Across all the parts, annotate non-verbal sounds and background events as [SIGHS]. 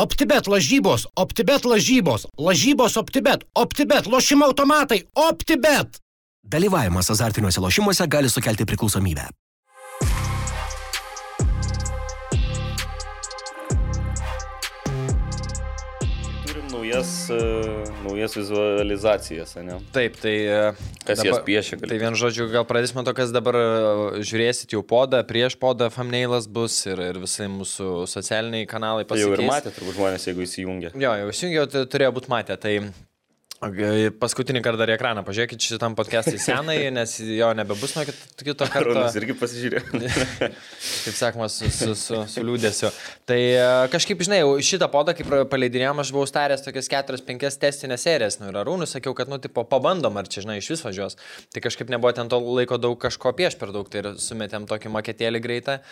OptiBet lažybos, OptiBet lažybos, lažybos OptiBet, OptiBet lošimo automatai, OptiBet. Dalyvavimas azartiniuose lošimuose gali sukelti priklausomybę. Naujas, e, naujas vizualizacijas, ne? Taip, tai... e, Kas jas piešia, gali- Tai vien žodžiu, gal pradėsime to, kas dabar e, žiūrėsit jau podą, prieš podą thumbnailas bus ir, ir visai mūsų socialiniai kanalai Tai jau ir pasikeis. matė turbūt žmonės, jeigu įsijungia. Jo, jau įsijungiau, tai turėjo būti matę. Tai paskutinį kartą dar į ekraną pažiūrėkit šitam podcast'ui senai, [LAUGHS] nes jo nebebus nuo kit- kito karto. Arūnas irgi pasižiūrėjo. [LAUGHS] Kaip sakoma, su, su, su, su liūdėsiu. Tai e, kažkaip, žinai, šitą podą, kaip paleidinėjom, aš buvau staręs tokias 4-5 testinės serijas. Nu, ir Arūnui sakiau, kad, nu, tipo, pabandom, ar čia, žinai, iš vis važiuos. Tai kažkaip nebuvo ten to laiko daug kažko pieš per daug. Tai ir sumetėm tokį maketėlį greitą.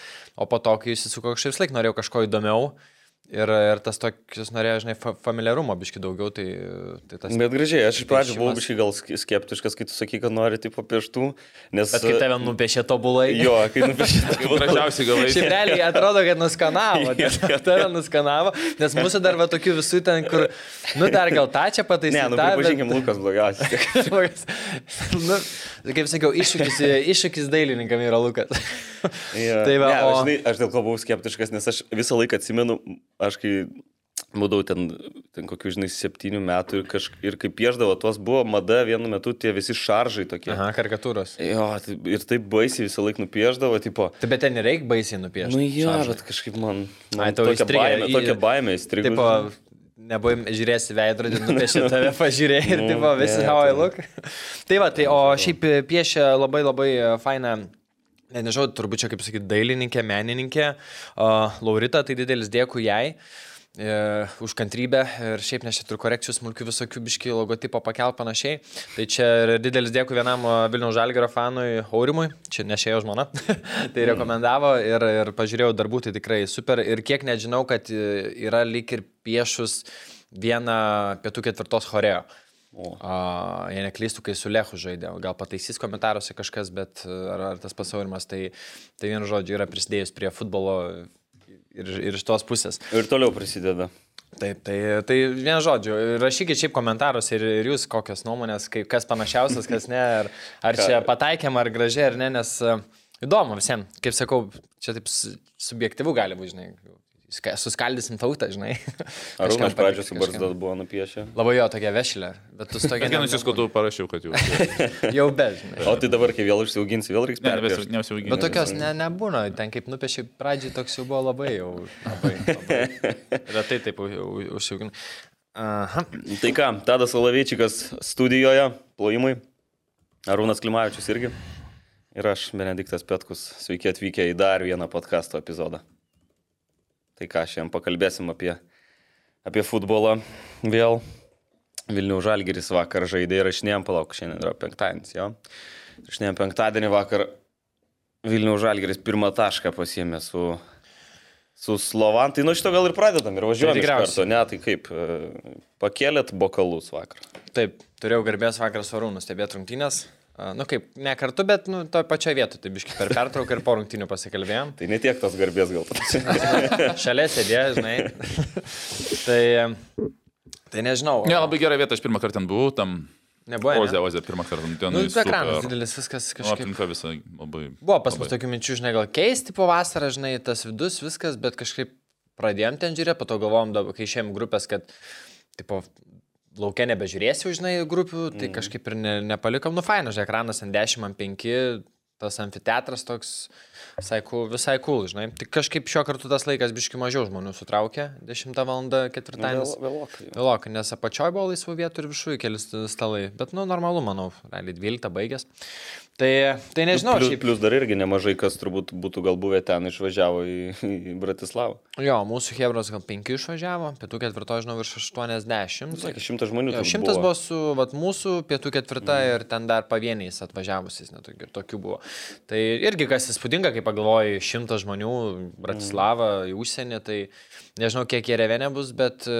O po to, kai įsisuko kažkaip laik, norėjau kažko įdomiau. Ir, ir tas tokius norėjo, žinai, fa familiarumo biški daugiau, tai, tai tas... Bet gražiai, aš iš pradžių buvau biškai gal sk- skeptiškas, kai tu sakai, kad nori tipo pieštų, nes... Bet kai tave nupiešė tobulai. [LAUGHS] Jo, kai nupiešė [LAUGHS] tavo Gražiausiai galai. Šiaip realiai atrodo, kad nuskanavo, [LAUGHS] nes tave nuskanavo, nes mūsų dar va tokių visų ten, kur, nu dar gal tą čia pataisyti. Ne, nu pripažinkim, Lukas blogiausias. nu, kaip sakiau, iššūkis, iššūkis dailininkam yra Lukas. Ja. Tai va, ne, o- aš, žinai, aš dėl ko buvau skeptiškas, nes aš visą laiką atsimenu, aš kai būdavau ten, ten kokių, žinai, septynių metų ir, kažk... ir kai pieždavo tuos, buvo mada vienu metu tie visi šaržai tokie. Aha, karikatūros. Jo, tai, ir taip baisiai visą laiką nupieždavo, tipo. Tai bet ten nereikia baisiai nupiešti. Nu jo, šaržą. bet kažkaip man, Ai, man tau tokia įstrigę baimė, į- tokia baimė įstrigo. Tipo, nebuvai žiūrėsi veidrodį, nupiešė [LAUGHS] tave, pažiūrėjai ir Nu, tipo, visi how I look. [LAUGHS] tai va, tai o šiaip piešia labai labai e, fainą. Ne, nežinau, turbūt čia kaip sakyti, dailininkė, menininkė, uh, Laurita, tai didelis dėkui jai e, už kantrybę ir šiaip nes čia turiu korekcijų smulkių visokių biški logotipo pakel panašiai. Tai čia ir didelis dėkui vienam Vilniaus Žalgėro fanui Aurimui, čia nešėjo žmona, [LAUGHS] tai rekomendavo ir, ir pažiūrėjau darbų, tai tikrai super. Ir kiek nežinau, kad e, yra lyg ir piešus vieną pietų ketvirtos choreo. O. A, jei neklystų, kai su Lechu žaidė, gal pataisys komentaruose kažkas, bet e, ar, ar tas pasaurimas, tai, tai vienu žodžiu yra prisidėjus prie futbolo ir, ir iš tos pusės. Ir toliau prisideda. Taip, tai, tai vienu žodžiu, rašykit šiaip komentarus ir, ir jūs kokios nuomonės, kaip, kas panašiausias, kas ne, ar, ar čia pataikėm, ar gražiai, ar ne, nes e, įdomu visiems, kaip sakau, čia taip su- subjektyvu gali būti, žinai, suskaldysim tautą, žinai. [LAUGHS] Ar Rūnas pradžio su barzdas buvo nupiešę? Labai jo tokia vešlė, bet tu tokia... Kiekvienas jis, kad tu parašiau, kad jau. [LAUGHS] Jau be, žinai. O tai dabar, kai vėl užsiauginsi, vėl reiks Ne, perpiešti. neusiauginti. Bet tokios ne, nebūna, ten kaip nupiešiai pradžiai toks jau buvo labai jau. Labai, labai. [LAUGHS] Retai taip užsiaugin. Aha. Tai ką, Tadas Valavyčikas studijoje, plojimui. Arūnas Klimavičius irgi. Ir aš, Benediktas Petkus. Sveiki atvykę į dar vieną podkasto epizodą. Tai ką, šiandien pakalbėsim apie, apie futbolą vėl. Vilnių Žalgiris vakar žaidė ir rašinėjom, palauk, šiandien yra penktadienis, jo. Rašinėjom penktadienį vakar Vilnių Žalgiris pirmą tašką pasiemė su, su Slovan. Tai nuo šito gal ir pradedam ir važiuojam Tai tikriausiai. Ne, tai kaip, e, pakėlėt bokalus vakar. Taip, turėjau garbės vakar su Arūnu stebėti rungtynės. Nu kaip, ne kartu, bet nu, toje pačioje vietoje, tai biškai per pertrauką ir po rungtynių pasikalbėjom. Tai ne tiek tos garbės gal. [LAUGHS] Šalia sėdėjo, žinai. tai, tai nežinau. Ne, labai gera vieta, aš pirmą kartą ten buvau, tam Nebuvo. ne? Oze, Oze, pirmą kartą ten. Nu, super. ekranas didelis, viskas Nu, kažkaip. aplinka visą labai. Buvo pas mus labai. tokių minčių, žinai, gal keisti po vasarą, žinai, tas vidus, viskas, bet kažkaip pradėjom ten žiūrėti, po to galvom, kai išėjom grupės, kad, tipo, laukia nebežiūrėsiu, žinai, grupių, tai kažkaip ir ne, nepalikom, nu, faina, žinai, ekranas ant 10, ant 5, tas amfiteatras toks visai cool, visai cool, žinai. Tik kažkaip šiuo kartu tas laikas biški mažiau žmonių sutraukė, 10 val. ketvirtadienis. Vėlokai. Vėlokai, nes apačioj buvo laisvų vietų ir viršuje keli st- stalai. Bet, nu, normalu, manau, realiai 12 baigęs. Tai, tai nežinau, Plius, šiaip. plius dar irgi nemažai kas turbūt būtų gal buvę ten išvažiavo į, į Bratislavą. Jo, mūsų Hebros gal 5 išvažiavo, pietų ketvirto, žinau, virš 80. Sakė, šimtas žmonių. Jo, turbūt šimtas buvo su vat, mūsų pietų ketvirta mm. ir ten dar pavieniais atvažiavusiais, net tokių, tokių buvo. Tai irgi kas įspūdinga, kai pagalvoji, šimtas žmonių, Bratislava, mm. į užsienį, tai nežinau, kiek jie revenė bus, bet e,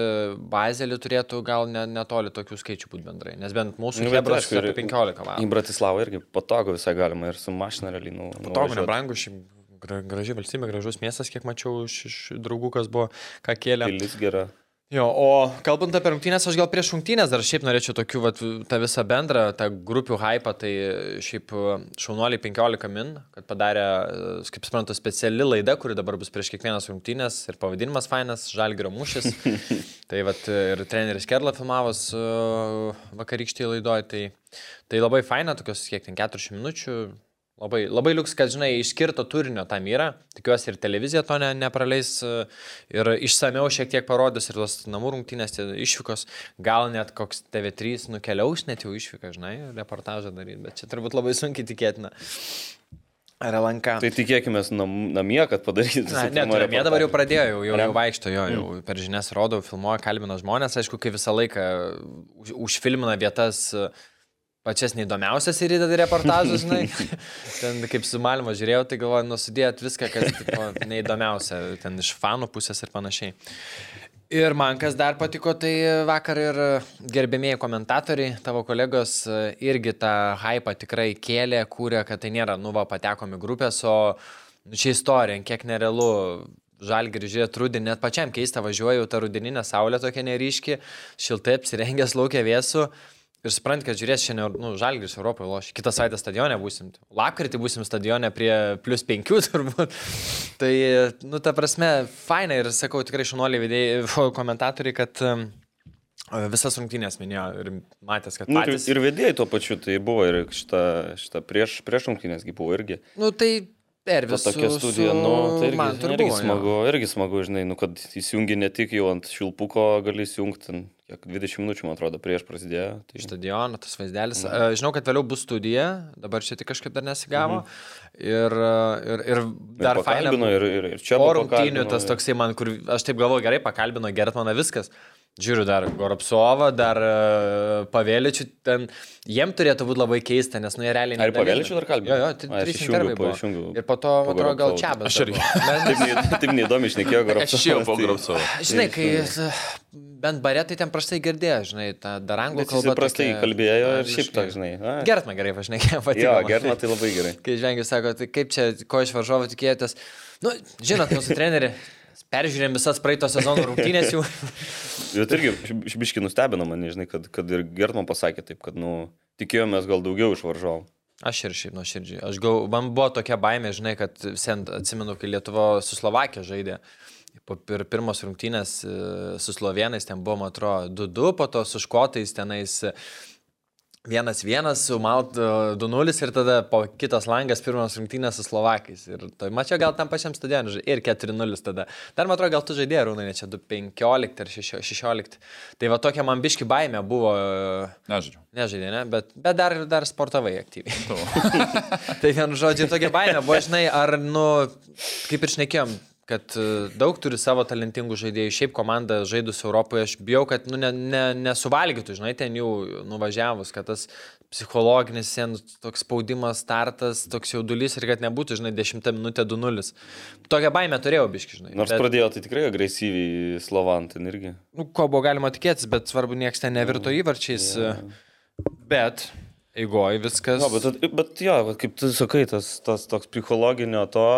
bazelį turėtų gal ne, netoli tokių skaičių būti bendrai. Nes bent mūsų Nu, Hebros aišku, ir- apie 15 Į valandų. Bratislavą irgi patogu visai galima ir su mašina realiai. Nu, Patogu, nebrangu, šiaip Gra, graži valstybė, gražus miestas, kiek mačiau iš, iš draugų, kas buvo, ką kėlė. Pilis gera. Jo, o kalbant apie rungtynės, aš gal prieš rungtynės dar šiaip norėčiau tokių, vat, tą visą bendrą, tą grupių hypą, tai šiaip šaunuoliai 15 min, kad padarė, kaip suprantu, speciali laida, kuri dabar bus prieš kiekvienas rungtynės ir pavadinimas fainas, Žalgirio mūšis. [LAUGHS] tai vat, ir treneris Kerla filmavos vakarykštėje laidoje, tai, tai labai faina, tokios kiek ten 40 minučių, Labai, labai liuks, kad, žinai, išskirto turinio tam yra. Tikiuosi ir televizija to ne, nepraleis e, ir išsameu šiek tiek parodys ir tos namų rungtynės, išvykos. Gal net koks TV3 nukeliaus net jau išvyką, žinai, reportažą daryti, bet čia turbūt labai sunkiai tikėtina. Ar LNK? Tai tikėkime nam, namie, kad padarytų. Na, ne, tu namie dabar jau pradėjo, jau, jau, jau vaikšto, jo, jau mm. per žinias rodau, filmuoja, kalbina žmonės, aišku, kai visą laiką už, užfilmina vietas uh, pačias neįdomiausias ir įdeda reportažus, žinai. [LAUGHS] ten kaip su Malmo žiūrėjau, tai galvoju, nusidėt viską, kas tipo, [LAUGHS] neįdomiausia, ten iš fanų pusės ir panašiai. Ir man kas dar patiko, tai vakar ir gerbėmėjai komentatoriai, tavo kolegos irgi tą hypą tikrai kėlė, kūrė, kad tai nėra, nu va, patekomi grupės, o nu, čia istorija, kiek nerealu žalgirį žiūrėti rudenį, net pačiam keista važiuoju, ta rudeninė saulė tokia neryški, šiltai apsirengęs laukia vėsų. Ir suprant, kad žiūrės šiandien, nu, žalgris Europoje lošia. Kitą savaitę stadione būsim. Lapkritį būsim stadione prie plus penkių [LAUGHS] turbūt. tai, nu, ta prasme, faina ir sakau tikrai šunuoliai vedėjai, [LAUGHS] komentatoriai, kad um, visas rungtynės minėjo ir matęs, kad patys... Nu, ir, ir vedėjai tuo pačiu, tai buvo ir šitą, šitą prieš, prieš rungtynėsgi buvo irgi. Nu, tai Ervis. Tokia studija, su... nu, tai irgi, man, irgi, buvo, smagu, jo. irgi smagu, žinai, nu, kad įsijungi ne tik jau ant šilpuko, gali įsijungti kiek 20 minučių, man atrodo, prieš prasidėjo. Tai... Stadioną, tas vaizdelis. Na. Žinau, kad vėliau bus studija, dabar čia tik kažkaip dar nesigavo. Mhm. Ir, ir, ir dar fainai. Ir, ir, ir čia buvo. Rungtynių tas toksai man, kur aš taip galvoju, gerai, pakalbino Gertmaną viskas. Žiūriu dar Goropsovą, dar uh, Pavėličių, ten jiem turėtų būti labai keista, nes nu jie realiai... Ar Pavėličių dar kalbėjo? Jo, jo, trys intervai buvo. Išjungiu, ir po to, man atrodo, gal čia bet. Aš irgi. [LAUGHS] taip, taip neįdomi išnekėjo Goropsovą. Aš jau po Goropsovą. Žinai, kai bent baretai ten prastai girdėjo, žinai, tą dar anglų kalbą. Jis prastai tokia, kalbėjo ir šiaip tak, žinai. Gertma gerai pašnekėjo, patiko. Jo, Gertma tai labai gerai. Kai žvengiu, sako, tai kaip čia, ko iš varžovo tikėjotės. Nu, žinot, mūsų treneri, Peržiūrėjom visas praeito sezono rungtynės jau. [LAUGHS] Bet irgi šbiški nustebino mane, žinai, kad, kad ir Gertman pasakė taip, kad, nu, tikėjomės gal daugiau iš varžovų. Aš ir šiaip nuoširdžiai. Aš gal, man buvo tokia baimė, žinai, kad sen atsimenu, kai Lietuva su Slovakija žaidė. Po pir, pirmos rungtynės e, su slovenais ten buvo, man atrodo, 2-2, po to su škotais tenais Vienas vienas su Malt 2-0 ir tada po kitas langas pirmas rungtynės su Slovakais. Ir tai mačiau gal tam pačiam stadionui ir 4-0 tada. Dar man atrodo, gal tu žaidėjai, Rūnai, ne čia 2-15 ar 16. Tai va tokia man biški baime buvo. Nežaidžiu. Nežaidė, ne? Bet, bet dar, dar sportavai aktyviai. [LAUGHS] tai vienu žodžiu, tokia baime buvo, žinai, ar, nu, kaip ir šnekėjom, kad e, daug turi savo talentingų žaidėjų. Šiaip komanda žaidus Europoje, aš bijau, kad nu, ne, ne, nesuvalgytų, žinai, ten jau nuvažiavus, kad tas psichologinis sen, toks spaudimas, startas, toks jaudulys ir kad nebūtų, žinai, 10 minutė 2-0. Tokią baimę turėjau, biški, žinai. Nors bet... pradėjo tai tikrai agresyviai Slovantin irgi. Nu, ko buvo galima tikėtis, bet svarbu, niekas ten nevirto įvarčiais. Yeah. Bet eigoje viskas. No, bet, bet jo, kaip tu sakai, tas, tas toks psichologinio to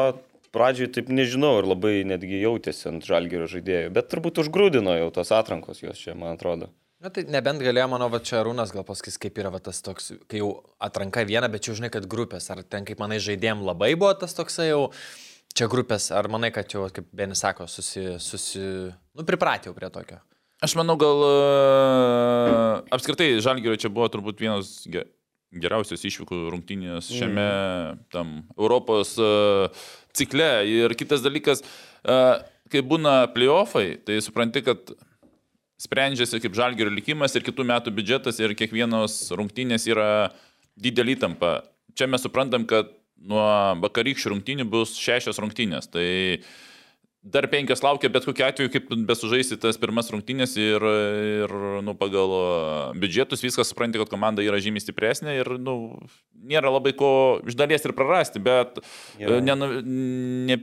pradžioj taip nežinau ir labai netgi jautėsi ant žalgerio žaidėjų, bet turbūt užgrūdino jau tos atrankos jos čia, man atrodo. Na tai nebent galėjo, manau, va čia Rūnas gal pasakys, kaip yra va, tas toks, kai jau atranka viena, bet jau žinai, kad grupės, ar ten, kaip manai, žaidėjim labai buvo tas toksai jau, čia grupės, ar manai, kad jau, kaip Benis sako, susi, susi, nu, pripratėjau prie tokio. Aš manau, gal uh, apskritai Žalgirio čia buvo turbūt vienas geriausios išvykų rungtynės šiame mm. tam Europos uh, cikle. Ir kitas dalykas, kai būna playoffai, tai supranti, kad sprendžiasi kaip žalgerio likimas ir kitų metų biudžetas ir kiekvienos rungtynės yra didelį įtampą. Čia mes suprantam, kad nuo vakarykščių rungtynių bus šešios rungtynės. Tai uh, Dar penkias laukia bet kokiu atveju, kaip besužaisti tas pirmas rungtynės ir, ir nu, pagal biudžetus viskas supranti, kad komanda yra žymiai stipresnė ir nu, nėra labai ko iš dalies ir prarasti, bet, ne, ne,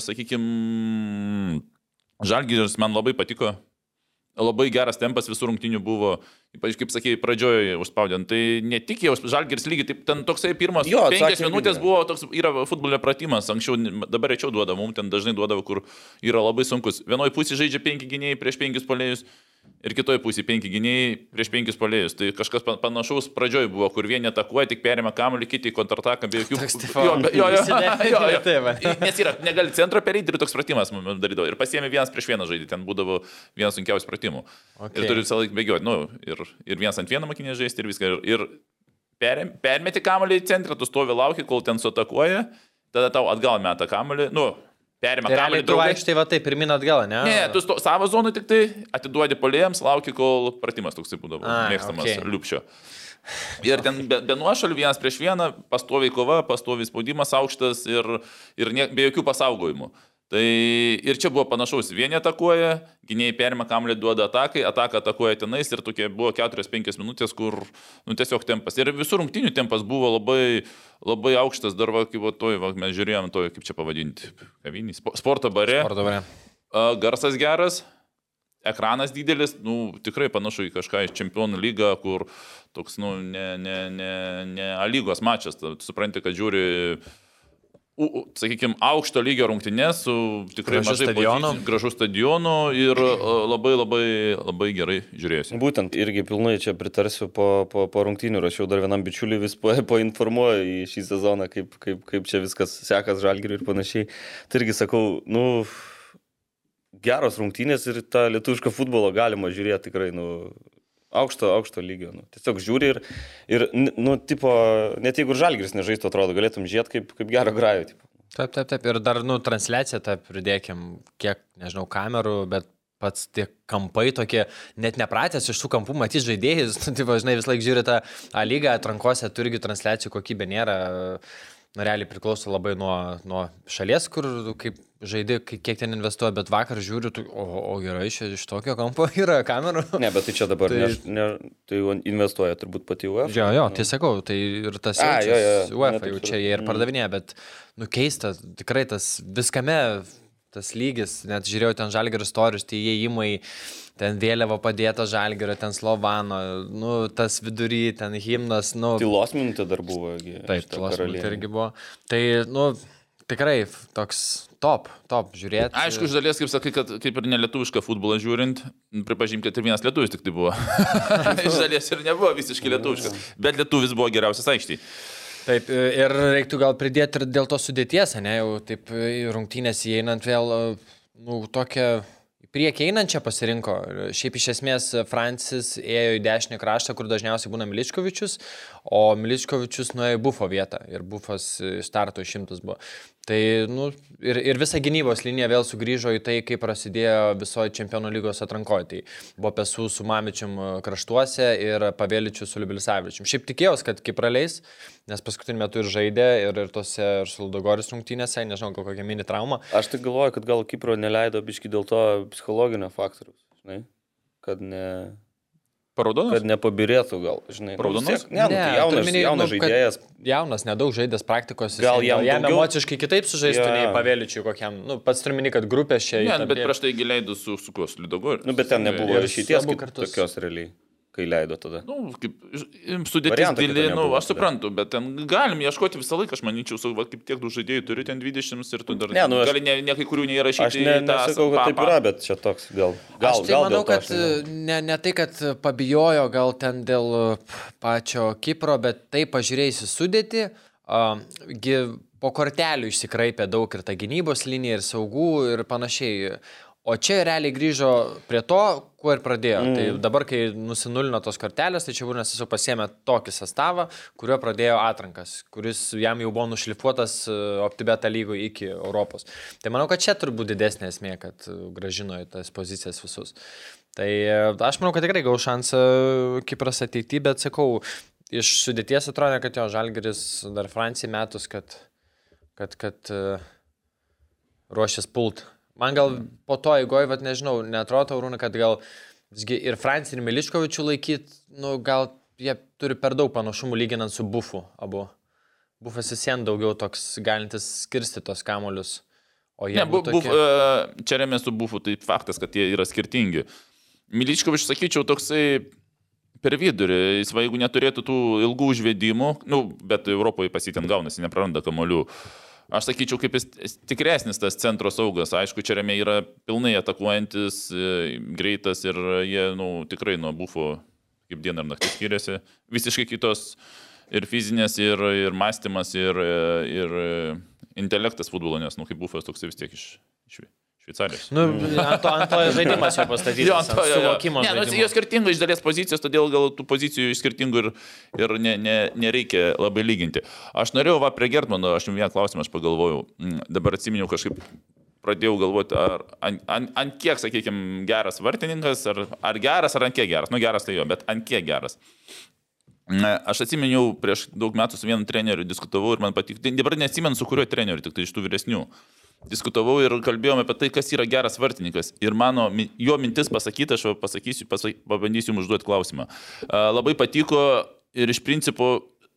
sakykime, Žalgiris man labai patiko labai geras tempas visų rungtinių buvo. Ypač, kaip sakėjai, pradžioje užspaudėn. Tai ne tik jau žalgeris lygiai, taip ten toksai pirmas Jo, penkias minutės irgi. buvo toks, yra futbolio pratimas, anksčiau, dabar rečiau duodavo, mums ten dažnai duodavo, kur yra labai sunkus. Vienoje pusėje žaidžia penki gynėjai prieš penkis polėjus. Ir kitoje pusėje penki gynėjai prieš penkis polėjus. Tai kažkas pa- panašaus pradžioj buvo, kur vieni atakuoja, tik perima kamuolį, kiti kontrataką be jokių... Jo, jo, jo, jo, jo. Nes yra, negali centro pereiti ir toks pratimas mums darydavo. Ir pasiemi vienas prieš vieną žaidį, ten būdavo vienas sunkiausių pratimų. Okay. Ir turi visą laiką bėgioti, nu, ir, ir vienas ant vieno makinė žaisti ir viską. Ir, ir permeti kamuolį į centrą, tu stovi lauki, kol ten suatakuoja, tada tau atgal meta kamuolį, nu, perima Tai kamuolį tu vaikštai va taip, pirmin atgal, ne? Ne, tu sto, savo zonų tik tai atiduodi polėjams, lauki, kol pratimas toksai būdavo Ai, mėgstamas okay. liupšio. Ir ten be, be nuošalių vienas prieš vieną, pastoviai kova, pastoviai spaudimas aukštas ir, ir ne, be jokių pasaugojimų. Tai ir čia buvo panašaus. Vieni atakuoja, gynėjai perima kamuolį, duoda atakai, ataka atakuoja tenais ir tokie buvo 4-5 minutės, kur nu, tiesiog tempas. Ir visų rungtinių tempas buvo labai, labai aukštas, dar va, kaip va, toj, va, mes žiūrėjom, toj, kaip čia pavadinti, kavinį, spo- sporto bare. Ar dabar? A, Garsas geras, ekranas didelis, nu, tikrai panašu į kažką iš čempionų lygą, kur toks, nu, ne, ne, ne, ne A lygos mačas, supranti, kad žiūri, sakykime, aukšto lygio rungtynės su tikrai Gražiu mažai stadionu. gražu stadionu ir a, labai labai labai gerai žiūrėjusi. Būtent irgi pilnai čia pritarsiu po, po, po rungtynių, rašiau dar vienam bičiuliui vis po, [LAUGHS] poinformuoju į šį sezoną, kaip, kaip, kaip čia viskas sekas žalgiriui ir panašiai. Tai irgi sakau, nu, geros rungtynės ir tą lietuvišką futbolą galima žiūrėti tikrai, nu, aukšto, aukšto lygio. Nu. Tiesiog žiūri ir, ir nu, tipo, net jeigu ir žalgiris nežaistų, atrodo, galėtum žiūrėti kaip, kaip gerą grajų. Tipo. Taip, taip, taip. Ir dar, nu, transliaciją tą pridėkim, kiek, nežinau, kamerų, bet pats tie kampai tokie, net nepratęs iš tų kampų matyti žaidėjus, [LAUGHS] nu, tai važinai vis laik žiūri tą A lygą, atrankose turgi transliacijų kokybė nėra, nu, realiai priklauso labai nuo, nuo šalies, kur kaip žaidži, kiek ten investuoja, bet vakar žiūriu, tu, o, o gerai, iš, iš tokio kampo [LAUGHS] yra kamerų. Ne, bet tai čia dabar, Tai- tai, ne, ne, tai investuoja turbūt pati UEFA. Jo, jo, tai sakau, tai ir tas A, jo, jo. UEFA Ne, taip jau čia jie ir mm. pardavinėja, bet, nu, keista, tikrai tas viskame, tas lygis, net žiūrėjau ten žalgerio istorius, tie įėjimai, ten vėliava padėta žalgerio, ten Slovano, nu, tas vidury, ten himnas, nu, Tylos minutė dar buvo. taip, tuos karalienė. irgi buvo. Tai, nu, tikrai toks top, top žiūrėti. Aišku, iš dalies, kaip sakai, kad kaip ir nelietuvišką futbolą žiūrint, pripažink, kad ir vienas lietuvis tik tai buvo. [LAUGHS] iš dalies ir nebuvo visiškai lietuviškas, bet lietuvis buvo geriausias aikštėje. Taip, ir reiktų gal pridėti ir dėl to sudėties, ne, jau taip rungtynės įeinant vėl, nu, tokią į priekį einančią pasirinko. Šiaip iš esmės Francis ėjo į dešinį kraštą, kur dažniausiai būna Miliškovičius, o Miliškovičius nuėjo į bufo vietą ir bufas starto išimtas buvo. Tai, nu, ir, ir visa gynybos linija vėl sugrįžo į tai, kaip prasidėjo visoji čempionų lygos atrankoje. Tai buvo Pesų su Mamičium kraštuose ir Pavėličiu su Liubilisavičium. Šiaip tikėjausi, kad kaip praleis, nes paskutiniu metu ir žaidė, ir, ir tose ir su Ludogoris rungtynėse, nežinau, gal kokia mini trauma. Aš tai galvoju, kad gal Kipro neleido biški dėl to psichologinio faktoriaus, žinai, kad, ne, Paraudonas? kad nepabirėtų gal, žinai. nu, Raudonas? vis tiek- Ne, nu, tai turiu jaunas, omeny, jaunas nu, žaidėjas. Jaunas, nedaug žaidęs praktikos. Gal jam jam daugiau- emociškai kitaip sužaistų Jo, nei jo. Pavėličiui kokiam. Nu, pats turiu minį, kad grupės čia Ne, bet prieš tai gileidus su, su kuo, su Lidogoriu. Nu, bet ten nebuvo ir kartus. tokios realiai, kai leido tada. Nu, kaip sudėtis gili, nu, aš suprantu, bet ten galim ieškoti visą laiką, aš manyčiau, su, va, kaip tiek daug žaidėjų turi ten 20 ir tu dar... Ne, nu, aš- gali ne, ne kai kurių neįrašyti. Aš ne, tą nesakau, kad taip yra, bet čia toks gal. Gal, aš tai gal manau, to kad aš nežinau. ne, ne tai, kad pabijojo gal ten dėl uh, pačio Kipro, bet tai pažiūrėjusi sudėti, uh, gi po kortelių išsikraipė daug ir ta gynybos linija, ir saugų, ir panašiai. O čia realiai grįžo prie to, kuo ir pradėjo. Mm. Tai dabar, kai nusinulino tos kortelės, tai čia Būrnas tiesiog pasėmė tokį sastavą, kuriuo pradėjo atrankas, kuris jam jau buvo nušlifuotas uh, optibeta lygų iki Europos. Tai manau, kad čia turbūt didesnė esmė, kad uh, gražino į tas pozicijas visus. Tai e, aš manau, kad tikrai gau šansą Kipras ateityje, bet sakau, iš sudėties atrodo, kad jo Žalgeris dar Francijai metus, kad, kad, kad ruošės pult. Man gal po to įgoj, vad nežinau, netrodo, Rūna, kad gal visgi ir Francijai, ir Miliškovičių laikyt, nu gal jie turi per daug panašumų lyginant su Bufu abu. Bufas vis vien daugiau toks galintis skirsti tos kamolius. O jie Ne, bu, tokie... buf, e, čia remės su bufu, tai faktas, kad jie yra skirtingi. Miličkovič, sakyčiau, toksai per vidurį. Jis, va, jeigu neturėtų tų ilgų užvedimų, nu, bet Europoje pasitin gaunasi, nepraranda kamolių. Aš sakyčiau, kaip jis tikresnis tas centro saugas. Aišku, čia remiai yra pilnai atakuojantis, e, greitas ir jie, nu, tikrai nuo bufo kaip diena ir naktis skiriasi. Visiškai kitos ir fizinės, ir, ir mąstymas, ir, ir intelektas futbolo, nes, nu, kaip bufas toks vis tiek iš, iš Šveicarijos. Nu, ant to, ant to [LAUGHS] žaidimas jau pastatytas. Jo, ant to, jo, jo. suvokimo. Ne, nu, jos skirtingų iš dalies pozicijos, todėl gal tų pozicijų iš skirtingų ir, ir ne, ne, nereikia labai lyginti. Aš norėjau, va, prie Gertmano, aš jums vieną klausimą aš pagalvojau, Mm, dabar atsiminiau kažkaip. Pradėjau galvoti, ar ant, ant, ant kiek, sakykime, geras vartininkas, ar, ar geras, ar ant kiek geras. Nu, geras tai jo, bet ant kiek geras. Na, Aš atsiminiau, prieš daug metų su vienu treneriu diskutavau ir man patiko, tai dabar neatsimenu su kuriuo treneriu, tik tai iš tų vyresnių. Diskutavau ir kalbėjome apie tai, kas yra geras vartininkas. Ir mano, jo mintis pasakyta, aš pasakysiu, pasak, pabandysiu jums užduoti klausimą. Labai patiko ir iš principo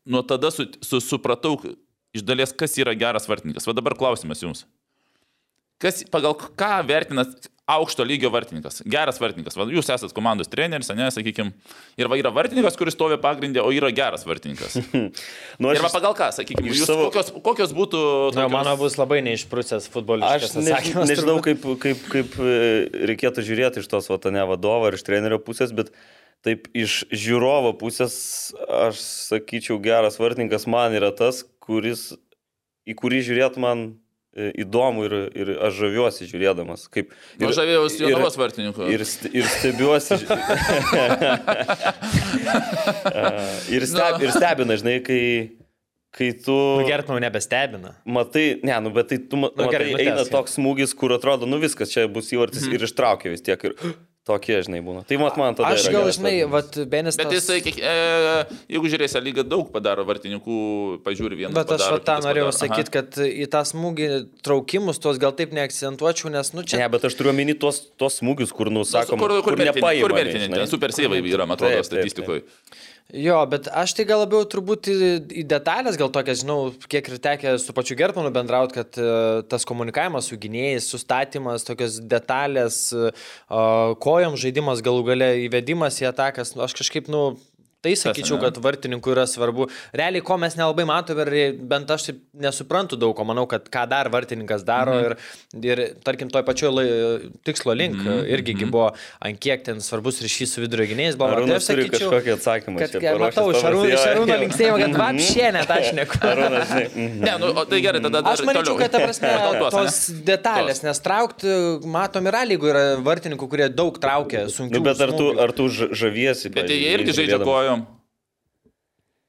nuo tada su, su, supratau iš dalies, kas yra geras vartininkas. Va dabar klausimas jums. Kas, pagal ką vertinat aukšto lygio vartininkas? Geras vartininkas. Va, jūs esate komandos treneris, ne, sakykime. Ir va yra vartininkas, kuris stovi pagrindė, o yra geras vartininkas. [LAUGHS] Nu, Ir va aš pagal ką, sakykime, jūs, savo- kokios, kokios būtų... Na, tokios- mano bus labai neišprūsęs Aš futbolininkas. než, nežinau, kaip, kaip, kaip e, reikėtų žiūrėti iš tos vatane vadovo ir iš trenerio pusės, bet taip iš žiūrovo pusės aš sakyčiau, geras vartininkas man yra tas, kuris, į kurį žiūrėt man įdomu ir, ir aš žaviuosi žiūrėdamas. Kaip, Nu, ir, žavėjausi ir- Jonavos vartininku. Ir, ir stebiuosi. [LAUGHS] ir, steb, ir stebina, žinai, kai, kai tu... Gertmanų nebestebina. Matai, ne, nu, bet tai tu ma- Nu, matai, gerai, nu, eina toks smūgis, kur atrodo, nu viskas, čia bus įvartis Mhm. mm. ir ištraukia vis tiek. Ir tokie, žinai, būna. Tai mat man tada. Aš gal, žinai, vat, Benis. Bet tas- jisai, kiek, e, jeigu žiūrėsi, lyga daug padaro vartininkų, pažiūri vieną. Bet aš va tą norėjau sakyti, kad į tą smūgį traukimus tuos gal taip neakcentuočiau, nes, nu, čia... Ne, bet aš turiu omeny tuos, tuos smūgius, kur, nu, sakom, kur, kur, kur nepaima. Kur vertinti, super seivai yra, man atrodo, Taip, taip, taip. Jo, bet aš tai gal labiau turbūt į, į detalės, gal tokias, žinau, kiek ir tekė su pačiu Gertmanu bendrauti, kad uh, tas komunikavimas su gynėjais, sustatymas, tokios detalės, uh, kojom žaidimas, galų gale įvedimas į atakas, nu, aš kažkaip, nu, tai sakyčiau, kad vartininkų yra svarbu. Realiai, ko mes nelabai matome ir bent aš taip nesuprantu daug, ko manau, kad ką dar vartininkas daro Mhm. ir, ir, tarkim, toj pačioj lai, tikslo link Mhm, irgi mm -hmm. buvo, ant kiek ten svarbus ryšys su vidurio gynėjais buvo. Tai Arūnas aš turi sakyčiau, kažkokį atsakymą. Kad, kad matau, Šarūno, linksėjimą, kad Mhm. vapšė net aš neku. Arūnas, žinai. [LAUGHS] mhm. Ne, nu, o tai gerai, tada dar Aš manyčiau, toliau. kad ta prasme, tos detalės, nes traukti, matom, yra lygų, yra vartininkų, kurie daug traukia sunkių. Nu, bet ar tu, ar tu ža- žaviesi? Bet jie irgi žaidžia žiūrėdamas? Kojom.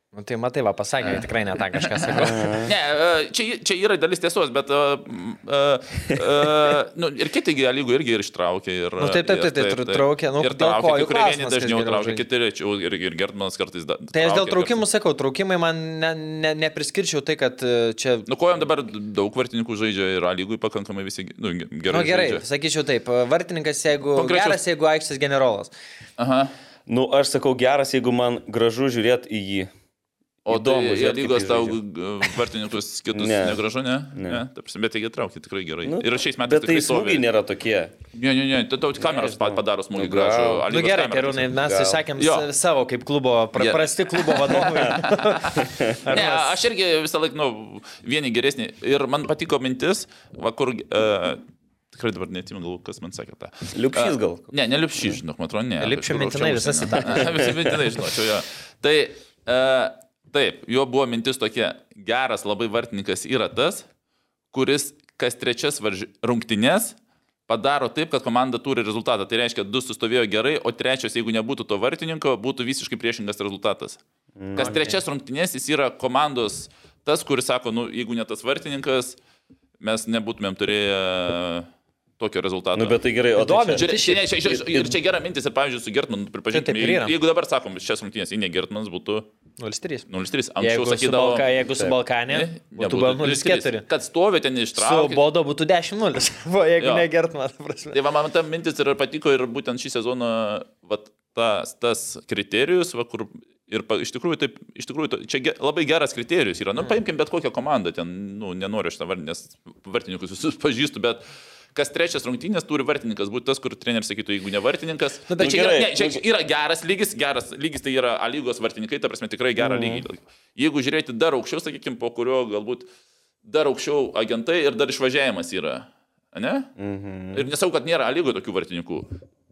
Nu, tai matai, va, pasakė, tikrai ne tą kažką sakau. [LAUGHS] Ne, e, čia, čia yra dalis tiesos, bet uh, uh, uh, nu, ir kiti lygų irgi ir ištraukia. Ir, Nu, taip, taip, ir taip, taip, traukia, nu, ir kojų kai kurie vieni dažniau traukia, kiti rečiau ir, ir Gertmanas kartais. Da, Tai aš dėl traukimų sakau, traukimai man ne, ne, nepriskirčiau tai, kad e, čia... Nu, kojom dabar daug vartininkų žaidžia ir A lygui pakankamai visi nu, gerai. Nu, gerai, žaidžia. sakyčiau taip, vartininkas, jeigu Konkrečius- geras, jeigu aikštės generolas. Aha. Nu, aš sakau geras, jeigu man gražu žiūrėti į jį. O Įdomu tai žiūrėt, kaip lygos jis tau vartininkus kitus Ne. negražu, ne? Ne. ne ta prasme, bet jie traukia tikrai gerai. Nu, ir šiais metais Bet tai smūgiai nėra tokie. Ne, ne, ne, tai tau kameros Nežinau. padaro smūgį Nu, gražų. Na nu, gerai, tiesiog. mes išsakėm savo kaip klubo, pra, Jie- prasti klubo vadovai. [LAUGHS] Ne, aš irgi visą laiką, nu, vieni geresni. Ir man patiko mintis, va kur... Uh, Tikrai dabar neatsimenu, kas man sakė tą. Liupšys gal. Ne, ne liupšys, žinok, man atrodo, ne. Kažkur mintinai visas į užsienio. [LAUGHS] Visi mintinai žinočiau, jo. Tai, uh, taip, jo buvo mintis tokia, geras labai vartininkas yra tas, kuris kas trečias varž... rungtynes padaro taip, kad komanda turi rezultatą. Tai reiškia, du sustovėjo gerai, o trečias, jeigu nebūtų to vartininko, būtų visiškai priešingas rezultatas. Kas trečias rungtynės jis yra komandos tas, kuris sako, nu, jeigu ne tas vartininkas, mes nebūtumėm turėję tokio rezultato. Nu, bet tai gerai, o tai Įdomi. čia... Čia, ne, čia, čia, ir čia gera mintis ir, pavyzdžiui, su Gertmanu, Tai pripažinkime, jeigu, jeigu dabar sakom, šias rungtynės, jei ne Gertmanas būtų 0-3. 0-3, anksčiau Jeigu su, sakydavo, Balka, jeigu su. Balkanė, ne, būtų gal 0-4. Kad stovi ten Su ištraukti. Bodo būtų 10-0. O [LAUGHS] jeigu Jo. negertumas, prasme. Tai va, man ta mintis ir patiko ir būtent šį sezoną, va, tas, tas kriterijus, va, kur ir pa, iš tikrųjų, taip, iš tikrųjų, čia ge, labai geras kriterijus yra. Nu, paimkim bet kokią komandą, ten, nu, nenoriu šitą vardinę, nes vartininkus visus pažįstu, bet kas trečias rungtynės turi vartininkas būti tas, kur treneris sakytų, jeigu ne vartininkas. Bet Nu, čia gerai, ne, čia yra geras lygis, geras lygis tai yra A lygos vartininkai, ta prasme tikrai gerą Mhm. lygį. Jeigu žiūrėti dar aukščiau, sakykime, po kurio galbūt dar aukščiau agentai ir dar išvažiavimas yra. Ne? Mhm. Ir nesau, kad nėra A lygoje tokių vartininkų.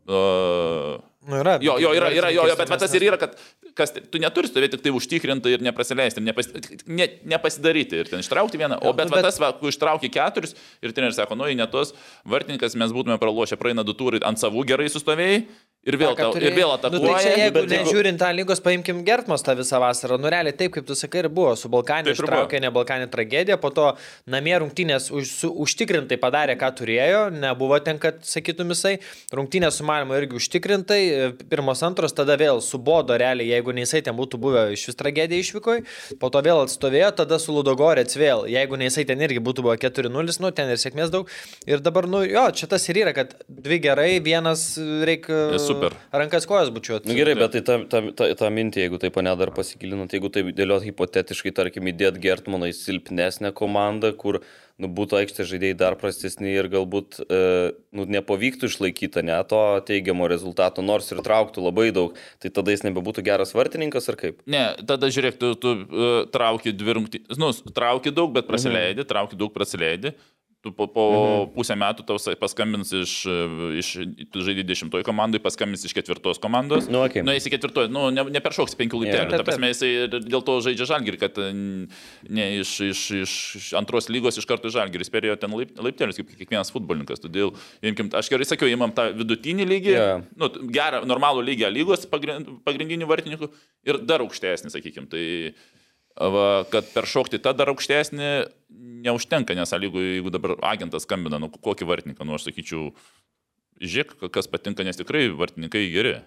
Uh, Nu, yra. Jo, jo, yra, yra, jo, jo, bet, bet tas ir yra. kad kas, tu neturi stovėti tik tai užtikrinti ir neprasileisti, nepas, ne, nepasidaryti ir ten ištraukti vieną, o bet, nu, bet- tas, va, kai ištrauki keturis ir treneris sako, nu, į netos vartininkas mes būtume pralošę, praeina du turai ant savų gerai sustovėjai ir vėl, tau, ir vėl Nu, tai atakuoja. čia, jeigu bet nežiūrint tą lygos, paimkim Gertmos tą visą vasarą. Nu, realiai taip, kaip tu sakai, ir buvo. Su Balkanė Taip ištraukė, ne Balkanė tragedija, po to namie rungtynės už, su, užtikrintai padarė, ką turėjo. Nebuvo ten, kad sakytum jisai. Rungtynės su Malmo irgi užtikrintai. Pirmos antros, tada vėl subodo realiai, jeigu ne jisai ten būtų buvę iš vis tragedija išvykoj. Po to vėl atstovėjo, tada su Ludogorets vėl. Jeigu ne jisai ten irgi būtų buvę 4-0, nu ten ir sėkmės daug. Ir dabar, nu jo, čia tas ir yra, kad dvi gerai, vienas reikia E, super. rankas kojas bučiuoti. Na nu, gerai, bet tai tą, tą, tą, tą mintį, jeigu taip pane dar pasigilinant, jeigu taip dėliot hipotetiškai, tarkim, įdėt Gertmaną į silpnesnę komandą, kur nu, būtų aikštės žaidėjai dar prastesni ir galbūt e, nu, nepavyktų išlaikyti ne to teigiamo rezultato, nors ir trauktų labai daug, tai tada jis nebebūtų geras vartininkas ar kaip? Ne, tada žiūrėk, tu, tu uh, trauki dvi rungtynės, nu, trauki daug, bet prasileidi, mhm. trauki daug, prasileidi. Tu po, po mhm. pusę metų tau paskambins iš, iš tu žaidži dešimtoj komandai, paskambins iš ketvirtos komandos. Nu, okei. Nu, eisi ketvirtoj, nu, ne, neperšoks penkių laiptelių. Taip, Ta prasme, ir dėl to žaidžia žalgirį, kad ne iš, iš, iš, antros lygos iš karto žalgiris perėjo ten laip, laiptelius, kaip kiekvienas futbolininkas. Todėl, imkim, aš gerai sakiau, imam tą vidutinį lygį, Jo. nu, gerą, normalų lygį lygos pagrind, pagrindinių vartininkų ir dar aukštesnį, sakykime. Tai, va, kad peršokti tą dar aukštesnį neužtenka, nes A lygų, jeigu dabar agentas skambina, nu kokį vartininką, nu aš sakyčiau, žiūrėk, kas patinka, nes tikrai vartininkai geri.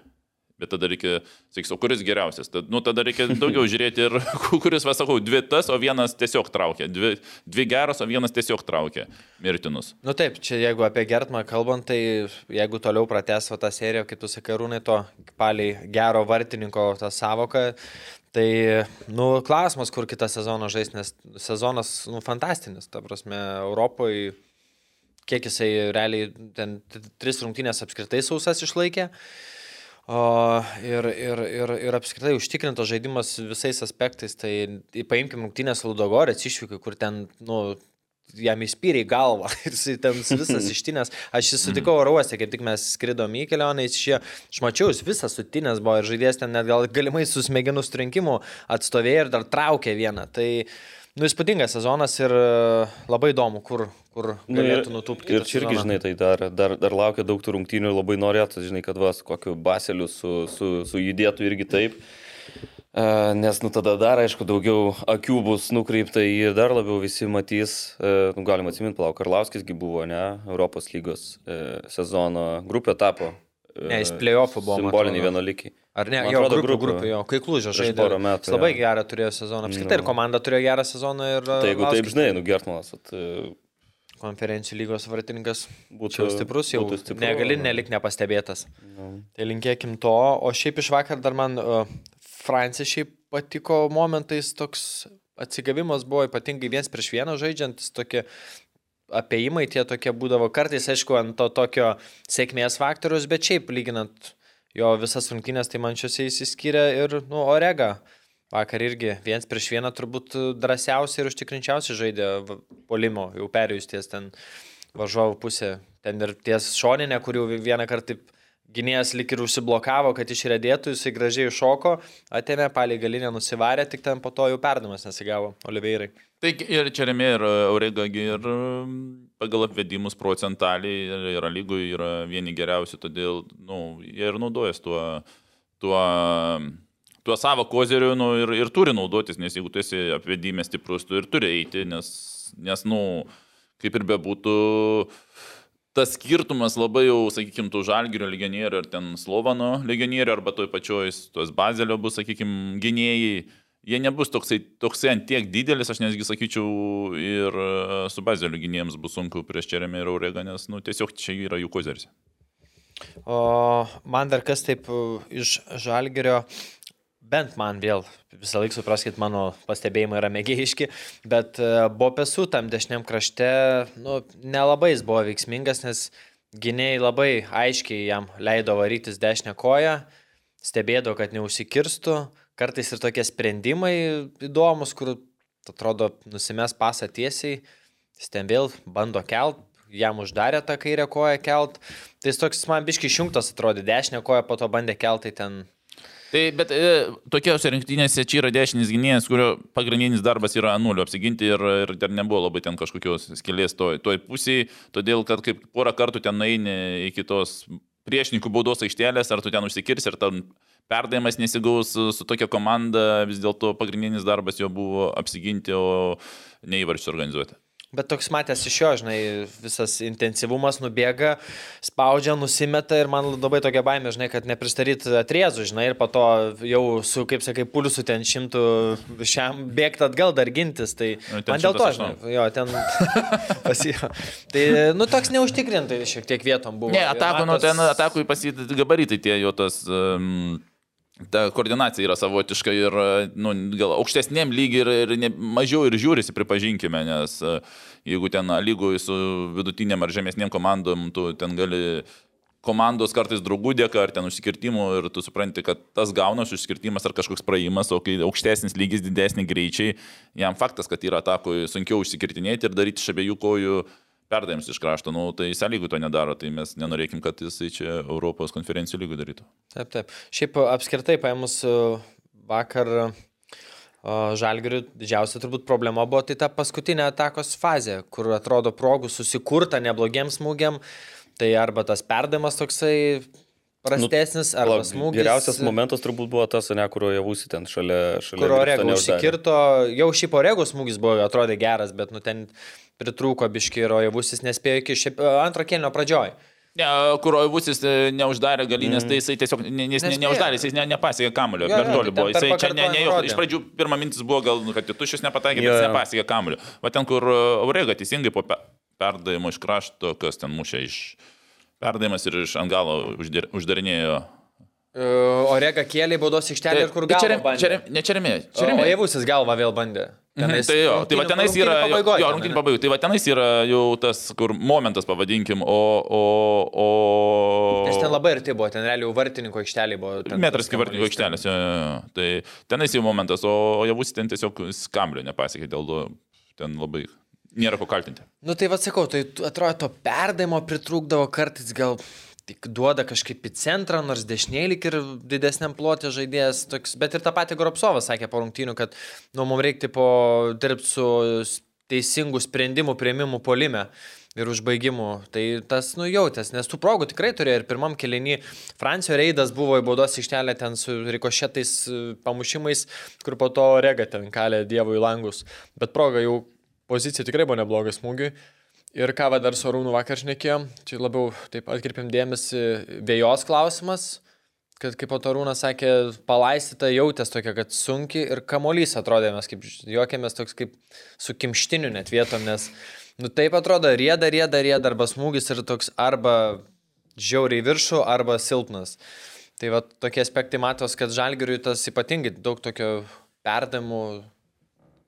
Bet tada reikia, sakysiu, kuris geriausias? Tad, nu, tada reikia daugiau [LAUGHS] žiūrėti ir [LAUGHS] kuris, va sakau, dvi tas, o vienas tiesiog traukia. Dvi, dvi geros, o vienas tiesiog traukia mirtinus. Nu taip, čia jeigu apie Gertmą kalbant, tai jeigu toliau pratęs tą seriją, kaip tu sakai, rūnai, to paliai gero vartininko tą savoką, tai, nu, klausimas, kur kitą sezoną žais, nes sezonas, nu, fantastinis, ta prasme, Europoje, kiek jisai realiai ten tris rungtynės apskritai sausas išlaikė. O, ir, ir, ir, ir apskritai užtikrintas žaidimas visais aspektais. Tai paimkim rungtynės Ludogorės išvykai, kur ten, nu, jam įspyrė į galvą [LAUGHS] ir jis ten visas [LAUGHS] ištinės. Aš jį sutikau oro uoste, kaip tik mes skridom į kelionę, jis šie, aš mačiau, jis visas sutinės buvo ir žaidėjas ten net gal galimai su smegenų strinkimu atstovėjo ir dar traukė vieną. Tai, nu, įspūdingas sezonas ir e, labai įdomu, kur, kur Nu, galėtų nutūpti. Ir čia irgi, žinai, tai dar, dar, dar laukia daug tų rungtynių ir labai norėtų, žinai, kad vas kokiu baseliu su, su, sujudėtų irgi taip. Nes, nu, tada dar, aišku, daugiau akių bus nukreipta ir dar labiau visi matys, nu, galim atsiminti, palauk, Karlauskisgi buvo, ne, Europos lygos sezono grupė tapo. Ne, jis playoffų buvo, Simboliniai vienuolikiai. Ar ne? Man Jo, atrodo, grupių, grupių. jo. Kai Prieš žaidė. porą metų, Jis labai jo. gerą turėjo sezoną. Apskritai ir Nu. komanda turėjo gerą sezoną ir... Tai jeigu Arlauskis taip, žinai, nu, Gertmanas, at, e, Konferencijų lygos vartininkas Būtų- jau stiprus, jau būtų stipru, negali nelik nepastebėtas. nu, Tai linkėkim to. O šiaip iš vakar dar man uh, Francija šiaip patiko momentais toks atsigavimas buvo ypatingai viens prieš vieną žaidžiant, jis tokie apėjimai tie tokie būdavo kartais, aišku, ant to tokio sėkmės faktorius, bet šiaip lyginant jo visas rungtynės, tai man šiuose įsiskyrė ir, nu, Orega. Vakar irgi viens prieš vieną turbūt drąsiausiai ir užtikrinčiausiai žaidė polimo, jau perėjus ties ten varžovų pusė. Ten ir ties šoninė, kurių vieną kartą taip gynėjas lik ir užsiblokavo, kad išrėdėtų, jisai gražiai iššoko, atėmė palį galinę, nusivarė, tik ten po to jau perdamas nesigavo Oliveirai. Tai ir čia remė ir Auregagi ir um, pagal apvedimus procentaliai ir, ir lygų yra vieni geriausi, todėl nu, jie ir naudojasi tuo, tuo, tuo savo kozeriu nu, ir, ir turi naudotis, nes jeigu tu esi apvedime stiprus, tu ir turi eiti, nes, nes nu, kaip ir bebūtų, tas skirtumas labai jau, sakykime, tų žalgerio legionierių ir ten Slovano legionierių arba toj pačioj, tos bazelio bus, sakykime, gynėjai jie nebus toksai, toksai ant tiek didelis, aš nesgi sakyčiau, ir e, su bazeliu gynėjams bus sunku prieš Čeremį ir Auregą, nes nu, tiesiog čia yra jų kozeris. O man dar kas taip uh, iš Žalgerio bent man vėl, visą laiką supraskit, mano pastebėjimai yra mėgėjiški, bet e, Bopesų tam dešiniam krašte, nu, nelabai jis buvo veiksmingas, nes gynėjai labai aiškiai jam leido varytis dešinę koją, stebėdavo, kad neužsikirstų, kartais ir tokie sprendimai įdomus, kur atrodo nusimes pasą tiesiai, jis ten vėl bando kelt, jam uždarė tą kairę koją kelt, tai jis toks man biški išjungtas atrodė, dešinę koją po to bandė keltai ten Tai, bet e, tokiausiose rungtynėse čia yra dešinis gynėjas, kurio pagrindinis darbas yra nulio apsiginti ir, ir dar nebuvo labai ten kažkokios skėlės toj, toj pusėje, todėl kad kaip porą kartų ten eini iki tos priešininkų baudos aikštelės, ar tu ten užsikirsi, ar ten perdavimas nesigaus su, tokia komanda, vis dėlto pagrindinis darbas jo buvo apsiginti, o ne įvarčius organizuoti. Bet toks matęs iš jo, žinai, visas intensyvumas nubėga, spaudžia, nusimeta ir man labai tokia baimė, žinai, kad nepristaryt atriezų, žinai, ir po to jau su, kaip sakai, pulsu ten šimtų šiam bėgti atgal dar gintis. Tai Nu, man dėl to, 108. žinai, jo, ten [LAUGHS] pasijo. Tai, nu, toks neužtikrintai šiek tiek vietom buvo. Ne, atakų, nu, ten atakui pasityti gabaritai tie jo tas... Um, Ta koordinacija yra savotiška ir nu, gal aukštesnėm lygiai ir, ir ne, mažiau ir žiūrisi, pripažinkime, nes e, jeigu ten lygui su vidutinėm ar žemesnėm komandom, tu ten gali komandos kartais draugų dėka ar ten užsikirtimų ir tu supranti, kad tas gaunas užsikirtimas ar kažkoks praėjimas, o kai aukštesnis lygis, didesni greičiai, jam faktas, kad yra atakui sunkiau užsikirtinėti ir daryti iš abiejų kojų perdavimus iš krašto, nu, tai sąlygų to nedaro, tai mes nenorėkim, kad jisai čia Europos konferencijų lygų darytų. Taip, taip. Šiaip apskritai paėmus e, vakar Žalgirių didžiausia turbūt problema buvo tai ta paskutinė atakos fazė, kur atrodo progų susikurta neblogiems smūgiam, tai arba tas perdavimas toksai prastesnis, nu, arba smūgis. Geriausias momentas turbūt buvo tas, ne, kur javusi ten šalia. šalia kur Virsto Orego neuždarė. užsikirto, jau šiaip Orego smūgis buvo, atrodė geras, bet nu ten pritrūko biški ir Ojavusis nespėjo iki šiaip e, antro kelnio pradžioj. Ne, kur Oivusis e, neuždarė galinės, mm. tai jisai tiesiog ne, jis ne, neuždarė, jis ne, nepasiekė kamulio, Jo, per jo, toli buvo. Jisai čia ne, ne, rodė. iš pradžių pirma mintis buvo gal, nu, kad tuščias nepataikė, Jo, bet jis jo. nepasiekė kamulio. Va ten, kur Aurega teisingai po pe- perdavimo iš krašto, kas ten mušė iš perdavimas ir iš ant galo uždar- uždarinėjo. E, Orega kėlė baudos aikštelę ir kur Tai galva čia bandė. čia Ne čia remė, čia O remė. Ojavusis galva vėl bandė. Mhm, Tai jo, tai va tenais yra, pabaigoj jo rungtynį ane? pabaigų, tai va tenais yra jau tas, kur momentas pavadinkim, o... o, o... Nes ten labai arti buvo, ten realiai vartininko aikštelė buvo. ten Metras kaip vartininko aikštelės, jo, jo, jo. tai tenais jau momentas, o, o javus ten tiesiog skamblio nepasiekė, dėl to ten labai nėra ko kaltinti. Nu tai vad sakau, tai atrodo to perdavimo pritrūkdavo kartais gal tik duoda kažkaip į centrą, nors dešiniai lik ir didesniam plotė žaidėjas. Toks, bet ir tą patį Goropsovas sakė po rungtynių, kad nu, mums reikia po dirbti su teisingų sprendimų prieimimų polime. Ir užbaigimų. Tai tas nujautęs, nes tų progų tikrai turėjo ir pirmam kelinį. Francio Reidas buvo į baudos ištelę ten su rikošetais e, pamušimais, kur po to rega ten kalė Dievo į langus. Bet proga jau pozicija tikrai buvo nebloga smūgiui. Ir ką dar su Arūnu vakar šnekėjom, čia labiau taip atkreipiam dėmesį vėjos klausimas, kad kaip Arūnas sakė, palaistyta jautės tokia, kad sunki ir kamolys atrodė, mes kaip juokėmės toks kaip su kimštiniu net vietom, nes, nu taip atrodo, rieda, rieda, rieda, arba smūgis ir toks arba žiauriai viršų, arba silpnas. Tai va tokie aspektai matos, kad žalgiriui tas ypatingai daug tokio perdamų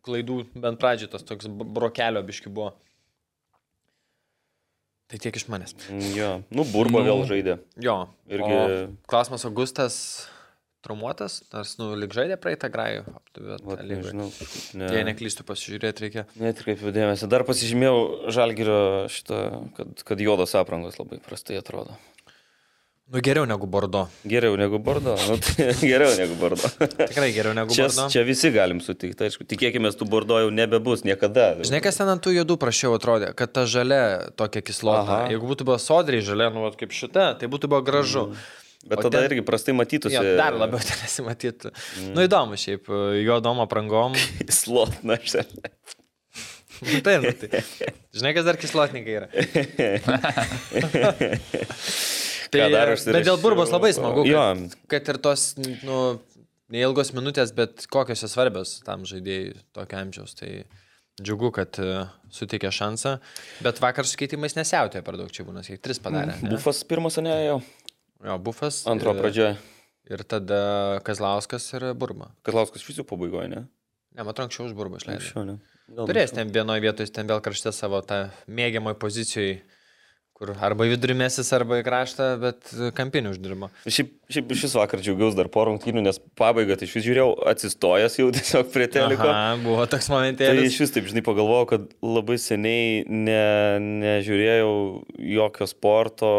klaidų, bent pradžioj tas toks brokelio biški buvo. Tai tiek iš manęs. Mm, Jo, nu, burba vėl žaidė. Jo. Irgi- O klausimas Augustas traumuotas, nors, nu, lik žaidė praeitą grajų. Vat, nežinau, ne. Jei neklystu, pasižiūrėti reikia. Net kaip dėmesį. Dar pasižymėjau žalgirio šitą, kad, kad juodos aprangos labai prastai atrodo. Nu, geriau negu Bordo. Geriau negu Bordo. Nu, tai, [LAUGHS] geriau negu Bordo. Tikrai geriau negu Čia, Bordo. čia visi galim sutikti, aišku. Tikėkime, tų Bordo jau nebebus niekada. Žinai, kas ten ant tų juodų prašiau atrodė, kad ta žalia tokia kislota. Aha. Jeigu būtų buvo sodriai žalia, nu, vat kaip šita, tai būtų buvo gražu. Bet O tada ten- irgi prastai matytųsi. Jo, dar labiau [LAUGHS] ten nesimatytų. Mm. Nu, įdomu šiaip, juodom aprangom. [LAUGHS] Slotna šią. Nu, tai, nu, tai. Žinai, kas dar kislotnikai yra. Ką dar bet užsirašiau? dėl burbos labai smagu, kad, kad ir tos, nu, neilgos minutės, bet kokios jos svarbios tam žaidėjai tokio amžiaus. Tai džiugu, kad uh, suteikė šansą. Bet vakar su keitimais nesiautė per daug čia būna, kiek tris padarė. ne? Bufas pirmas, ne, jau. Jo, bufas. Antro ir- pradžioje. Ir tada Kazlauskas ir Burba. Kazlauskas visų pabaigoje, ne? Ne, matau, anksčiau už ne? Gal Turės ten vienoje vietoje, ten vėl krašte savo tą mėgiamoj pozicijoje, kur arba vidurimesis, arba į kraštą, bet kampinį uždirbo. Šiaip, šiaip šis vakar džiaugiausi dar po rungtynių, nes pabaigą tai iš vis žiūrėjau atsistojęs jau [LAUGHS] tiesiog prie teliko. Aha, buvo toks Tai momentėlis. iš vis taip, žinai, pagalvojau, kad labai seniai ne, nežiūrėjau jokio sporto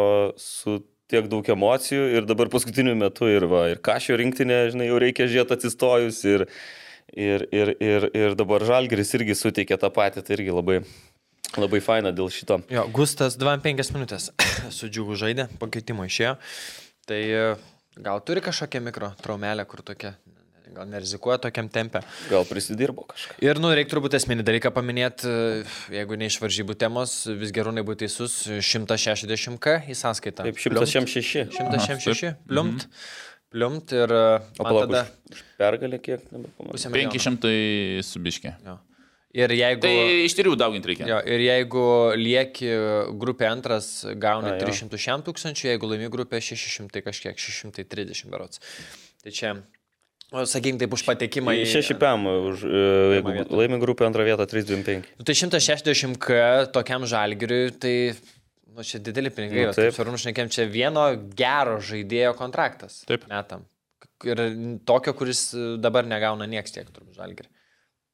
su tiek daug emocijų ir dabar paskutiniu metu ir, va, ir kažio rinktinė, žinai, jau reikia žiūrėti atsistojus ir, ir, ir, ir, ir dabar Žalgeris irgi suteikė tą patį, tai irgi labai, labai faina dėl šito. Jo, Gustas 25 minutės [COUGHS] su džiugu žaidė, pakeitimo išėjo. Tai e, gal turi kažkokią mikro traumelę, kur tokia, gal nerizikuoja tokiam tempė. Gal prisidirbo kažką. Ir, nu, reikia turbūt esminį dalyką paminėti, jeigu ne iš varžybų temos, vis gerūnai būtų teisus, 160k į sąskaitą. Taip, 106. 166, pliumt, pliumt ir e, O palauk, tada pergalę kiek? nebepamenu. pusė milijono. 500 subiškė. Jo. Ir jeigu... Tai iš tyrių dauginti reikia. Jo, ir jeigu lieki grupė antras, gauni A, jo. 300 šiam tūkstančių, jeigu laimi grupė 600 kažkiek, 630 berots. Tai čia, o, sakykim, taip už patekimą į... 6 PM, už, e, jeigu vietą. laimi grupę antrą vietą 325. Nu, tai 160k tokiam žalgiriui, tai... Nu, čia dideli pinigai, Nu, taip. taip. Svarbu, šnekėm, čia vieno gero žaidėjo kontraktas. Taip. Metam. Ir tokio, kuris dabar negauna nieks tiek, turbūt, žalgiriui.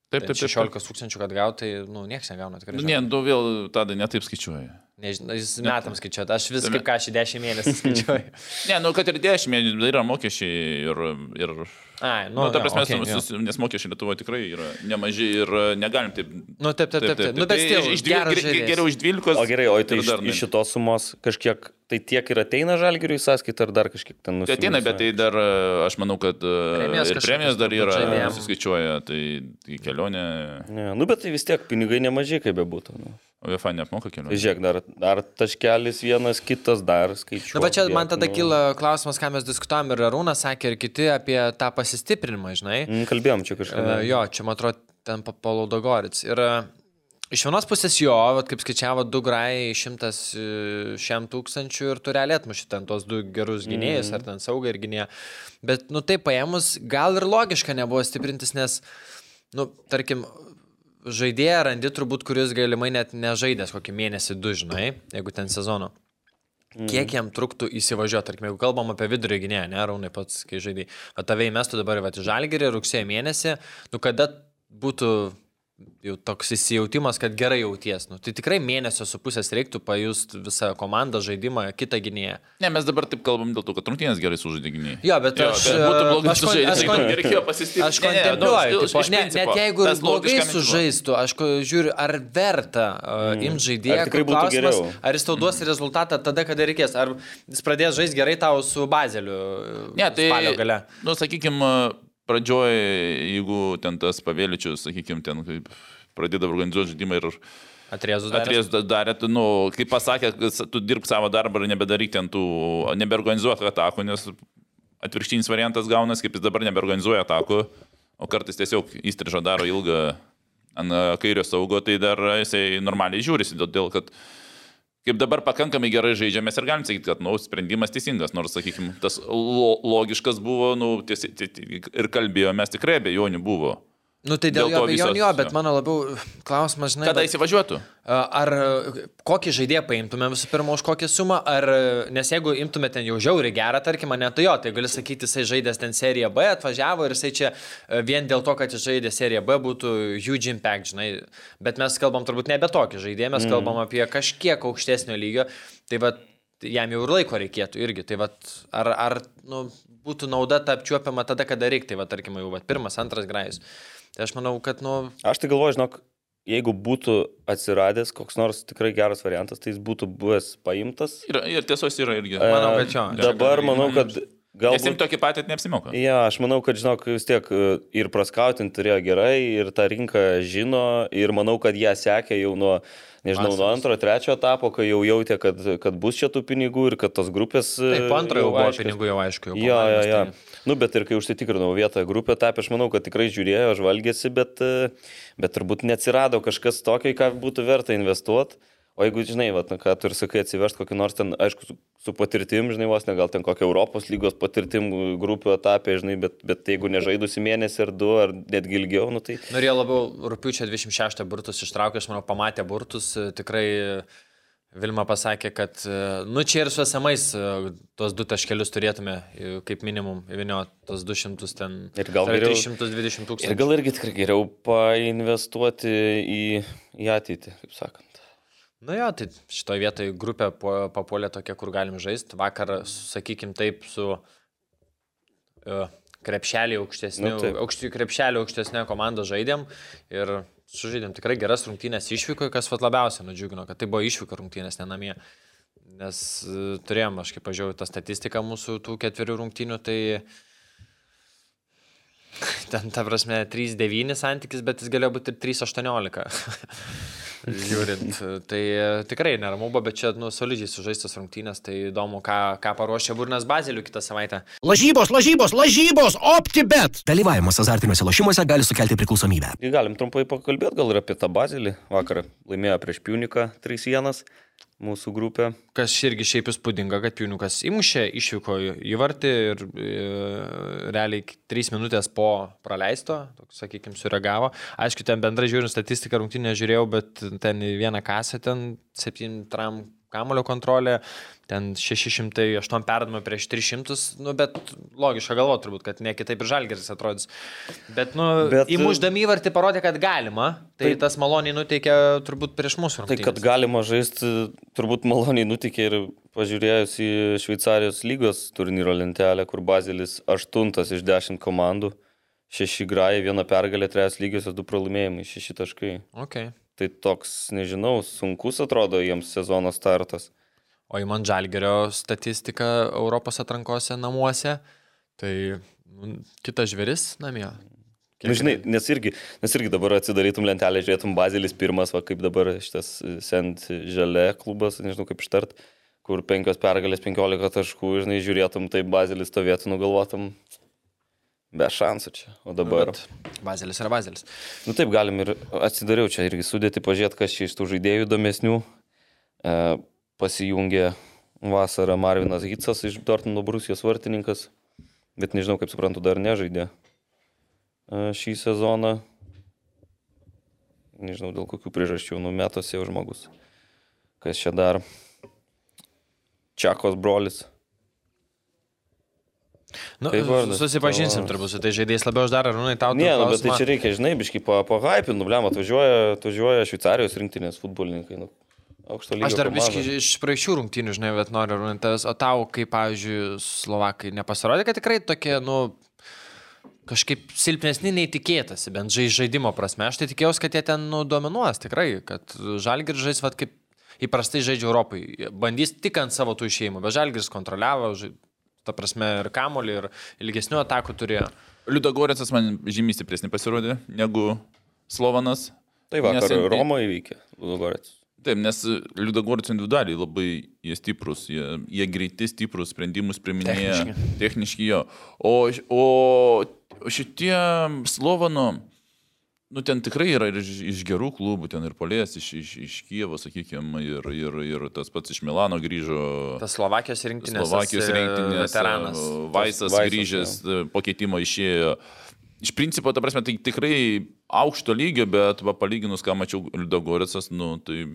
Taip, taip, taip. 16 tūkstančių, kad gautų, tai, nu, nieks negauna tikrai. Nu, Ne, tu vėl tada netaip skaičiuoji. Nežinau, jis metams skaičiuoja, aš vis kaip ką šį 10 mėnesių skaičiuoju. [LAUGHS] Ne, nu, kad ir 10 mėnesių yra mokesčiai ir... ir Ai, nu, nu, ta prasme, okay, sus, nes mokesčiai Lietuvoje tikrai yra nemaži ir e, negalim taip... Nu, taip, taip, taip, taip. Nu, bet Tai still, iš dvie- geras ge- ge- žaidėjas. Geriau iš 12. O gerai, o tai iš, iš šitos sumos kažkiek, tai tiek ir ateina žalgeriui į sąskaitą, ar dar kažkiek ten Tai ateina, bet tai dar, e, aš manau, kad e, Premijos premijos dar yra, žaidėjam. suskaičiuoja, tai, tai kelionė, Ne, nu, bet tai vis tiek pinigai nemažai, kaip bebūtų. Nu. UEFA neapmoka Tai kelionė. žiūrėk, dar, dar taškelis vienas, kitas dar skaičiuoja. Nu, va čia man tada kyla klausimas, ką mes diskutavom ir Arūnas sakė, ir kiti apie tą pasistiprinimą, žinai. Mm, kalbėjom čia kažką. Uh, jo, čia man atrodo, ten Palaudogorits. Ir uh, iš vienos pusės jo, vat, kaip skaičiavo, du grai šimtas uh, šiam tūkstančių ir tu realiai atmuši ten tos du gerus gynėjus, mm. ar ten saugą ir gynėją. Bet, nu, tai paėmus, gal ir logiška nebuvo stiprintis, nes, nu, tarkim, žaidėją randi turbūt, kuris galimai net nežaidęs kokį mėnesį du, žinai, jeigu ten sezono. Kiek jam truktų įsivažiuoti, tarkim, jeigu kalbam apie vidurio gynėją, ne, Raunai pats, kai žaidai, o tave įmestų dabar į Žalgirį rugsėjo mėnesį, nu kada būtų jau toks įsijautimas, kad gerai jauties, nu tai tikrai mėnesio su pusės reiktų pajusti visą komandą, žaidimą, kitą gynėją. Ne, mes dabar taip kalbam dėl to, kad rungtynės gerai sužaidė gyniai. Jo, bet aš... būtų blogai sužaidęs, aš jeigu kon- reikėjo pasistiprinti. Aš Ne, ne, nu, kontempliuoju, iš- tipo, iš ne, net jeigu ir blogai sužaistų, aš žiūriu, ar verta uh, imti žaidėją, Ar tikrai būtų klausimas, geriau? ar jis tau duos rezultatą tada, kada reikės, ar jis pradės žaisti gerai tau su bazeliu Ne, tai, spalio gale. nu, sakykime, pradžioje, jeigu ten tas pavėličius, sakykime, ten pradėdavo organizuoti žaidimą ir Atrėzus dar. atrės darė, tu, nu, kaip pasakė, tu dirbk savo darbą ir nebedaryk ten tų, nebeorganizuok atakų, nes atvirkštinis variantas gaunas, kaip jis dabar nebeorganizuoja atakų, o kartais tiesiog įstrižo daro ilgą ant kairio saugo, tai dar jisai normaliai žiūrisi, dėl, dėl kad kaip dabar pakankamai gerai žaidžia, mes ir galim sakyti, kad, nu, sprendimas teisingas, nors, sakykime, tas lo, logiškas buvo, nu, tiesi, ti- ti- ir kalbėjomės, tikrai abejonių buvo. Nu tai dėl, Dėl jo abejonių, bet mano labiau klausimas, žinai, Kada vat- įsivažiuotų? Ar kokį žaidėją paimtume visų pirma už kokią sumą, ar, nes jeigu imtume ten jau žiauriai gerą, tarkim, ne, tai jo, tai gali sakyti, jisai žaidęs ten seriją B, atvažiavo ir jisai čia vien dėl to, kad jis žaidė seriją B, būtų huge impact, žinai. Bet mes kalbam turbūt ne apie tokį žaidėją, mes mm. kalbam apie kažkiek aukštesnio lygio, tai va jam jau ir laiko reikėtų irgi. Tai va, ar, ar nu, būtų nauda ta apčiuopiama tada, kada reikia, tai va, tarkim, jau va, pirmas, antras grajus. Tai aš manau, kad, nu, Aš tai galvoju, žinok, jeigu būtų atsiradęs koks nors tikrai geras variantas, tai jis būtų buvęs paimtas. Ir, ir tiesos yra irgi. Manau, kad jo. Dabar manau, kad galbūt... jiems tokį patį neapsimoka. Ja, aš manau, kad, žinok, vis tiek e, ir praskautinti turėjo gerai, ir tą rinką žino, ir manau, kad ją sekė jau nuo, nežinau, nuo Vasaros. antro, trečio etapo, kai jau jautė, kad, kad bus čia tų pinigų ir kad tos grupės... e, taip, antrojo jau buvo aiškios. pinigų jau aišku. Jau Jo, jo, pamatymas, jo. tai- Nu, bet ir kai užsitikrinau vietą grupę etapę, aš manau, kad tikrai žiūrėjo, žvalgėsi, bet, e, bet turbūt neatsirado kažkas tokio, į ką būtų verta investuoti. O jeigu, žinai, na, ką tu ir sakai, atsivežt kokį nors ten, aišku, su, su patirtim, žinai, vos ne gal ten kokią Europos lygos patirtim grupių etapė, žinai, bet, bet jeigu nežaidusi mėnesį ar du, ar netgi ilgiau, nu tai... Norėjo labiau rūpiučio 26 burtus ištraukė, aš manau, pamatė burtus, tikrai Vilma pasakė, kad, nu čia ir su esamais tuos du taškelius turėtume, kaip minimum, įvinio tos 200 ten. Ir gal tai geriau- 320 tūkstančių. Ir gal irgi tikrai geriau painvestuoti į, į ateitį, kaip sakant. Nu jo, tai šitoje vietoje grupė po- papuolė tokia, kur galim žaisti. Vakar, sakykim taip, su uh, krepšelį aukštesniu, Nu, aukšti, krepšelį aukštesnė komanda žaidėm ir sužaidėm tikrai geras rungtynės išvykoje, kas vat labiausiai nudžiugino, kad tai buvo išvyko rungtynės, ne namie. Nes uh, turėjom, aš kaip pažiūrėjau tą statistiką mūsų tų ketverių rungtynių, tai ten, ta prasme, 3-9 santykis, bet jis galėjo būti ir 3-18. [LAUGHS] Žiūrint, tai e, tikrai neramu bet čia, nu, solidžiai sužaistas rungtynės, tai įdomu, ką, ką paruošė Burnas Bazilių kitą savaitę. Lažybos, lažybos, lažybos, OptiBet. Dalyvavimas azartiniuose lošimuose gali sukelti priklausomybę. Ir galim trumpai pakalbėti gal ir apie tą bazilį. Vakar laimėjo prieš Piuniką 3-1 mūsų grupė. Kas irgi šiaip įspūdinga, kad Piuniukas įmušė, išvyko į vartį ir e, realiai 3 minutės po praleisto, toks, sakykime, sureagavo. Aišku, ten bendrai žiūrint statistiką rungtynę žiūrėjau, bet ten vieną kasę, ten 7 tram kamulio kontrolė, ten 608 perdama prieš 300, nu, bet logiška galvo turbūt, kad ne kitaip ir žalgeris atrodys. Bet, nu, Bet- įmuždami įvartį parodė, kad galima, tai Taip. tas maloniai nuteikė turbūt prieš mūsų Tai rungtynės. kad galima žaisti, turbūt maloniai nutikė ir pažiūrėjus į Šveicarijos lygos turnyro lentelę, kur Bazilis 8 iš 10 komandų, 6 grajai, viena pergalė, 3 lygiosios, 2 pralaimėjimai, 6 taškai. Okay. Tai toks, nežinau, sunkus atrodo jiems sezono startas. O į man žalgerio statistiką Europos atrankose namuose, tai nu, kitas žvėris namie. Na, žinai, nes irgi, nes irgi dabar atsidarytum lentelę, žiūrėtum Bazilis pirmas, va kaip dabar šitas Sent Želė klubas, nežinau kaip ištart, kur penkios pergalės, penkiolika taškų, žinai, žiūrėtum, tai Bazilis stovėtų, nugalvotum, be šansų čia. O dabar. Bet Bazelis yra Bazelis. Nu taip, galim ir atsidariau čia irgi sudėti, pažiūrėti, kas čia iš tų žaidėjų įdomesnių. E, pasijungė vasarą Marvinas Hitsas iš Dortmundo Brusijos vartininkas, bet nežinau, kaip suprantu, dar nežaidė e, šį sezoną. Nežinau, dėl kokių priežasčių numetosi jau žmogus. Kas čia dar? Čiakos brolis. Nu, susipažinsim O. turbūt su tai žaidėjais labiau aš dar, ar nu, tau Ne, nu, bet tai čia reikia, žinai, biškai po, po hypinų, blem, atvažiuoja, atvažiuoja Šveicarijos rinktinės futbolininkai. Nu. Aš dar biškai iš praeičių rungtynių, žinai, bet noriu runtas, o tau, kaip, pavyzdžiui, Slovakai nepasirodė, kad tikrai tokie, nu, kažkaip silpnesni neįtikėtasi, bent žai, žaidimo prasme. Aš tai tikėjausi, kad jie ten, nu, dominuos, tikrai, kad Žalgiris žais, vad, kaip įprastai žaidžia Europai. Bandys tik ant savo tų išėjimų, bet Žalgiris kontroliavo, žai, ta prasme, ir kamolį, ir ilgesnių atakų turėjo. Liudagorėcas man žymiai stipresnį pasirodė negu Slovanas. Tai vakar Nes- Romo įvykė, Ludogorets. Taip, nes Liudagorėcas individualiai labai jie stiprus, jie, jie greiti, stiprus, sprendimus priminėja. Techniški. Techniški jo. O, o šitie Slovano, nu ten tikrai yra ir iš, iš gerų klubų, ten ir Polės, iš, iš, iš Kievo, sakykime, ir, ir, ir tas pats iš Milano grįžo. Tas Slovakijos rinktinės. Slovakijos e, rinktinės Veteranas. e, Vaisas Vaisas, grįžęs, e, po keitimo išėjo. Iš principo, ta prasme, tai tikrai aukšto lygio, bet va, palyginus, ką mačiau Liudogoricas, nu, tai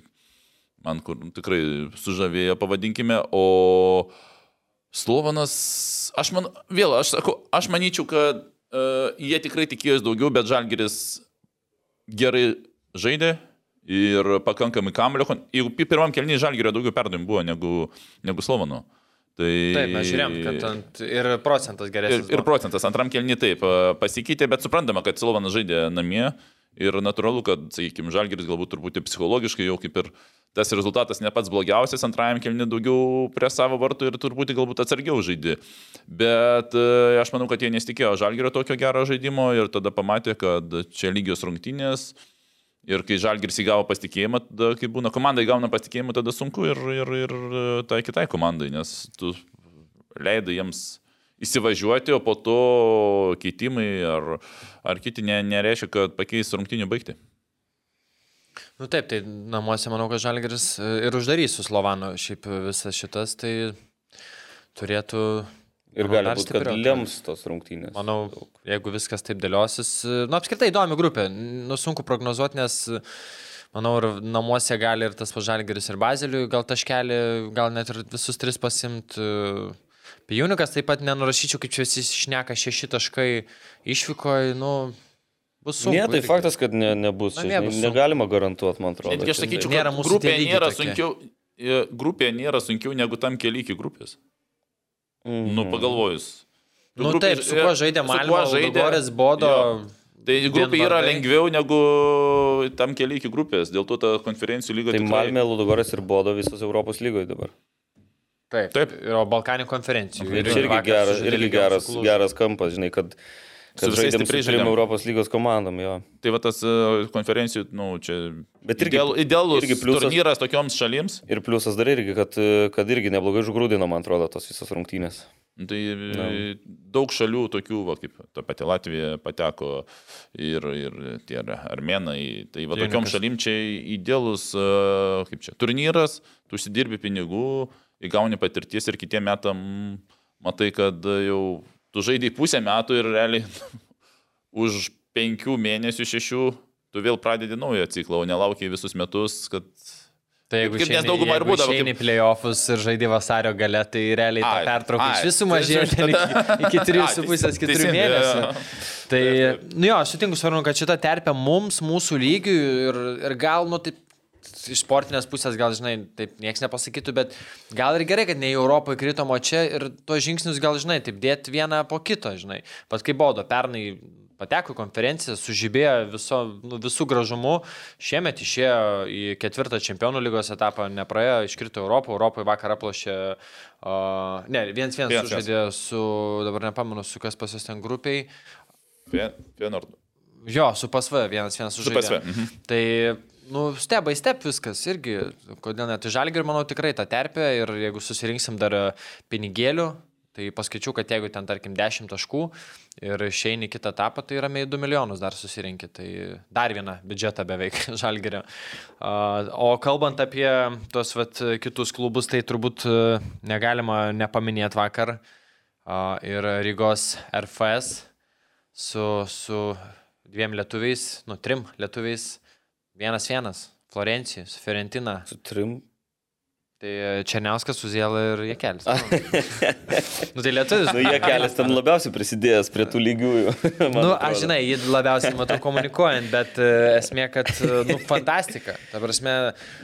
man kur tikrai sužavėjo, pavadinkime, o Slovanas, aš man, vėl, aš sakau, aš manyčiau, kad uh, jie tikrai tikėjosi daugiau, bet Žalgeris gerai žaidė ir pakankamai kamulio. Jeigu pi- pirmam kelniui Žalgerio daugiau perdavimų buvo negu, negu Slovano. Tai... Taip, mes žiūrėjom, kad ant, ir procentas Ir, geresnis. ir buvo. procentas antram kelniui taip pasikeitė, bet suprantama, kad Silvanas žaidė namie ir natūralu, kad, sakykime, Žalgeris galbūt truputį psichologiškai jau kaip ir tas rezultatas ne pats blogiausias, antrajam kelniui daugiau prie savo vartų ir turbūt galbūt atsargiau žaidė. Bet e, aš manau, kad jie nesitikėjo Žalgerio tokio gero žaidimo ir tada pamatė, kad čia lygios rungtynės. Ir kai Žalgiris įgavo pasitikėjimą, tada, kai būna komanda įgauna pasitikėjimą, tada sunku ir, ir, ir e, tai kitai komandai, nes tu leidai jiems įsivažiuoti, o po to keitimai ar, ar kiti ne, nereiškia, kad pakeis rungtinių baigti. Nu taip, tai namuose manau, kad Žalgeris e, ir uždarys su Slovanu šiaip visas šitas, tai turėtų... Ir gali būti, kad lems tos rungtynės. Manau, jeigu viskas taip dėliosis, nu apskritai įdomi grupė, nu sunku prognozuoti, nes manau, ir namuose gali ir tas pažalgeris ir baziliui gal taškelį, gal net ir visus tris pasimt. Pijunikas taip pat nenurašyčiau, kaip čia visi šneka, šeši taškai išvykoje, nu, bus sunku. Ne, tai faktas, kad ne, nebus. Namie čia, bus žinai, sunku. Negalima garantuoti, man atrodo. Netgi aš čia, sakyčiau, Nėra kad mūsų tie grupė nėra sunkiau. e, Grupė nėra sunkiau negu tam keli iki grupės. Mhm. Nu, pagalvojus. Tu Nu grupė- taip, su kuo žaidė su kuo Malmo, žaidė- Goris, Bodo. Jo. Tai grupė yra lengviau negu tam keli iki grupės, dėl to ta konferencijų lyga Tai tikrai- Malmė, Ludogoras ir Bodo visos Europos lygoje dabar. Taip, Taip. Ir o Balkanų konferencijų. Ir čia irgi vakar geras, irgi geras, geras kampas, žinai, kad, kad žaidėm stipriai žaidėm. Europos lygos komandom, jo. Tai va tas e, konferencijų, nu, čia. Bet irgi- ideal, idealus irgi pliusas- turnyras tokioms šalims. Ir pliusas dar irgi, kad, kad irgi neblogai žgrūdino, man atrodo, tos visos rungtynės. Nu, Tai e, daug šalių tokių, va, kaip ta pati Latvija pateko ir, ir tie ar- armenai. Tai va tokiom šalim čia idealus, e, kaip čia, turnyras, tu užsidirbi pinigų, įgauni patirties ir kitiem metam matai, kad jau tu žaidai pusę metų ir realiai [LAUGHS] už penkių mėnesių, šešių tu vėl pradedi naują ciklą, o nelaukiai visus metus, kad... Tai jeigu Kaip nes dauguma ir jeigu būdavo, išeini kaip- į playoffs ir žaidži vasario gale, tai realiai ta pertrauka iš visų tai ten iki, tada- [LAUGHS] iki 3,5-4 Ai, teisingai, mėnesių. Tai, nu jo, aš sutinku, svarbu, kad šita terpė mums, mūsų lygiui ir, ir gal, nu taip, iš sportinės pusės gal, žinai, taip niekas nepasakytų, bet gal ir gerai, kad ne į Europą įkrito o čia ir tuos žingsnius gal, žinai, taip dėti vieną po kito, žinai. Pat kaip baudo, pernai pateko į konferenciją, sužibėjo viso, nu, visų gražumų, šiemet išėjo į ketvirtą čempionų lygos etapą, nepraėjo, iškrito Europą, Europoje vakar aplošė, uh, ne, viens vienas sužaidė su, dabar nepamenu, su kas pas jūs ten grupiai, Vienor. Jo, su PSV vienas vienas Su sužaidė. PSV, mhm. Tai, nu, step by step viskas irgi. Kodėl net žalgi ir manau tikrai tą terpę ir jeigu susirinksim dar e, pinigėlių, tai paskaičiau, kad jeigu ten tarkim 10 taškų ir išeini kitą etapą, tai ramiai 2 milijonus dar susirinkti. Tai dar vieną biudžetą beveik [LAUGHS] žalgerio. O kalbant apie tos vat, kitus klubus, tai turbūt e, negalima nepaminėti vakar ir Rygos RFS su, su dviem lietuviais, nu, trim lietuviais, vienas vienas, Florencija, su Fiorentina, Su trim. tai Černiauskas, Suziela ir Jekelis. [LAUGHS] Nu, tai lietuvis. Nu, jie kelias ten labiausiai prisidėjęs prie tų lygiųjų. [LAUGHS] Nu, aš žinai, jį labiausiai matau komunikuojant, bet e, esmė, kad, e, nu, fantastika. Ta prasme,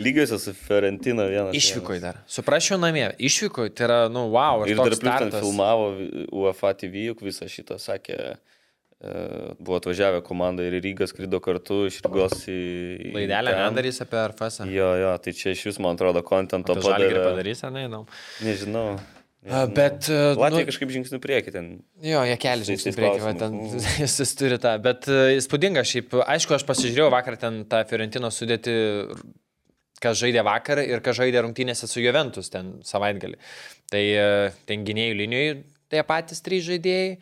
Lygiuose su Fiorentina vienas. išvykoj dar. Suprasčiau namie, išvykoj, tai yra, nu, wow, Ir dar plius ten filmavo UEFA TV, juk visą šitą sakė, e, buvo atvažiavę komanda ir į Rygą skrido kartu iš Rygos į... Laidelę nedarys apie RFS. Jo, jo, tai čia iš vis, man atrodo, kontento Žalgirį padarė. padarys, ar ne, įdomu. Nežinau. A, Bet, e, Latvija nu, kažkaip žingsnių prieki ten. Jo, jie keli žingsnių tais priekį, va, ten klausimais, jis, jis turi tą, bet e, įspūdinga šiaip, aišku, aš pasižiūrėjau vakar ten tą Fiorentino sudėti, kas žaidė vakar ir kas žaidė rungtynėse su Juventus ten savaitgalį. Tai e, ten gynėjų linijoje tie patys trys žaidėjai,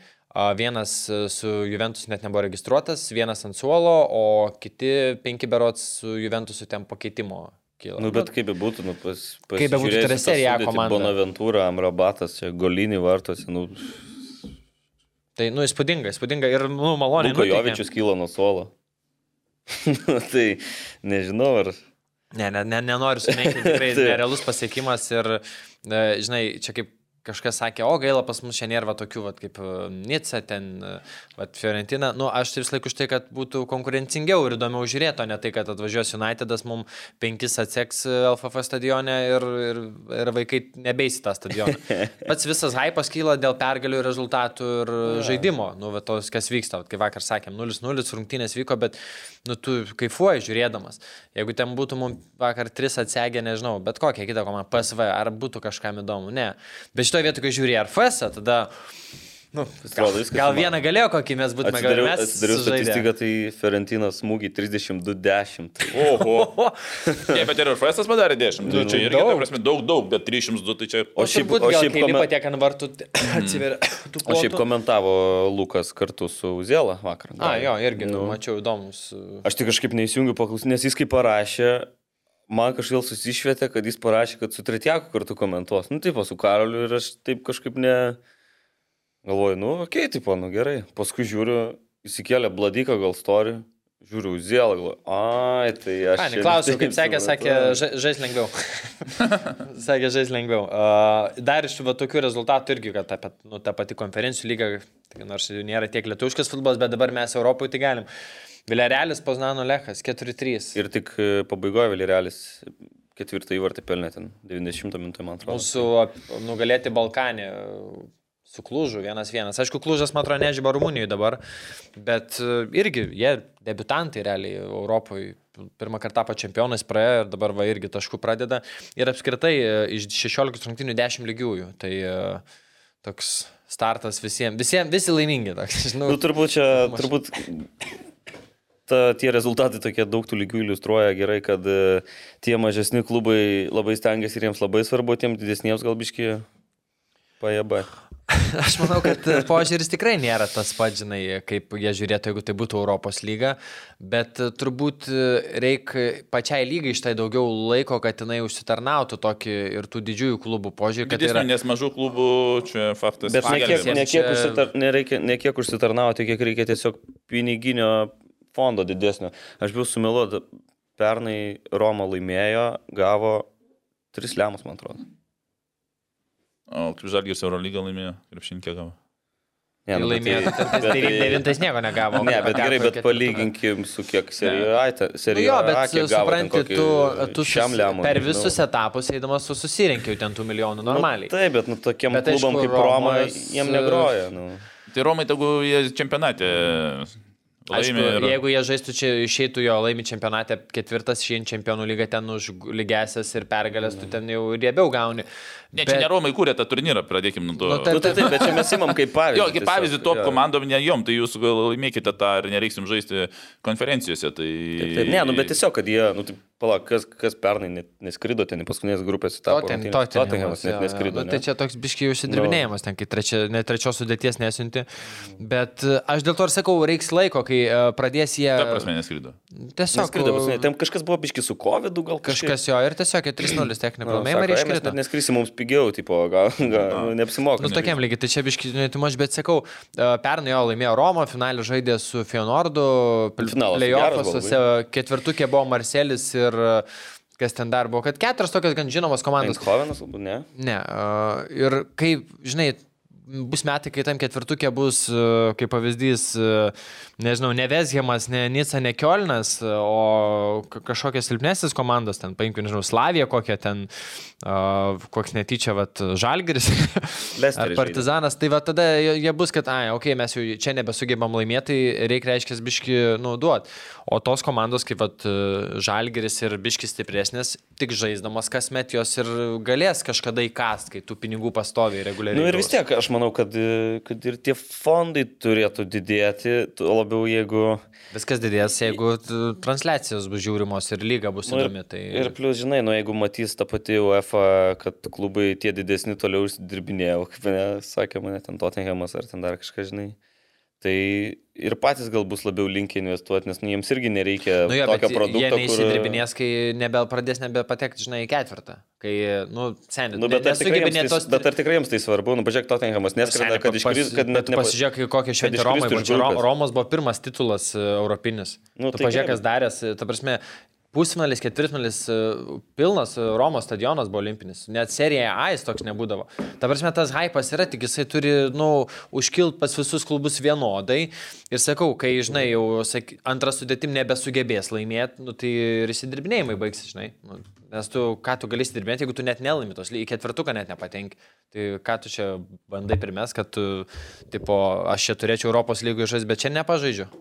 vienas e, su Juventus net nebuvo registruotas, vienas ant suolo, o kiti penki berots su Juventusu ten pakeitimo kilo. Nu, bet kaip bebūtų, nu, pas, pas Kaip bebūtų, tai yra Serie A komanda. Bonaventūra, Amrabatas, Golinį vartosi, nu, Tai, nu, įspūdinga, įspūdinga ir, nu, maloniai. Luka nuteikia. Jovičius kilo nuo suolo. [LAUGHS] tai nežinau, ar... Ne, ne, ne nenoriu sumenkinti, tikrai [LAUGHS] Taip. nerealus pasiekimas ir, e, žinai, čia kaip kažkas sakė, o gaila pas mus šiandien va tokių, va, kaip e, Nica, ten, e, va, Fiorentina. Nu, aš vis laik už tai, kad būtų konkurencingiau ir įdomiau žiūrėti, o ne tai, kad atvažiuos Unitedas, mums penkis atseks e, LFF stadione ir, ir, ir vaikai nebeisi tą stadioną. [LAUGHS] Pats visas hypas kyla dėl pergalių rezultatų ir žaidimo, nu, va, tos, kas vyksta, va, kaip vakar sakėm, 0-0 rungtynės vyko, bet, nu, tu kaifuoji žiūrėdamas. Jeigu ten būtų mums vakar 3 atsegę, nežinau, bet kokią kitą komandą, PSV, ar būtų kažkam įdomu, ne. Bet šitoje vietoje, kai žiūri RFS, tada Nu, gal, gal vieną galėjo kokį mes būtume gal Atsidariau, mes atsidariau statistiką, tai Ferentinas smūgį 32-10. [LAUGHS] Oho. Ne, bet ir Festas padarė 10. Nu, čia irgi, daug. ta prasme, daug, daug, bet 302 tai čia... O O šiaip- o gal, šiaip kai komen- lipa tiek ant vartų, [CLEARS THROAT] atsiveria. O šiaip komentavo Lukas kartu su Uzėla vakar. A, jo, irgi, nu, Nu. mačiau įdomus. Aš tik kažkaip neįsijungiu paklausyti, nes jis kaip parašė, man kažkaip susišvietė, kad jis parašė, kad su Tretjaku kartu komentuos. Nu, taip, su Karoliu ir aš taip kažkaip ne... Galvoju, nu, okei, okay, taip, nu gerai. Paskui žiūriu, įsikėlė Bladiką gal story, žiūriu Uzėlą, galvoju, ai, tai aš... A, čia neklausiau, taip kaip sakė, sakė, žais lengviau. [LAUGHS] sakė, žais lengviau. Uh, dar iš va, tokių rezultatų irgi, kad ta, nu, ta pati konferencijų lyga, tai nors jų nėra tiek lietuviškas futbolas, bet dabar mes Europoje tai galim. Vilerealis, Poznano Lechas, 4-3. Ir tik e, pabaigoje Vilirealis ketvirtą įvartį pelnė ten 90 minutų, man atrodo. Mūsų nugalėti Balkanė su Klužu, vienas vienas. Aišku, Klužas, man atrodo, nežyba Rumunijoje dabar, bet e, irgi jie debutantai realiai Europoje. Pirmą kartą tapo čempionais praėjo ir dabar va irgi taškų pradeda. Ir apskritai e, iš 16 rungtynių 10 lygiųjų. Tai toks startas visiems, visiems, visi laimingi. Toks, žinau, Nu, turbūt čia, turbūt ta, tie rezultatai tokie daug tų lygių iliustruoja gerai, kad e, tie mažesni klubai labai stengiasi ir jiems labai svarbu, tiem didesniems galbiški pajaba. [LAUGHS] Aš manau, kad požiūris tikrai nėra tas pats, žinai, kaip jie žiūrėtų, jeigu tai būtų Europos lyga, bet turbūt reikia pačiai lygai iš tai daugiau laiko, kad jinai užsitarnautų tokį ir tų didžiųjų klubų požiūrį, kad tai Didesnių, yra... nes mažų klubų čia faktas. Bet ne kiek, ne, kiek Čia- užsitar, nereikia, ne kiek užsitarnauti, kiek reikia tiesiog piniginio fondo didesnio. Aš buvau sumiluoti, pernai Roma laimėjo, gavo tris lemus, man atrodo. O kaip Žalgis Eurolygą laimėjo, krepšinkė gavo. Ne, Tai nu, laimėjo, tai- tai bet tai- devintais nieko negavo. Ne, bet gerai, bet palyginkim su kiek serijoje. Nu jo, bet A, kiek gavo ten supranti, tu, tu šiam lemui, per visus etapus eidamas tu susirinkiau ten tų milijonų normaliai. Nu, taip, bet nu, tokiem Bet klubam aišku, kaip Roma, jiem negroja. Nu. Tai Romai, tegu jie čempionate Aišku. Ir... jeigu jie žaistų čia, išeitų jo laimi čempionate ketvirtas, šiandien čempionų lyga ten už lygesias ir pergalės, tu ten jau riebiau gauni. Ne, čia ne Romai kūrė tą turnyrą, pradėkim nuo to. Nu, taip, Nu, tai taip, bet čia mes imam kaip [LAUGHS] pavyzdį. Jo, kaip pavyzdį top komandom, ne jom, tai jūs laimėkite tą ir nereiksim žaisti konferencijose. Tai... Taip, taip, ne, nu, bet tiesiog, kad jie, nu, tai, palauk, kas, kas pernai net, neskrido ten į paskutinės grupės etapą. Tottenhamas net jo. neskrido. Nu, tai čia toks biškiai užsidirbinėjimas, ten, kai trečia, ne trečios sudėties nesinti. Bet e, aš dėl to ir sakau, reiks laiko, kai e, pradės jie... Ta prasme neskrido. Tiesiog Neskrido, pas mane. Ten kažkas buvo biški su COVID, gal kažkas. kažkas jo ir tiesiog 3-0 techninį Nu, pralaimėjimą sako, ir "Ai, mes iškrito. net neskrisim mums pigiau, tipo, gal, gal nu, neapsimoka. Nu, tokiam lygiai, tai čia biški, nu, tai aš bet sakau, e, pernai jo laimėjo Romo, finalį žaidė su Fionordu, playoffuose, ketvirtukė buvo Marcelis ir e, kas ten dar buvo, kad keturios tokios gan žinomos komandos. Eindhovenas, galbūt ne. Ne. a, Ir kaip, žinai, bus metai, kai tam ketvirtukė bus, a, kaip pavyzdys, a, nežinau, ne Veshemas, ne Nica, ne Kielnas, o ka- kažkokios silpnesnės komandos, ten, paimkim, nežinau, Slavija kokia ten, koks netyčia, vat, Žalgiris [LAUGHS] ar Partizanas, tai va tada jie bus, kad, ai, okei, okay, mes jau čia nebesugebam laimėti, tai reikia, reiškia, biški, duot. O tos komandos, kaip vat, Žalgiris ir biški stipresnės, tik žaisdamas kasmet jos ir galės kažkada įkast, kai tų pinigų pastoviai reguliariai. Na nu, ir vis tiek, aš manau, kad, e, kad ir tie fondai turėtų didėti, labiau jeigu... Viskas didės, jeigu transliacijos bus žiūrimos ir lyga bus Nu, įdomi. Tai... ir plus, žinai, nu, jeigu matys tą patį UEFA, kad klubai tie didesni toliau užsidirbinėjo, kaip ne, sakė mane ten Tottenhamas ar ten dar kažkas, žinai. Tai ir patys gal bus labiau linkę investuoti, nes nu, jiems irgi nereikia Nu jo, tokio produkto. jie kur- neįsidirbinės, kai nebel pradės nebepatekti, žinai, į ketvirtą. Kai, nu, seniai, Nu, bet, ar tikrai tai, tos... bet ar tikrai jiems tai svarbu? Nu, pažiūrėk, Tottenhamas neskrenda, kad iškris, kad net tu Pasižiūrėk, šventę iškristų Romai, iš buvo. čia Ro- grupės. Romos buvo pirmas titulas e, europinis. Nu, tu tai pažiūrėk, kas darės, e, ta prasme, pusfinalis, ketvirtfinalis, e, pilnas e, Romos stadionas buvo olimpinis. Net serija A jis toks nebūdavo. Ta prasme, tas hypas yra, tik jisai turi, nu, užkilt pas visus klubus vienodai. Ir sakau, kai, žinai, jau sak, antras sudėtim nebesugebės laimėti, nu, tai ir įsidirbinėjimai baigsis, žinai. Nu, nes tu, ką tu galėsi dirbėti, jeigu tu net nelaimi tos, į ketvirtuką net nepatenki. Tai ką tu čia bandai pirmės, kad tu, tipo, aš čia turėčiau Europos lygų žaisti, bet čia nepažaidžiu.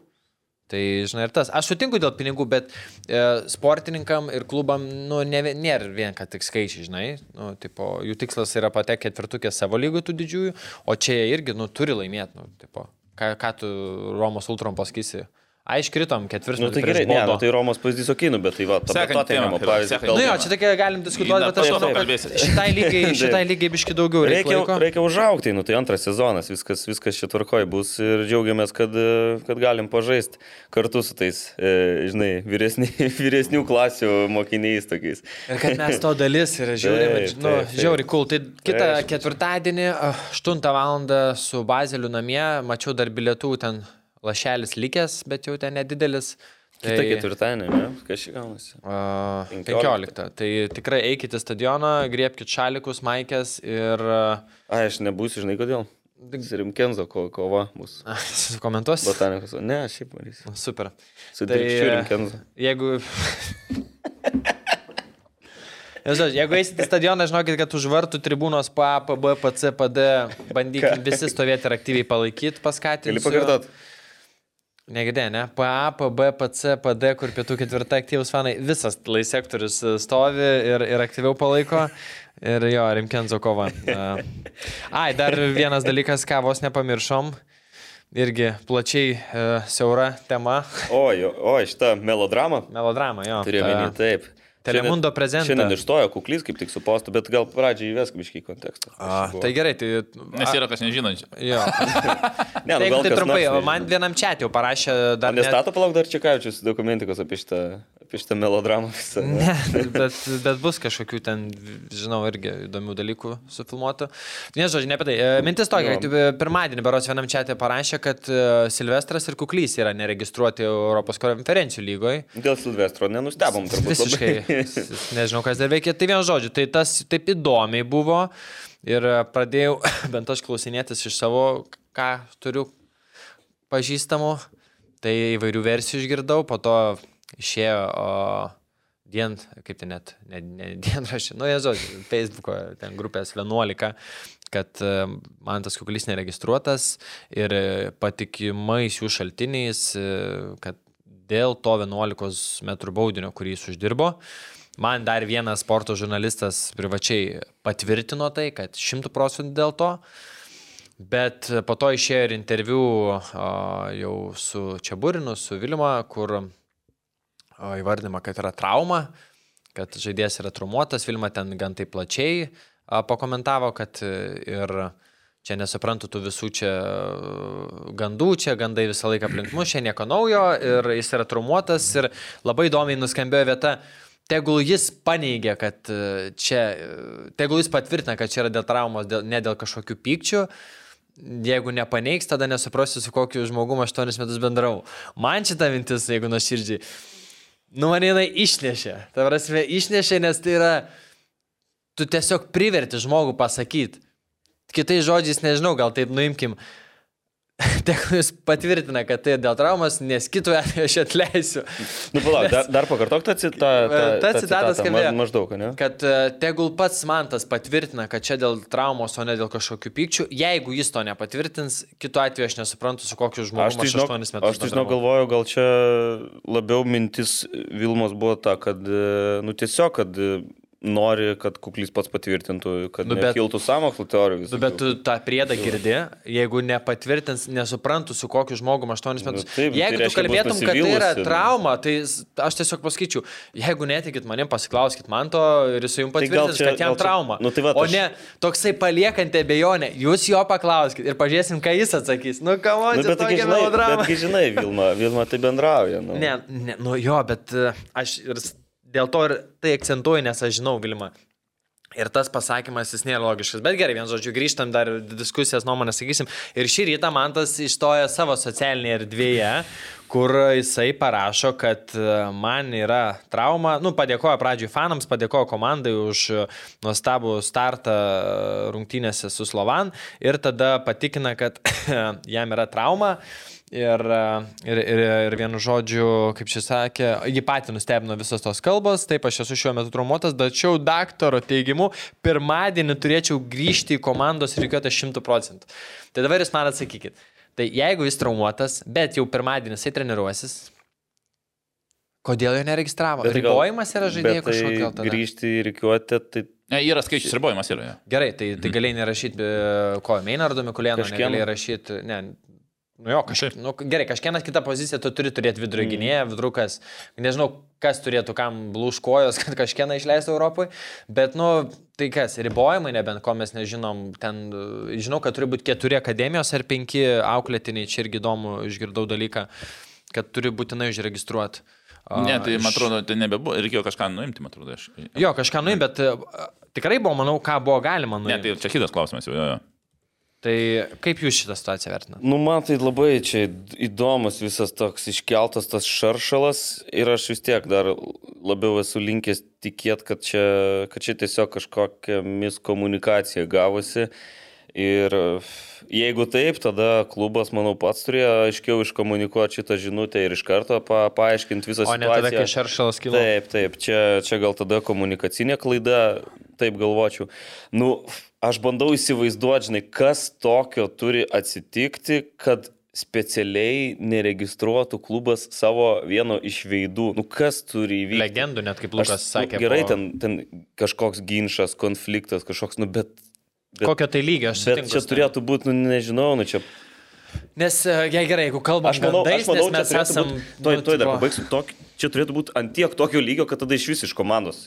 Tai, žinai, ir tas. Aš sutinku dėl pinigų, bet e, sportininkam ir klubam, nu, ne, nėra vien, kad tik skaičiai, žinai. Nu, tipo, jų tikslas yra patekti ketvirtukė savo lygų tų didžiųjų, o čia jie irgi, nu, turi laimėti, nu, tipo. Ką, ką tu Romos Ultrom pasakysi? Ai, iškritom ketvirtį. Nu, tai gerai, ne, nu, tai Romos pavyzdys okinų, bet tai va, ta Tottenhamo pavyzdį. sekanti. Nu jo, čia tokia galim diskutuoti, Na, bet aš manau, kalbėsit. šitai lygiai, [LAUGHS] šitai lygiai biški daugiau reikia. Reikia, reikia užaukti, nu tai antras sezonas, viskas, viskas čia tvarkoj bus ir džiaugiamės, kad, kad galim pažaisti kartu su tais, e, žinai, vyresni, [LAUGHS] vyresnių klasių mokiniais tokiais. Ir kad mes to dalis ir Taip, nu, taip, taip. žiauri, cool. Tai kitą ketvirtadienį, ah, 8 val. su Bazeliu namie, mačiau dar bilietų ten lašelis likęs, bet jau ten nedidelis. Kita ketvirtadienį, ne? Kas šį gaunasi? Uh, 15. 15. Tai tikrai eikite į stadioną, griebkite šalikus, maikės ir... Uh, Ai, aš nebūsiu, žinai kodėl. Rimkenzo ko, kova bus. [LAUGHS] komentuos. Botanikos. Ne, šiaip marysiu. Super. Su Tai, Rimkenzo. Jeigu... [LAUGHS] Nežinau, jeigu eisite į stadioną, žinokit, kad už vartų tribūnos PA, PB, PC, PD bandykite visi stovėti ir aktyviai palaikyti, paskatinti. Gali pakartot? Negidė, ne? PA, PB, PC, PD, kur pietų ketvirta aktyvus fanai, visas lai sektorius e, stovi ir, ir aktyviau palaiko. Ir jo, Rimkenzo kova. E, Ai, dar vienas dalykas, ką vos nepamiršom. Irgi plačiai e, siaura tema. Oi, oi, šitą melodramą. Melodrama, jo. Turėjau Ta- menį taip. Telemundo prezentą. Šiandien išstojo kuklys kaip tik su postu, bet gal pradžiai įvesk biškai kontekstą. A, tai gerai, tai... Nes yra kas nežinančių. Jo. Ne, Tai nu, jeigu gal tai kas trumpai, o man vienam čia jau parašė dar... net- Nestato palauk dar Čekavičius dokumentikos apie šitą, apie šitą melodramą visą. Ne, bet, bet bus kažkokių ten, žinau, irgi įdomių dalykų sufilmuotų. Nežodžiu, ne apie tai. E, Mintis tokia, kad e, pirmadienį beros vienam čia parašė, kad e, Silvestras ir Kuklys yra neregistruoti Europos konferencijų lygoje. Dėl Silvestro nenustebom turbūt. Visiškai. labai. [LAUGHS] Nežinau, kas dar veikia. Tai vienu žodžiu, tai tas taip įdomiai buvo ir pradėjau [COUGHS] bent aš klausinėtis iš savo, ką turiu pažįstamų. Tai įvairių versijų išgirdau, po to išėjo o, dien, kaip tai net, ne, ne dienrašė, nu, žodžiu, Facebook'o ten grupės 11, kad e, man tas kuklys neregistruotas ir patikimais jų šaltiniais, e, kad dėl to 11 m baudinio, kurį jis uždirbo, man dar vienas sporto žurnalistas privačiai patvirtino tai, kad 100 procentų dėl to. Bet po to išėjo ir interviu jau su Čiaburinu, su Vilma, kur įvardima, kad yra trauma, kad žaidėjas yra traumuotas. Vilma ten gan taip plačiai pakomentavo, kad ir čia nesuprantu tų visų čia e, gandų, čia gandai visą laiką aplink mus, čia nieko naujo ir jis yra traumuotas ir labai įdomiai nuskambėjo vieta. Tegul jis paneigia, kad e, čia, e, tegul jis patvirtina, kad čia yra dėl traumos, dėl, ne dėl kažkokių pykčių, jeigu nepaneigs, tada nesuprasiu, su kokiu žmogumu 8 metus bendrau. Man šitą mintis, jeigu nuoširdžiai, nu man jinai išnešė. Ta prasme, išnešė, nes tai yra, tu tiesiog priverti žmogų pasakyti. Kitais žodžiais, nežinau, gal taip nuimkim. [LAUGHS] Jis patvirtina, kad tai dėl traumos, nes kitų atveju aš atleisiu. Nu, palauk, dar, dar pakartok tą citatą. Ta citata skambėjo. Maždaug, ne? Kad e, tegul pats man tas patvirtina, kad čia dėl traumos, o ne dėl kažkokių pykčių. Jeigu jis to nepatvirtins, kitu atveju aš nesuprantu, su kokiu Aš žmogumi tai aš žinau, 8 metus. aš tai žinau, galvoju, gal čia labiau mintis Vilmos buvo ta, kad, e, nu tiesiog, kad nori, kad kuklys pats patvirtintų, kad Nu, nu, bet- kiltų samokslo teorijų. Nu, bet tu tą priedą girdi, jeigu nepatvirtins, nesuprantu, su kokiu žmogumi 8 metus. Nu, taip, tai jeigu tu reiškia, bus kalbėtum, kad tai yra nu. trauma, tai aš tiesiog pasakyčiau, jeigu netikit manim, pasiklauskit man to ir jis jums Tai patvirtins, čia- kad jam čia- trauma. nu, tai vat o aš- ne toksai paliekanti abejonė, jūs jo paklauskit ir pažiūrėsim, ką jis atsakys. Nu, ką man Nu, čia bet tokia melodrama. betgi žinai, Vilma, Vilma tai bendrauja. Nu. Ne, ne, nu jo, bet e, aš ir dėl to ir tai akcentuoju, nes aš žinau, Vilma. Ir tas pasakymas jis nėra logiškas. Bet gerai, vien žodžiu, grįžtam dar diskusijas nuomonės, sakysim. Ir šį rytą man tas išstoja savo socialinėje erdvėje, kur jisai parašo, kad e, man yra trauma. Nu, padėkoja pradžiui fanams, padėkoja komandai už e, nuostabų startą e, rungtynėse su Slovan. Ir tada patikina, kad [LAUGHS] jam yra trauma. Ir, ir, ir, ir vienu žodžiu, kaip šis sakė, jį patį nustebino visos tos kalbos, taip aš esu šiuo metu traumuotas, tačiau daktaro teigimu, pirmadienį turėčiau grįžti į komandos reikiuotę 100 procentų. Tai dabar jūs man atsakykit. Tai jeigu jis traumuotas, bet jau pirmadienį jisai treniruosis, kodėl jo neregistravo? Bet gal- Ribojimas yra žaidėjų bet tai kažkokio tada. Grįžti į reikiuotę, tai Ne, yra skaičius ribojimas yra. jo. Gerai, tai, tai galėjai nerašyti, ko, Meinardo Mikulėno, Kažkieno. negalėjai rašyti, ne, nu jo, kažkaip, nu, gerai, kažkienas kita pozicija, tu turi turėti vidurio gynėją, vidrukas, nežinau, kas turėtų kam lūškojos, [LAUGHS] kad kažkieną išleistų Europoje, bet, nu, tai kas, ribojimai, nebent ko mes nežinom, ten, žinau, kad turi būti keturi akademijos ar penki auklėtiniai, čia irgi įdomu, išgirdau dalyką, kad turi būtinai užregistruoti. Ne, tai man atrodo, tai nebebuvo, reikėjo kažką nuimti, man atrodo. Aš... Jo, kažką nuim, bet tikrai buvo, manau, ką buvo galima Ne, nuimti. tai čia kitas klausimas jau. Jo, jo. Tai kaip jūs šitą situaciją vertinate? Nu, man tai labai čia įdomus visas toks iškeltas tas šaršalas ir aš vis tiek dar labiau esu linkęs tikėti, kad čia, kad čia tiesiog kažkokia miskomunikacija gavosi. Ir jeigu taip, tada klubas, manau, pats turėjo aiškiau iškomunikuoti šitą žinutę ir iš karto pa, paaiškinti visą O ne situaciją. tada, kai šaršalas kilo. Taip, taip, čia, čia gal tada komunikacinė klaida, taip galvočiau. Nu, aš bandau įsivaizduoti, žinai, kas tokio turi atsitikti, kad specialiai neregistruotų klubas savo vieno iš veidų. Nu, kas turi įvykti? Legendų, net kaip Lukas Aš- sakė. Nu, gerai, po- ten, ten kažkoks ginčas, konfliktas, kažkoks, nu, bet... bet Kokio tai lygio aš Bet sutinku čia turėtų būti, nu, nežinau, nu čia... Nes, e, jei gerai, jeigu kalbam Aš manau, gandais, aš manau nes mes čia esam... turėtų būt, toj, nu, toj dar pabaigsiu, tok, čia turėtų būti ant tiek tokio lygio, kad tada iš vis iš komandos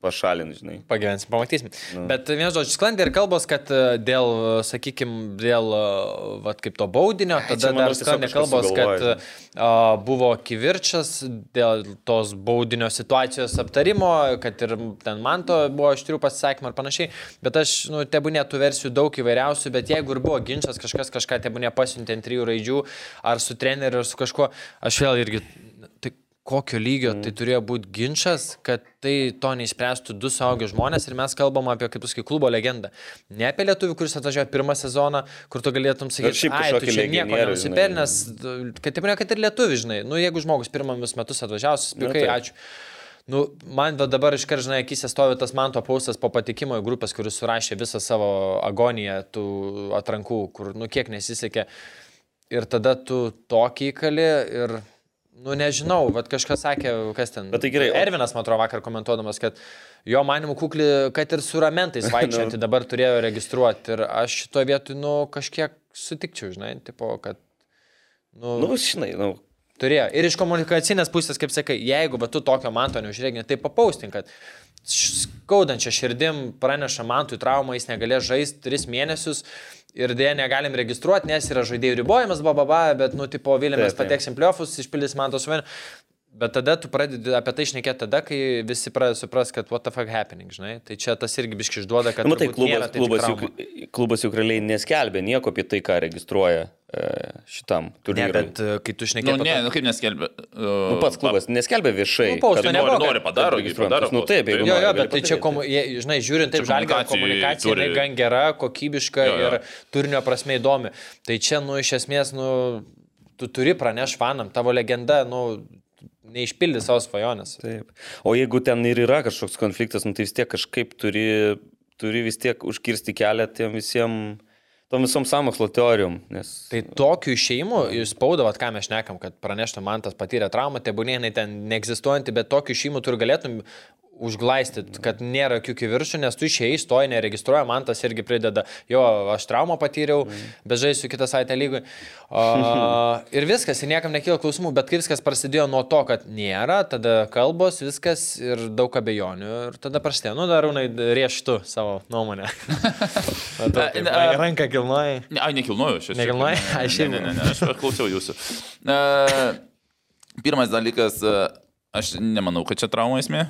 į- pašalin, žinai. Pagyvensim, pamatysim. No. Bet vienas žodžius, sklandė ir kalbos, kad e, dėl, sakykime, dėl, e, vat, kaip to baudinio, Ai, tada manau, dar sklandė kalbos, kad a, buvo kivirčas dėl tos baudinio situacijos aptarimo, kad ir ten man to buvo aštrių pasisakymų ir panašiai. Bet aš, nu, tebūnė tų versijų daug įvairiausių, bet jeigu ir buvo ginčas, kažkas kažką tebūnė pasiuntė ant trijų raidžių, ar su treneriu, ar su kažkuo, aš vėl irgi... Kokio lygio mm. tai turėjo būti ginčas, kad tai to neišspręstų du suaugę žmonės ir mes kalbam apie, kaip pasakai, klubo legendą. Ne apie lietuvių, kuris atvažiavo pirmą sezoną, kur tu galėtum sakyti, ai, tu čia nieko nenusipelnęs, kad taip ne, kad ir lietuvių, žinai. Nu, jeigu žmogus pirmamis metus atvažiavo, suspikai, taip. ačiū. Nu, man dabar iškart, žinai, akise stovi tas manto paustas po patikimo į grupės, kuris surašė visą savo agoniją tų atrankų, kur, nu, kiek nesisekė. Ir tada tu tokį įkali ir, nu, nežinau, bet kažkas sakė, kas ten. Bet tai gerai, Ervinas, man atrodo, vakar komentuodamas, kad jo manimų kukli, kad ir su ramentais [LAUGHS] vaikščiant, Nu. dabar turėjo registruoti. Ir aš šitoje vietoje, nu, kažkiek sutikčiau, žinai, tipo, kad, nu, Nu, žinai, nu, Turėjo. Ir iš komunikacinės pusės, kaip sakai, jeigu va, tu tokio manto neužrėgini, tai papaustink, kad skaudančia širdim praneša mantui traumą, jis negalės žaisti tris mėnesius ir dėja negalim registruoti, nes yra žaidėjų ribojimas, baba, baba, bet, nu, tipo, taip. pateksim pliofus, išpildys manto suvenį. Bet tada tu pradedi apie tai šnekėti tada, kai visi pradeda suprasti, kad what the fuck happening, žinai. Tai čia tas irgi biški išduoda, kad... nu, matai, klubas, klubas, juk, klubas juk realiai neskelbė nieko apie tai, ką registruoja e, šitam Ne, turnyrui. bet e, kai tu šnekėti... Nu, ne, nu kaip neskelbė. Nu, pats klubas neskelbė viešai. Nu, nebuvo, nori, nori, padaro, registruojamas. padaro Nu, taip, jeigu Jo, jo, bet tai čia, padaryti. komu, žinai, žiūrint taip, komunikacijai komunikacija, turi- gan gera, kokybiška Jo, jo. ir turinio prasme įdomi. Tai čia, nu, iš esmės, nu, tu turi praneš fanam, tavo legenda, nu, neišpildė savo svajonės. Taip. O jeigu ten ir yra kažkoks konfliktas, nu, tai vis tiek kažkaip turi, turi vis tiek užkirsti kelią tiem visiems, tom visom samokslo teorijom. Nes... Tai tokiu išeimu, jūs spaudavat, ką mes šnekam, kad praneštų man tas patyrė traumą, tai būnė ten neegzistuojanti, bet tokiu išeimu tu ir galėtum užglaistyt, kad nėra jokių kiviršų, nes tu išėjai, stoji, neregistruoja, man tas irgi prideda, jo, aš traumą patyriau, bet žaisiu kitą savaitę lygui. O, [LAUGHS] ir viskas, ir niekam nekyla klausimų, bet kai viskas prasidėjo nuo to, kad nėra, tada kalbos, viskas ir daug abejonių. Ir tada prasidėjo, nu darūnai, rieštu savo nuomonę. [LAUGHS] Matau, kaip a- ranką kilnoji. Ne, ai, nekilnoju šis. Nekilnoji? Ai, šiaip- Ne, ne, ne, aš klausiau jūsų. Uh, pirmas dalykas, uh, aš nemanau, kad čia trauma esmė.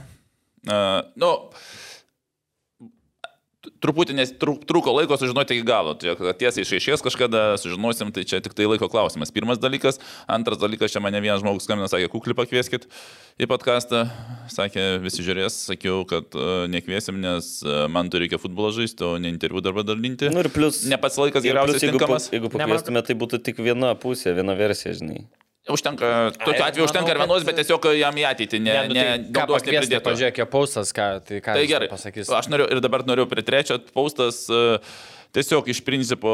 Uh, nu, truputį nes tru, truko laiko sužinoti iki galo. Tai kad tiesiai išaiškės kažkada, sužinosim, tai čia tik tai laiko klausimas. Pirmas dalykas. Antras dalykas, čia mane vienas žmogus skambina, sakė, kuklį pakvieskit į podcastą. Sakė, visi žiūrės, sakiau, kad uh, nekviesim, nes uh, man turi reikia futbolą žaisti, o ne interviu darbą dalinti. Nu ir plus. Ne pats laikas geriausias plus, jeigu, tinkamas. jeigu pakviestume, tai būtų tik viena pusė, viena versija, žinai. Užtenka, tokiu Ai, atveju užtenka ir vienos, bet tiesiog jam į ateitį, ne, Ne, nu, ne, tai ne ką pakviesti, pažiūrėk, paustas, ką, tai ką Tai gerai, pasakys. aš noriu ir dabar noriu prie trečio paustas. e, Tiesiog iš principo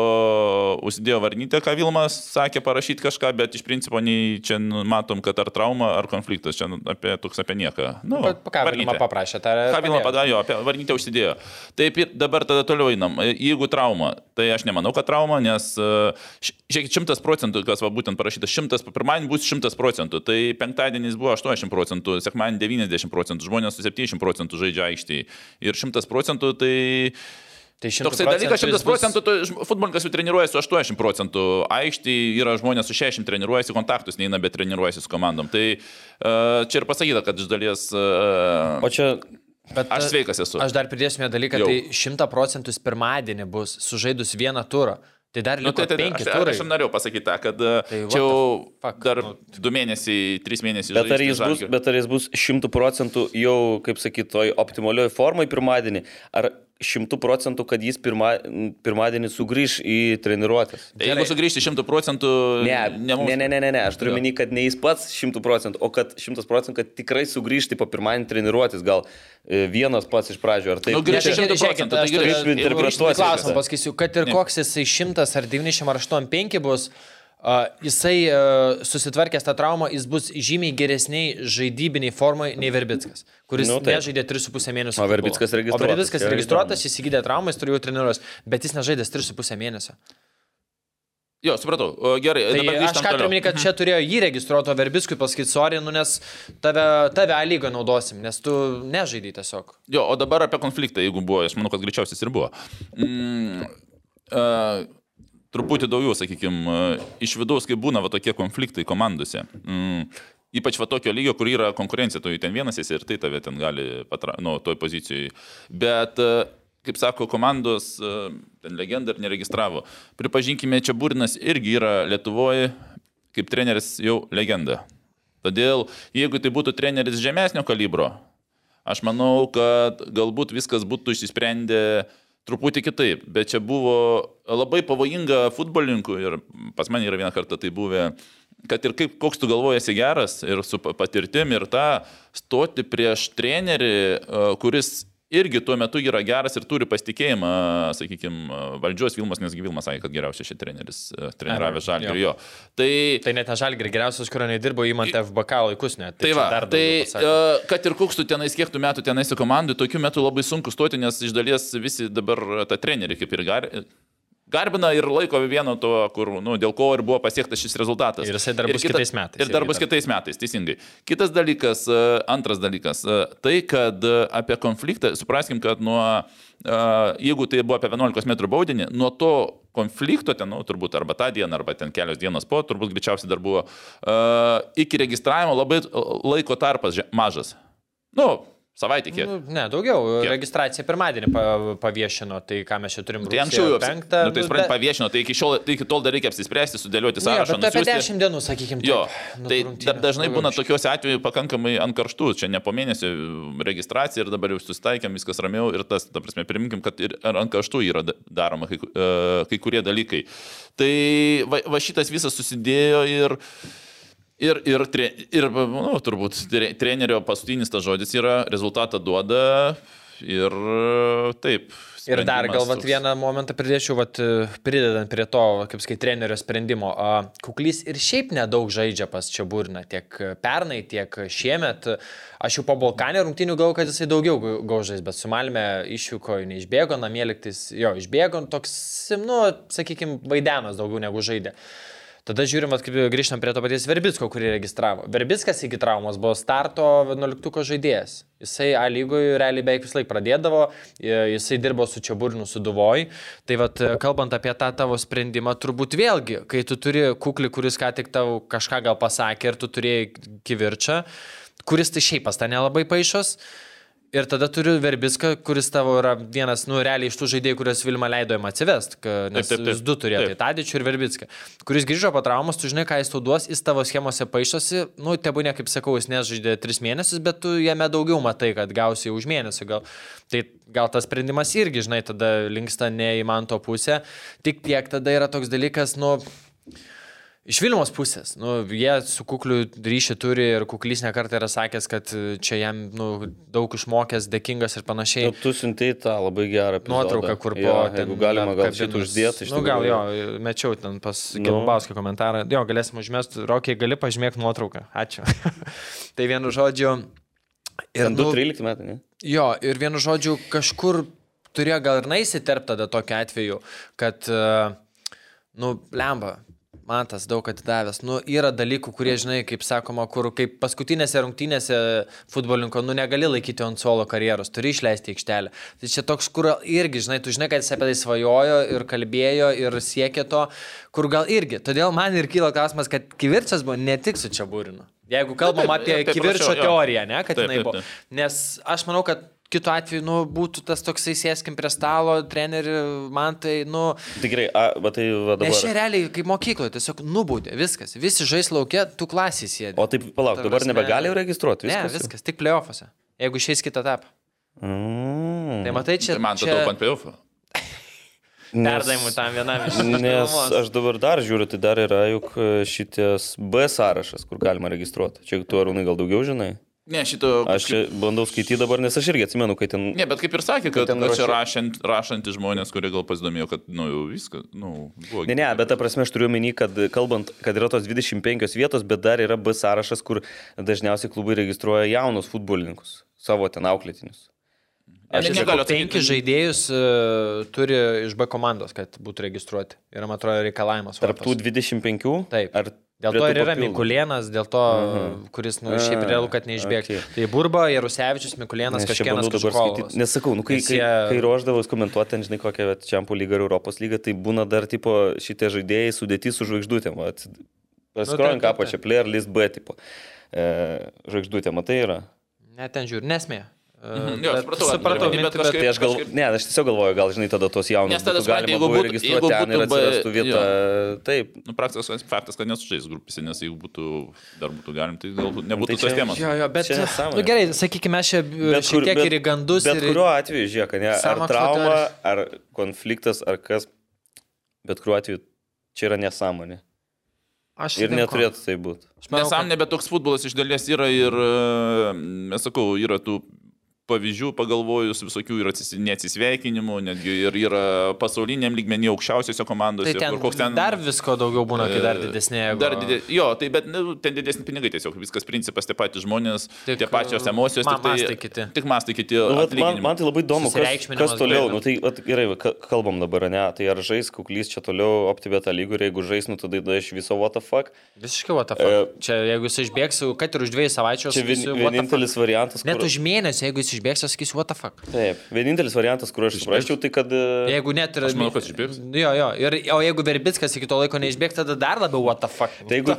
užsidėjo varnytę, ką Vilmas sakė, parašyti kažką, bet iš principo nei čia matom, kad ar trauma, ar konfliktas, čia apie toks apie nieką. Nu, pa- Ką Vilma paprašė, tą Ką Vilma padarė, apie varnytę užsidėjo. Taip ir dabar tada toliau einam. Jeigu trauma, tai aš nemanau, kad trauma, nes, e, žiūrėkit, šimtas procentų, kas va būtent parašyta, šimtas, pirmadienį bus šimtas procentų, tai penktadienis buvo 80 procentų, sekmadienį 90 procentų, žmonės su 70 procentų žaidžia aikštėje. Ir šimtas procentų, tai... Tai 100 Toksai dalykas, 100 jis bus- procentų, tai futbolininkas jau treniruojasi su 80 procentų, aikštėje yra žmonės su 60 treniruojasi, kontaktus neina, bet treniruojasi su komandom. Tai uh, čia ir pasakyta, kad iš dalies uh, O čia Bet, aš e, sveikas esu. Aš dar pridėsiu vieną dalyką, Jau. tai 100 procentų pirmadienį bus sužaidus vieną turą. Tai dar Nu, liko tai, tai, penki aš, turai. aš ir norėjau pasakyti kad tai Tai čia jau fuck, dar nu. du mėnesiai, trys mėnesiai. Bet ar, jis bus, Žalgiriui. bet ar jis bus šimtų procentų jau, kaip sakyt, toj optimalioj formai pirmadienį, ar šimtų procentų, kad jis pirma, pirmadienį sugrįž į treniruotės? Tai jeigu sugrįžti šimtų procentų, Ne, ne, ne, ne, ne, ne, ne, aš turiu Jo. minį, kad ne jis pats šimtų procentų, o kad šimtas procentų, kad tikrai sugrįžti po pirmadienį treniruotis, gal e, vienas pats iš pradžių, ar tai... Nu, Ne, grįžti tai šimtų procentų, tai grįžti- Klausimą viską. pasakysiu, kad ir koks jisai 100 ar 90 ar 85 bus, uh, jisai uh, susitvarkęs tą traumą, jis bus žymiai geresniai žaidybiniai formai nei Verbickas, kuris Nu, taip. nežaidė 3,5 mėnesio. O Verbickas registruotas, O Verbickas registruotas, jis įgydė traumą, jis turi jau treniruos, bet jis nežaidė 3,5 mėnesio. Jo, supratau. Gerai, Tai aš ką turiu minėti, kad čia turėjo jį registruoto Verbiskui pasakyti, sorry, nu nes tave, tave A lygą naudosim, nes tu nežaidai tiesiog. Jo, o dabar apie konfliktą, jeigu buvo, aš manau, kad greičiausiai ir buvo. Mm, uh, truputį daugiau, sakykime, iš vidaus, kai būna va tokie konfliktai komandose. Mm, ypač va tokio lygio, kur yra konkurencija, tu ten vienas esi ir tai tave ten gali, patra, nu, toj pozicijoje. Bet, uh, kaip sako, komandos, uh, ten legenda ir neregistravo. Pripažinkime, čia Būrinas irgi yra Lietuvoje kaip treneris jau legenda. Todėl, jeigu tai būtų treneris žemesnio kalibro, Aš manau, kad galbūt viskas būtų išsisprendę truputį kitaip, bet čia buvo labai pavojinga futbolininkų ir pas mane yra vieną kartą tai buvę, kad ir kaip, koks tu galvojasi geras ir su pa- patirtim ir tą stoti prieš trenerį, e, kuris irgi tuo metu yra geras ir turi pasitikėjimą, sakykime, valdžios Vilmas, nesgi Vilmas sakė, kad geriausias šis treneris e, treniravęs žalgį. Jo. Tai Tai net nežalgi geriausias, kurio nedirbo įmant FBK laikus net. Tai čia va, dar tai uh, kad ir koks tu tenais, kiek tu metų tenais komandai, tokiu metu labai sunku stoti, nes iš dalies visi dabar tą trenerį kaip ir gar... garbina ir laiko vieno to, kur, nu, dėl ko ir buvo pasiektas šis rezultatas. Ir jisai dar bus kitais metais Ir dar bus dar. kitais metais, teisingai. Kitas dalykas, e, antras dalykas, e, tai, kad e, apie konfliktą, supraskim, kad nuo, jeigu tai buvo apie 11 m baudinį, nuo to konflikto ten, nu, turbūt arba tą dieną, arba ten kelios dienos po, turbūt greičiausiai dar buvo, iki registravimo labai laiko tarpas mažas. Nu, savaitė kiek. Nu, ne, daugiau. Kiek? Registraciją pirmadienį pa, paviešino, tai ką mes čia turim. Tai anksčiau jau penktą. Nu, tai suprantat, paviešino, tai iki, šiol, tai iki tol dar reikia apsispręsti, sudėlioti Nu, jo, sąrašą. apie nusiųsti. 10 dienų, sakykime. Jo, tai dar dažnai būna tokiuose atveju pakankamai ant karštų, čia ne po mėnesio registracija ir dabar jau susitaikėm, viskas ramiau ir tas, ta prasme, priminkim, kad ir ant karštų yra da- daroma kai, e, kai kurie dalykai. Tai va, va šitas visas susidėjo ir Ir, ir, tre, ir nu, turbūt tre, trenerio paskutinis tas žodis yra, rezultatą duoda ir taip. Ir dar sprendimas gal vat, toks. vieną momentą pridėčiau, vat, pridedant prie to, kaip sakai, trenerio sprendimo. Kuklys ir šiaip nedaug žaidžia pas čia burną, tiek pernai, tiek šiemet. Aš jau po Balkanė rungtinių gau, kad jisai daugiau gaužais, bet su Malme išvyko, neišbėgo, namie liktis, jo, išbėgo, toks, nu, sakykime, vaidenas daugiau negu žaidė. Tada žiūrim, kaip grįžtam prie to paties Verbicko, kurį registravo. Verbickas iki traumos buvo starto 11 žaidėjas. Jisai A lygoje realiai beveik vis laik pradėdavo, jisai dirbo su Čiaburnu, su Duvoj. Tai vad, kalbant apie tą tavo sprendimą, turbūt vėlgi, kai tu turi kuklį, kuris ką tik tau kažką gal pasakė ir tu turėjai kivirčą, kuris tai šiaip pas tą nelabai paaišos. Ir tada turiu Verbiską, kuris tavo yra vienas, nu, realiai iš tų žaidėjų, kuriuos Vilma leido jam atsivest, ka- nes Taip, taip, taip. jis du turėjo, Taip. tai Tadičių ir Verbicką, kuris grįžo po traumos, tu žinai, ką jis tau duos, jis tavo schemose paaišosi, nu, tebūnė, kaip sakau, jis nežaidė tris mėnesius, bet tu jame daugiau matai, kad gausi už mėnesį gal. Tai gal tas sprendimas irgi, žinai, tada linksta ne į man to pusę, tik tiek tada yra toks dalykas, nu, Iš Vilmos pusės, nu, jie su kukliu ryšį turi ir kuklys nekartą yra sakęs, kad čia jam nu, daug išmokęs, dėkingas ir panašiai. Nu, tu siuntei tą labai gerą epizodą. Nuotrauką, kur po... Jo, jeigu galima, gal šitą uždėti. Nu, gal jo, mečiau ten pas Nu. Gelbauskį komentarą. Jo, galėsim užmesti, Rokiai, gali pažymėti nuotrauką. Ačiū. [LAUGHS] tai vienu žodžiu. Ir nu, 2-13 metai, ne? Jo, ir vienu žodžiu, kažkur turėjo gal ir naisiterpti tada tokiu atveju, kad, e, nu, lemba, man tas daug atidavęs. Nu, yra dalykų, kurie, žinai, kaip sakoma, kur kaip paskutinėse rungtynėse futbolinko, nu, negali laikyti ant suolo karjeros, turi išleisti aikštelę. Tai čia toks, kur irgi, žinai, tu žinai, kad jis apie tai svajojo ir kalbėjo ir siekė to, kur gal irgi. Todėl man ir kyla klausimas, kad kivirčias buvo ne tik su čia būrinu. Jeigu kalbam taip, apie taip, kivirčio prašiau, teoriją, ne, kad Taip, jinai taip, buvo. taip. Nes aš manau, kad kitu atveju, nu, būtų tas toksai sėskim prie stalo, treneri, man tai, nu, Tikrai, a, bet tai va nes čia dabar. realiai kaip mokykloje, tiesiog nubaudė, viskas, visi žais laukia, tu klasį sėdi. O taip, palauk, Ta dabar nebegali registruoti. Ne, Viskas. jau? viskas, tik playoffuose. Jeigu išeis kitą etapą. Mm. Tai matai, čia... Tai man čia tada taupant playoffą. Perdavimų tam vienam iš Nes šilumos. aš dabar dar žiūriu, tai dar yra juk šitas B sąrašas, kur galima registruoti. Čia tu arūnai gal daugiau žinai? Ne, šito... Aš čia bandau skaityti dabar, nes aš irgi atsimenu, kai ten... Ne, bet kaip ir sakė, kad, ten kad čia rašė- rašant, rašantys žmonės, kurie gal pasidomėjo, kad, nu, jau viskas, nu, buvo. Ne, ne, bet ta prasme aš turiu menį, kad kalbant, kad yra tos 25 vietos, bet dar yra B sąrašas, kur dažniausiai klubai registruoja jaunus futbolininkus, savo ten auklėtinius. Aš negaliu negaliu penki atsakyti. žaidėjus uh, turi iš B komandos, kad būtų registruoti. Yra, man atrodo, reikalavimas. Tarp tų Europos. 25? Taip. Ar Dėl to ir yra papildomų? Mikulėnas, dėl to, kuris, nu, šiaip realu, kad neišbėgs. okei. Okay. Tai Burba, Jarusevičius, Mikulėnas, kažkienas dabar skaityti. Nesakau, nu, kai, kai, jie- kai ruoždavau komentuoti, ten, žinai, kokią Čempų lygą ar Europos lygą, tai būna dar tipo šitie žaidėjai sudėti su žvaigždutėm. Paskrojant Nu, čia player list B tipo. E, žvaigždutė, matai, yra. Ne, ten žiūri, nesmė. Mhm, jo, Bet supratau, supratau, bet mintį, kažkaip- Tai aš gal, kažkaip- ne, aš tiesiog galvoju, gal, žinai, tada tos jaunus Nes tada galima jeigu buvo būtų- registruoti ten ir atsirastų vieta. Taip. Nu, praktikas faktas, kad nesužais grupėse, nes jeigu būtų, dar būtų galim, tai galbūt nebūtų Tai tos čia- temos. Jo, jo, bet... Čia nesąmonė. Nu, gerai, sakykime, mes čia šiek tiek ir į gandus. Bet ir... kuriuo atveju, žiūrėk, ne, ar trauma, ar konfliktas, ar kas, bet kuriuo atveju čia yra nesąmonė. Aš Ir neturėtų tai būti. Aš manau, kad- Nesąmonė, bet toks futbolas iš dalies yra ir, mes sakau, yra tų pavyzdžių pagalvojus visokių ir atsis- neatsisveikinimų, netgi ir yra pasauliniam lygmenį aukščiausiose komandose. Tai ten, kur koks ten dar visko daugiau būna, kai dar E, didesnė. Dar didė, jo, tai bet nu, ten didesni pinigai tiesiog, viskas principas, tie patys žmonės, Tik, tie pačios e, emocijos, ma- tik tai, mastai kiti. Tik mastai kiti. Nu, man, man tai labai įdomu, kas, kas toliau. Nu, tai vat, gerai, kalbam dabar, ne? Tai ar žais kuklys čia toliau optibeta lygų ir jeigu žais, nu tada iš viso what the fuck. Visiškai what the E, fuck. Čia jeigu jis išbėgs, kad ir už dviejų savaičių, Čia vien, sakysiu, what the fuck. vienintelis variantas, Net kur... už mėnesį, jeigu jis išbėgs, aš sakysiu, what the fuck. Taip, vienintelis variantas, kur aš suprasčiau, tai kad... e, Jeigu net ir... Aš manau, kad išbėgs. Jo, jo. Ir, o jeigu Verbickas iki to laiko neišbėgs, tada dar labiau what the fuck. Tai jeigu,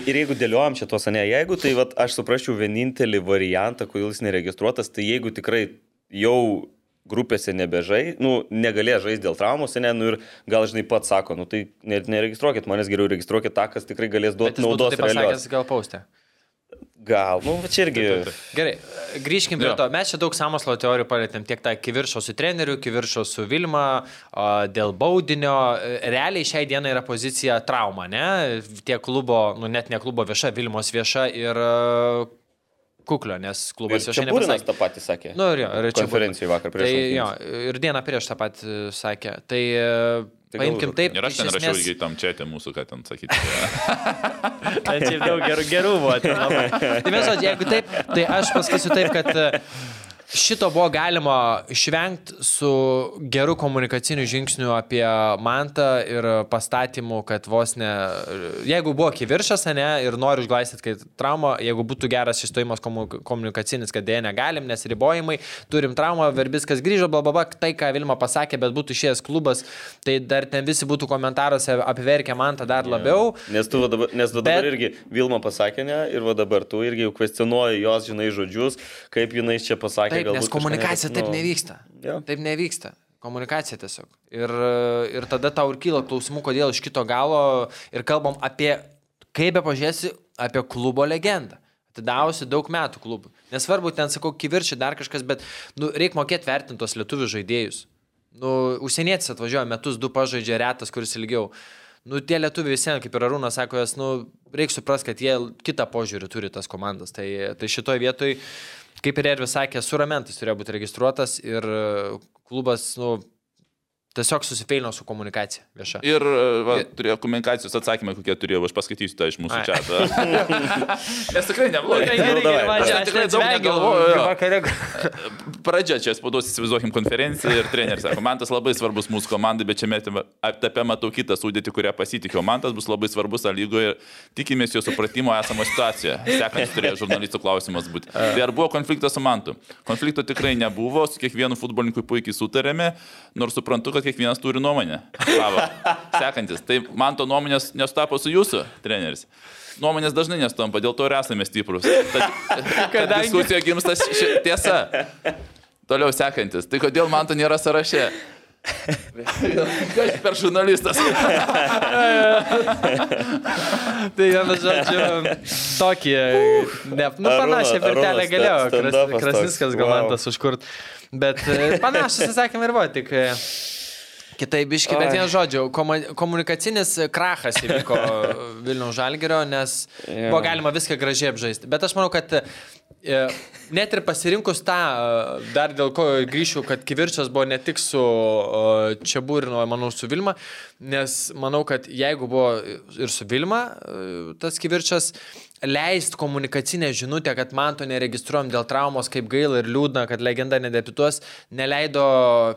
ir jeigu dėliojam čia tuos, ne, jeigu tai vat, aš suprasčiau vienintelį variantą, kodėl jis neregistruotas, tai jeigu tikrai jau grupėse nebežai, nu, negalės žaisti dėl traumos, ne, nu ir gal žinai pats sako, nu tai ne- neregistruokit manęs geriau, registruokit tą, kas tikrai galės duoti naudos tai pasakęs gal paustę. Gal, nu, va čia irgi. Gerai, grįžkim prie Jo. to. Mes čia daug samokslo teorijų palėtėm. Tiek tą kiviršo su treneriu, kiviršo su Vilma, a, dėl baudinio. Realiai šiai dienai yra pozicija trauma, ne? Tiek klubo, nu net ne klubo vieša, Vilmos vieša ir kuklio, nes klubas Ir viešai čia Būrinas nepasakė. tą patį sakė. Nu, ir jo, ir čia konferencijai vakar prieš. Tai jo, ir dieną prieš tą patį sakė. Tai paimkim gal- taip. Ir aš ten rašiau esmės- tam čia mūsų, ką ten sakyti. [LAUGHS] Šiaip daug gerų, gerų buvo. [LAUGHS] Tai mes, jeigu taip, tai aš pasakysiu taip, kad šito buvo galima išvengti su geru komunikaciniu žingsniu apie mantą ir pastatymu, kad vos ne, jeigu buvo kiviršas, ne, ir noriu užglaistyti, kad trauma, jeigu būtų geras išstojimas komu- komunikacinis, kad dėja negalim, nes ribojimai, turim traumą, verbiskas grįžo, bla bla bla, tai ką Vilma pasakė, bet būtų išėjęs klubas, tai dar ten visi būtų komentaruose apverkę mantą dar labiau. Nes tu dabar, nes va dabar Bet- irgi Vilma pasakė ne ir dabar tu irgi jau kvestionuoji jos, žinai, žodžius, kaip jinai čia pasakė. Taip, nes kažką komunikacija net, taip nu, nevyksta. jo. Taip nevyksta. Komunikacija tiesiog. Ir, ir tada tau ir kyla klausimų, kodėl iš kito galo ir kalbam apie, kaip be pažiūrėsi, apie klubo legendą. Atidavusi daug metų klubui. Nesvarbu, ten sakau, kivirčiai dar kažkas, bet nu, reikia mokėti vertinti tos lietuvių žaidėjus. Nu, užsienietis atvažiuoja metus, du pažaidžia retas, kuris ilgiau. nu, tie lietuviai visiems, kaip ir Arūnas sako, jas, nu, reikia suprasti, kad jie kitą požiūrį turi tas komandas. Tai, tai šitoje vietoje, kaip ir Ervis sakė, suramentas turėjo būti registruotas ir e, klubas, nu, Tiesiog susifeilino su komunikacija vieša. Ir e, va, turėjo komunikacijos atsakymai, kokie turėjau, aš paskaitysiu tą iš mūsų čia. [LAUGHS] Nes tikrai neblogai. Aš tikrai daug negalvoju. Vakare. Pradžia čia spaudos įsivaizduokim konferenciją ir treneris sako, man tas labai svarbus mūsų komandai, bet čia metime, etape matau kitą sudėtį, kurią pasitikiu. Man tas bus labai svarbus A lygoje ir tikimės jo supratimo esamo situacijoje. Sekantis turėjo žurnalistų klausimas būti. Tai ar buvo konfliktas su Mantu? Konflikto tikrai nebuvo, su kiekvienu futbolininkui puikiai sutarėme, nors suprantu, kad kiekvienas turi nuomonę. Savo. Sekantis. Tai man to nuomonės nesutapo su jūsų treneris. Nuomonės dažnai nestampa, dėl to ir esame stiprus. Tad, [LAUGHS] kad diskusija gimsta ši, tiesa. Toliau sekantis. Tai kodėl man to nėra sąraše? Kas per žurnalistas? [LAUGHS] Tai vienu žodžiu, tokį, ne, nu panašią virtelę Arūnas galėjo sta- Kras- stand-upas Krasnickas toks, galantas užkurt. Bet e, panašus įsakymai ir buvo, tik kitaip biški, bet vien žodžiu, komu- komunikacinis krachas įvyko [LAUGHS] Vilnių Žalgerio, nes buvo galima viską gražiai apžaisti. Bet aš manau, kad net ir pasirinkus tą, e, dar dėl ko grįšiu, kad kivirčias buvo ne tik su e, Čiabūrino, manau, su Vilma, nes manau, kad jeigu buvo ir su Vilma e, tas kivirčias, leist komunikacinę žinutę, kad man to neregistruojam dėl traumos, kaip gaila ir liūdna, kad legenda nedepituos, neleido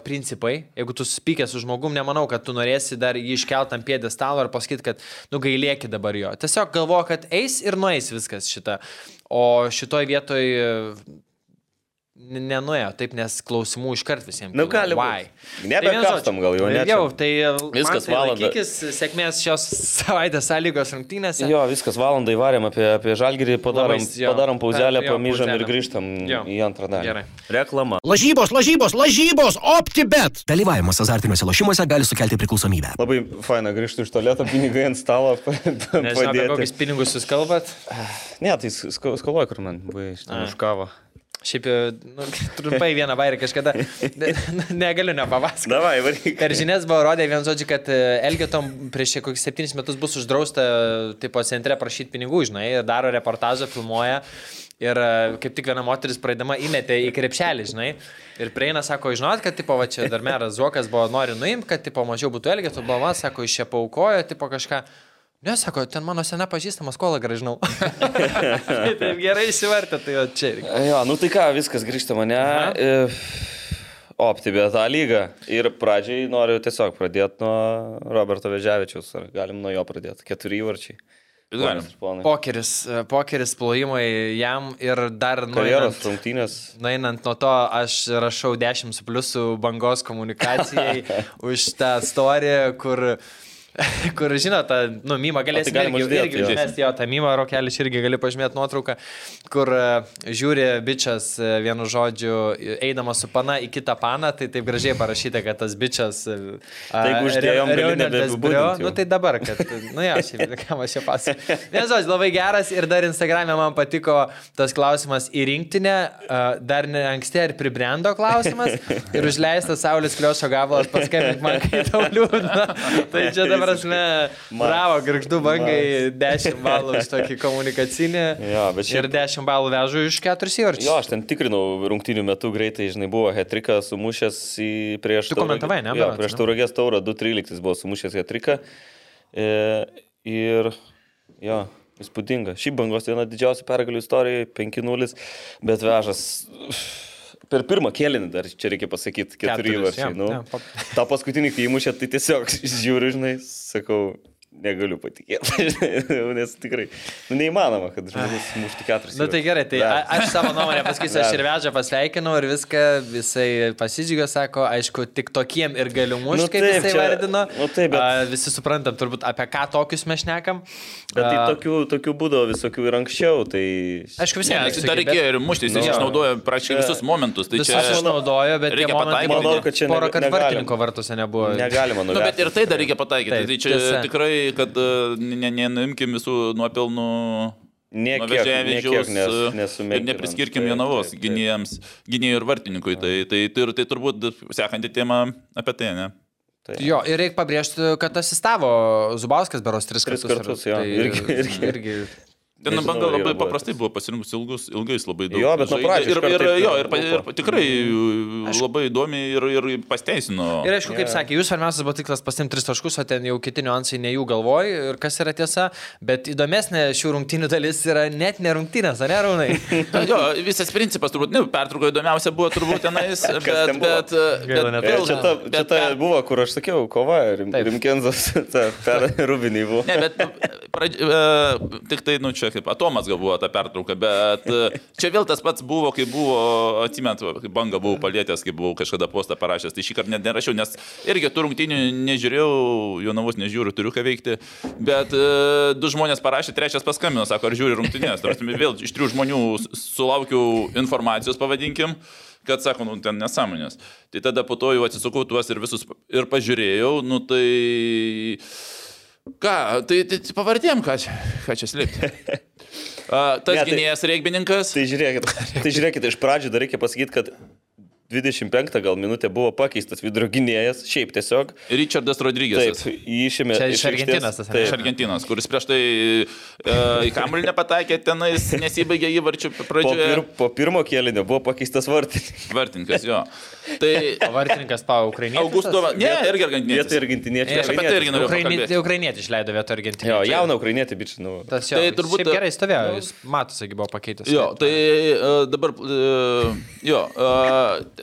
principai. Jeigu tu spykė su žmogum, nemanau, kad tu norėsi dar jį iškelt ant pėdės stalo ir pasakyti, kad nugailėki dabar jo. Tiesiog galvo, kad eis ir nueis viskas šitą. O šitoj vietoj nenuėjo taip, nes klausimų iškart visiems. Nu, kilo. gali Why? būt. Nebekastom gal jau, ne? Jau, tai Viskas man tai valanda. Laikykis sėkmės šios savaitės sąlygos rungtynėse. Jo, viskas valandai varėm apie, apie žalgirį, padarom, Labai, jo. padarom pauzelę, pamyžam ir grįžtam Jo. į antrą dalį. Gerai. Reklama. Lažybos, lažybos, lažybos, OptiBet. Dalyvavimas azartiniuose lošimuose gali sukelti priklausomybę. Labai faina grįžti iš tolėto, pinigai ant stalo [LAUGHS] Nežinau, apie kokius pinigus jūs kalbat. [SIGHS] Ne, tai sko- skoloju, kur man buvai iš ten A. Šiaip, nu, [LAUGHS] trumpai vieną bairį kažkada. Ne, negaliu nepapasakoti. Davai, varyk. Per žinias buvo rodę vien žodžiu, kad e, Elgetom prieš kokius septynis metus bus uždrausta, tipo, centre prašyti pinigų, žinai, daro reportažą, filmuoja. Ir e, kaip tik viena moteris praeidama įmetė į krepšelį, žinai. Ir prieina, sako, žinot, kad, tipo, va čia dar meras Zuokas buvo, nori nuimti, kad, tipo, mažiau būtų buvo, man, sako, iš čia paukojo, tipo, kažką. Ne, sako, ten mano sena pažįstama skolą gražinau. tai [LAUGHS] taip gerai įsivartė, tai jo čia. irgi. Jo, nu tai ką, viskas grįžta mane. Optibė tą lygą. Ir pradžiai noriu tiesiog pradėti nuo Roberto Vežiavičiaus. Ar galim nuo jo pradėti? Keturi įvarčiai. Pokeris, e, pokeris plojimai jam ir dar nueinant, rungtynės. nueinant nuo to, aš rašau 10 su pliusu bangos komunikacijai [LAUGHS] už tą istoriją, kur [LAUGHS] Kur, žinot, tą, nu, mymą galėsime O tai irgi, uždėt, irgi jo. užmesti jo, tą mymą, rokelį irgi gali pažymėti nuotrauką, kur e, žiūri bičias e, vienu žodžiu, eidamas su pana į kitą paną, tai taip gražiai parašyta, kad tas bičias... e, a, jeigu uždėjom, Brio, jau. Nu tai dabar, kad, nu jo, šiaip, [LAUGHS] kam aš čia pasakoju. Vienas žodžius, labai geras ir dar Instagram'e man patiko tas klausimas į rinktinę, dar ne anksti ar pribrendo klausimas [LAUGHS] ir užleistas Saulis Kliošo gabalas paskambink man, kai tau liūdna. Tai čia dabar prasme, bravo, girgždu bangai 10 balų už tokį [LAUGHS] komunikacinį Jo, šiaip- ir 10 balų vežu iš 4 įvarčių. Jo, aš ten tikrinau rungtynių metu greitai, žinai, buvo Hetrika sumušęs į prieš... Tu komentavai, ne, Jo, prieš tauragės taurą 2.13 buvo sumušęs Hetrika. E, ir, jo, įspūdinga. Šį bangos viena didžiausia pergalių istorijoje, 5-0, bet vežas... Per pirmą kėlinį dar čia reikia pasakyti, keturi įvarčiai. jo, Nu, jo, pa- [LAUGHS] tą paskutinį, kai įmušė, tai tiesiog [LAUGHS] žiūriu, žinai, sakau, negaliu patikėti. [LAUGHS] Nes tikrai, nu, neįmanoma, kad žmogus muštų keturis. Na nu, tai gerai, tai a, aš savo nuomonę pasakysiu, aš ir vežę pasveikinau ir viską, visai pasidžiugė, sako, aišku, tik tokiem ir galiu mušti, Nu nu, kaip taip, jisai čia- vardino. nu taip, bet- a, visi suprantam turbūt, apie ką tokius mes šnekam. Bet tai A, tokių, tokių būdavo visokių ir anksčiau, tai... Aišku, Ne, visiems. tai dar reikėjo ir mušti, jis Nu, jo. išnaudoja praktiškai visus momentus. Tai čia... aš išnaudoju, bet reikia pataikyti. Manau, kad čia porą neg- kart negalim. vartininko vartuose nebuvo. Negalima Nu, bet ir tai dar reikia pataikyti. Taip, tai čia tiesa. tikrai, kad e, ne- ne- nenuimkim visų nuopelnų. Nė nuo kiek- vežėjų nė kiek nes- ir nesumenkinant. nepriskirkim taip. gynėjams, gynėjų ir vartininkui. Tai, tai, tai, tai turbūt sekanti tema apie tai, ne? Tai Jo, ir reikia pabrėžti, kad asistavo Zubauskas beros tris Tris kartus. kartus, jo, tai irgi- irgi. irgi Ten Nežinau, banga labai paprastai buvo pasirinkus ilgus, ilgais labai daug. Jo, bet nuo pradžių ir, ir, jo, ir, ir tikrai labai įdomi ir, ir pasteisino. Ir aišku, kaip sakė, jūs svarbiausias buvo tikslas pasimti tris taškus, o ten jau kiti niuansai ne jų galvoj ir kas yra tiesa, bet įdomesnė šių rungtynių dalis yra net ne rungtynės, ar ne, Rūnai? [LAUGHS] Jo, visas principas turbūt, ne, pertrauko įdomiausia buvo turbūt tenais, [LAUGHS] bet, ten buvo? bet, bet, Gaila, E, vėl, Čia ta, čia bet, ta buvo, kur aš sakiau, kova, Rim, Taip. Rimkenzas, [LAUGHS] per Rubinį buvo. Ne, bet pradž... e, tik tai, nu, čia kaip atomas gal buvo ta pertrauka, bet e, čia vėl tas pats buvo, kai buvo, atsimint, kai banga buvau palėtęs, kai buvau kažkada postą parašęs, tai šį kartą net nerašiau, nes irgi tų rungtynių nežiūrėjau, Jonavos nežiūriu, turiu ką veikti, bet e, du žmonės parašė, trečias paskambino, sako, ar žiūri rungtynės. Tarsi vėl iš trijų žmonių sulaukiau informacijos, pavadinkim kad sako, nu ten nesąmonės. Tai tada po to jau atsisukau tuos ir visus ir pažiūrėjau, nu tai... Ką, tai, tai pavardėm, ką ką čia slėpti. [LAUGHS] A, tas Ne, tai- gynėjas reikbininkas. Tai žiūrėkit, tai žiūrėkit, iš pradžių dar reikia pasakyti, kad 25 gal minutė buvo pakeistas vidurio gynėjas, šiaip tiesiog. Richardas Taip, Rodrygėsas. jį išėmė. Čia iš Argentinos tas, ne? Iš Taip, Argentinos, kuris prieš tai e, į kamuolį nepataikė, tenais nesibaigė įvarčių po, pradžioje. pir, po pirmo kėlinio buvo pakeistas vartininkas. Vartininkas, jo. Tai Vartininkas pau ukrainietis. Augusto, ne, irgi argentinietis. Vietoj argentiniečių. Aš apie tai irgi norėjau Ukrainietis, pakalbėti. ukrainietis išleido vietoj argentiniečių. Jo, jauną ukrainietį, bičiu, nu. Tas jo, Tai turbūt- gerai stovėjo, jis matosi, buvo pakeitęs. Jo, tai uh, dabar, uh, jo, uh, uh,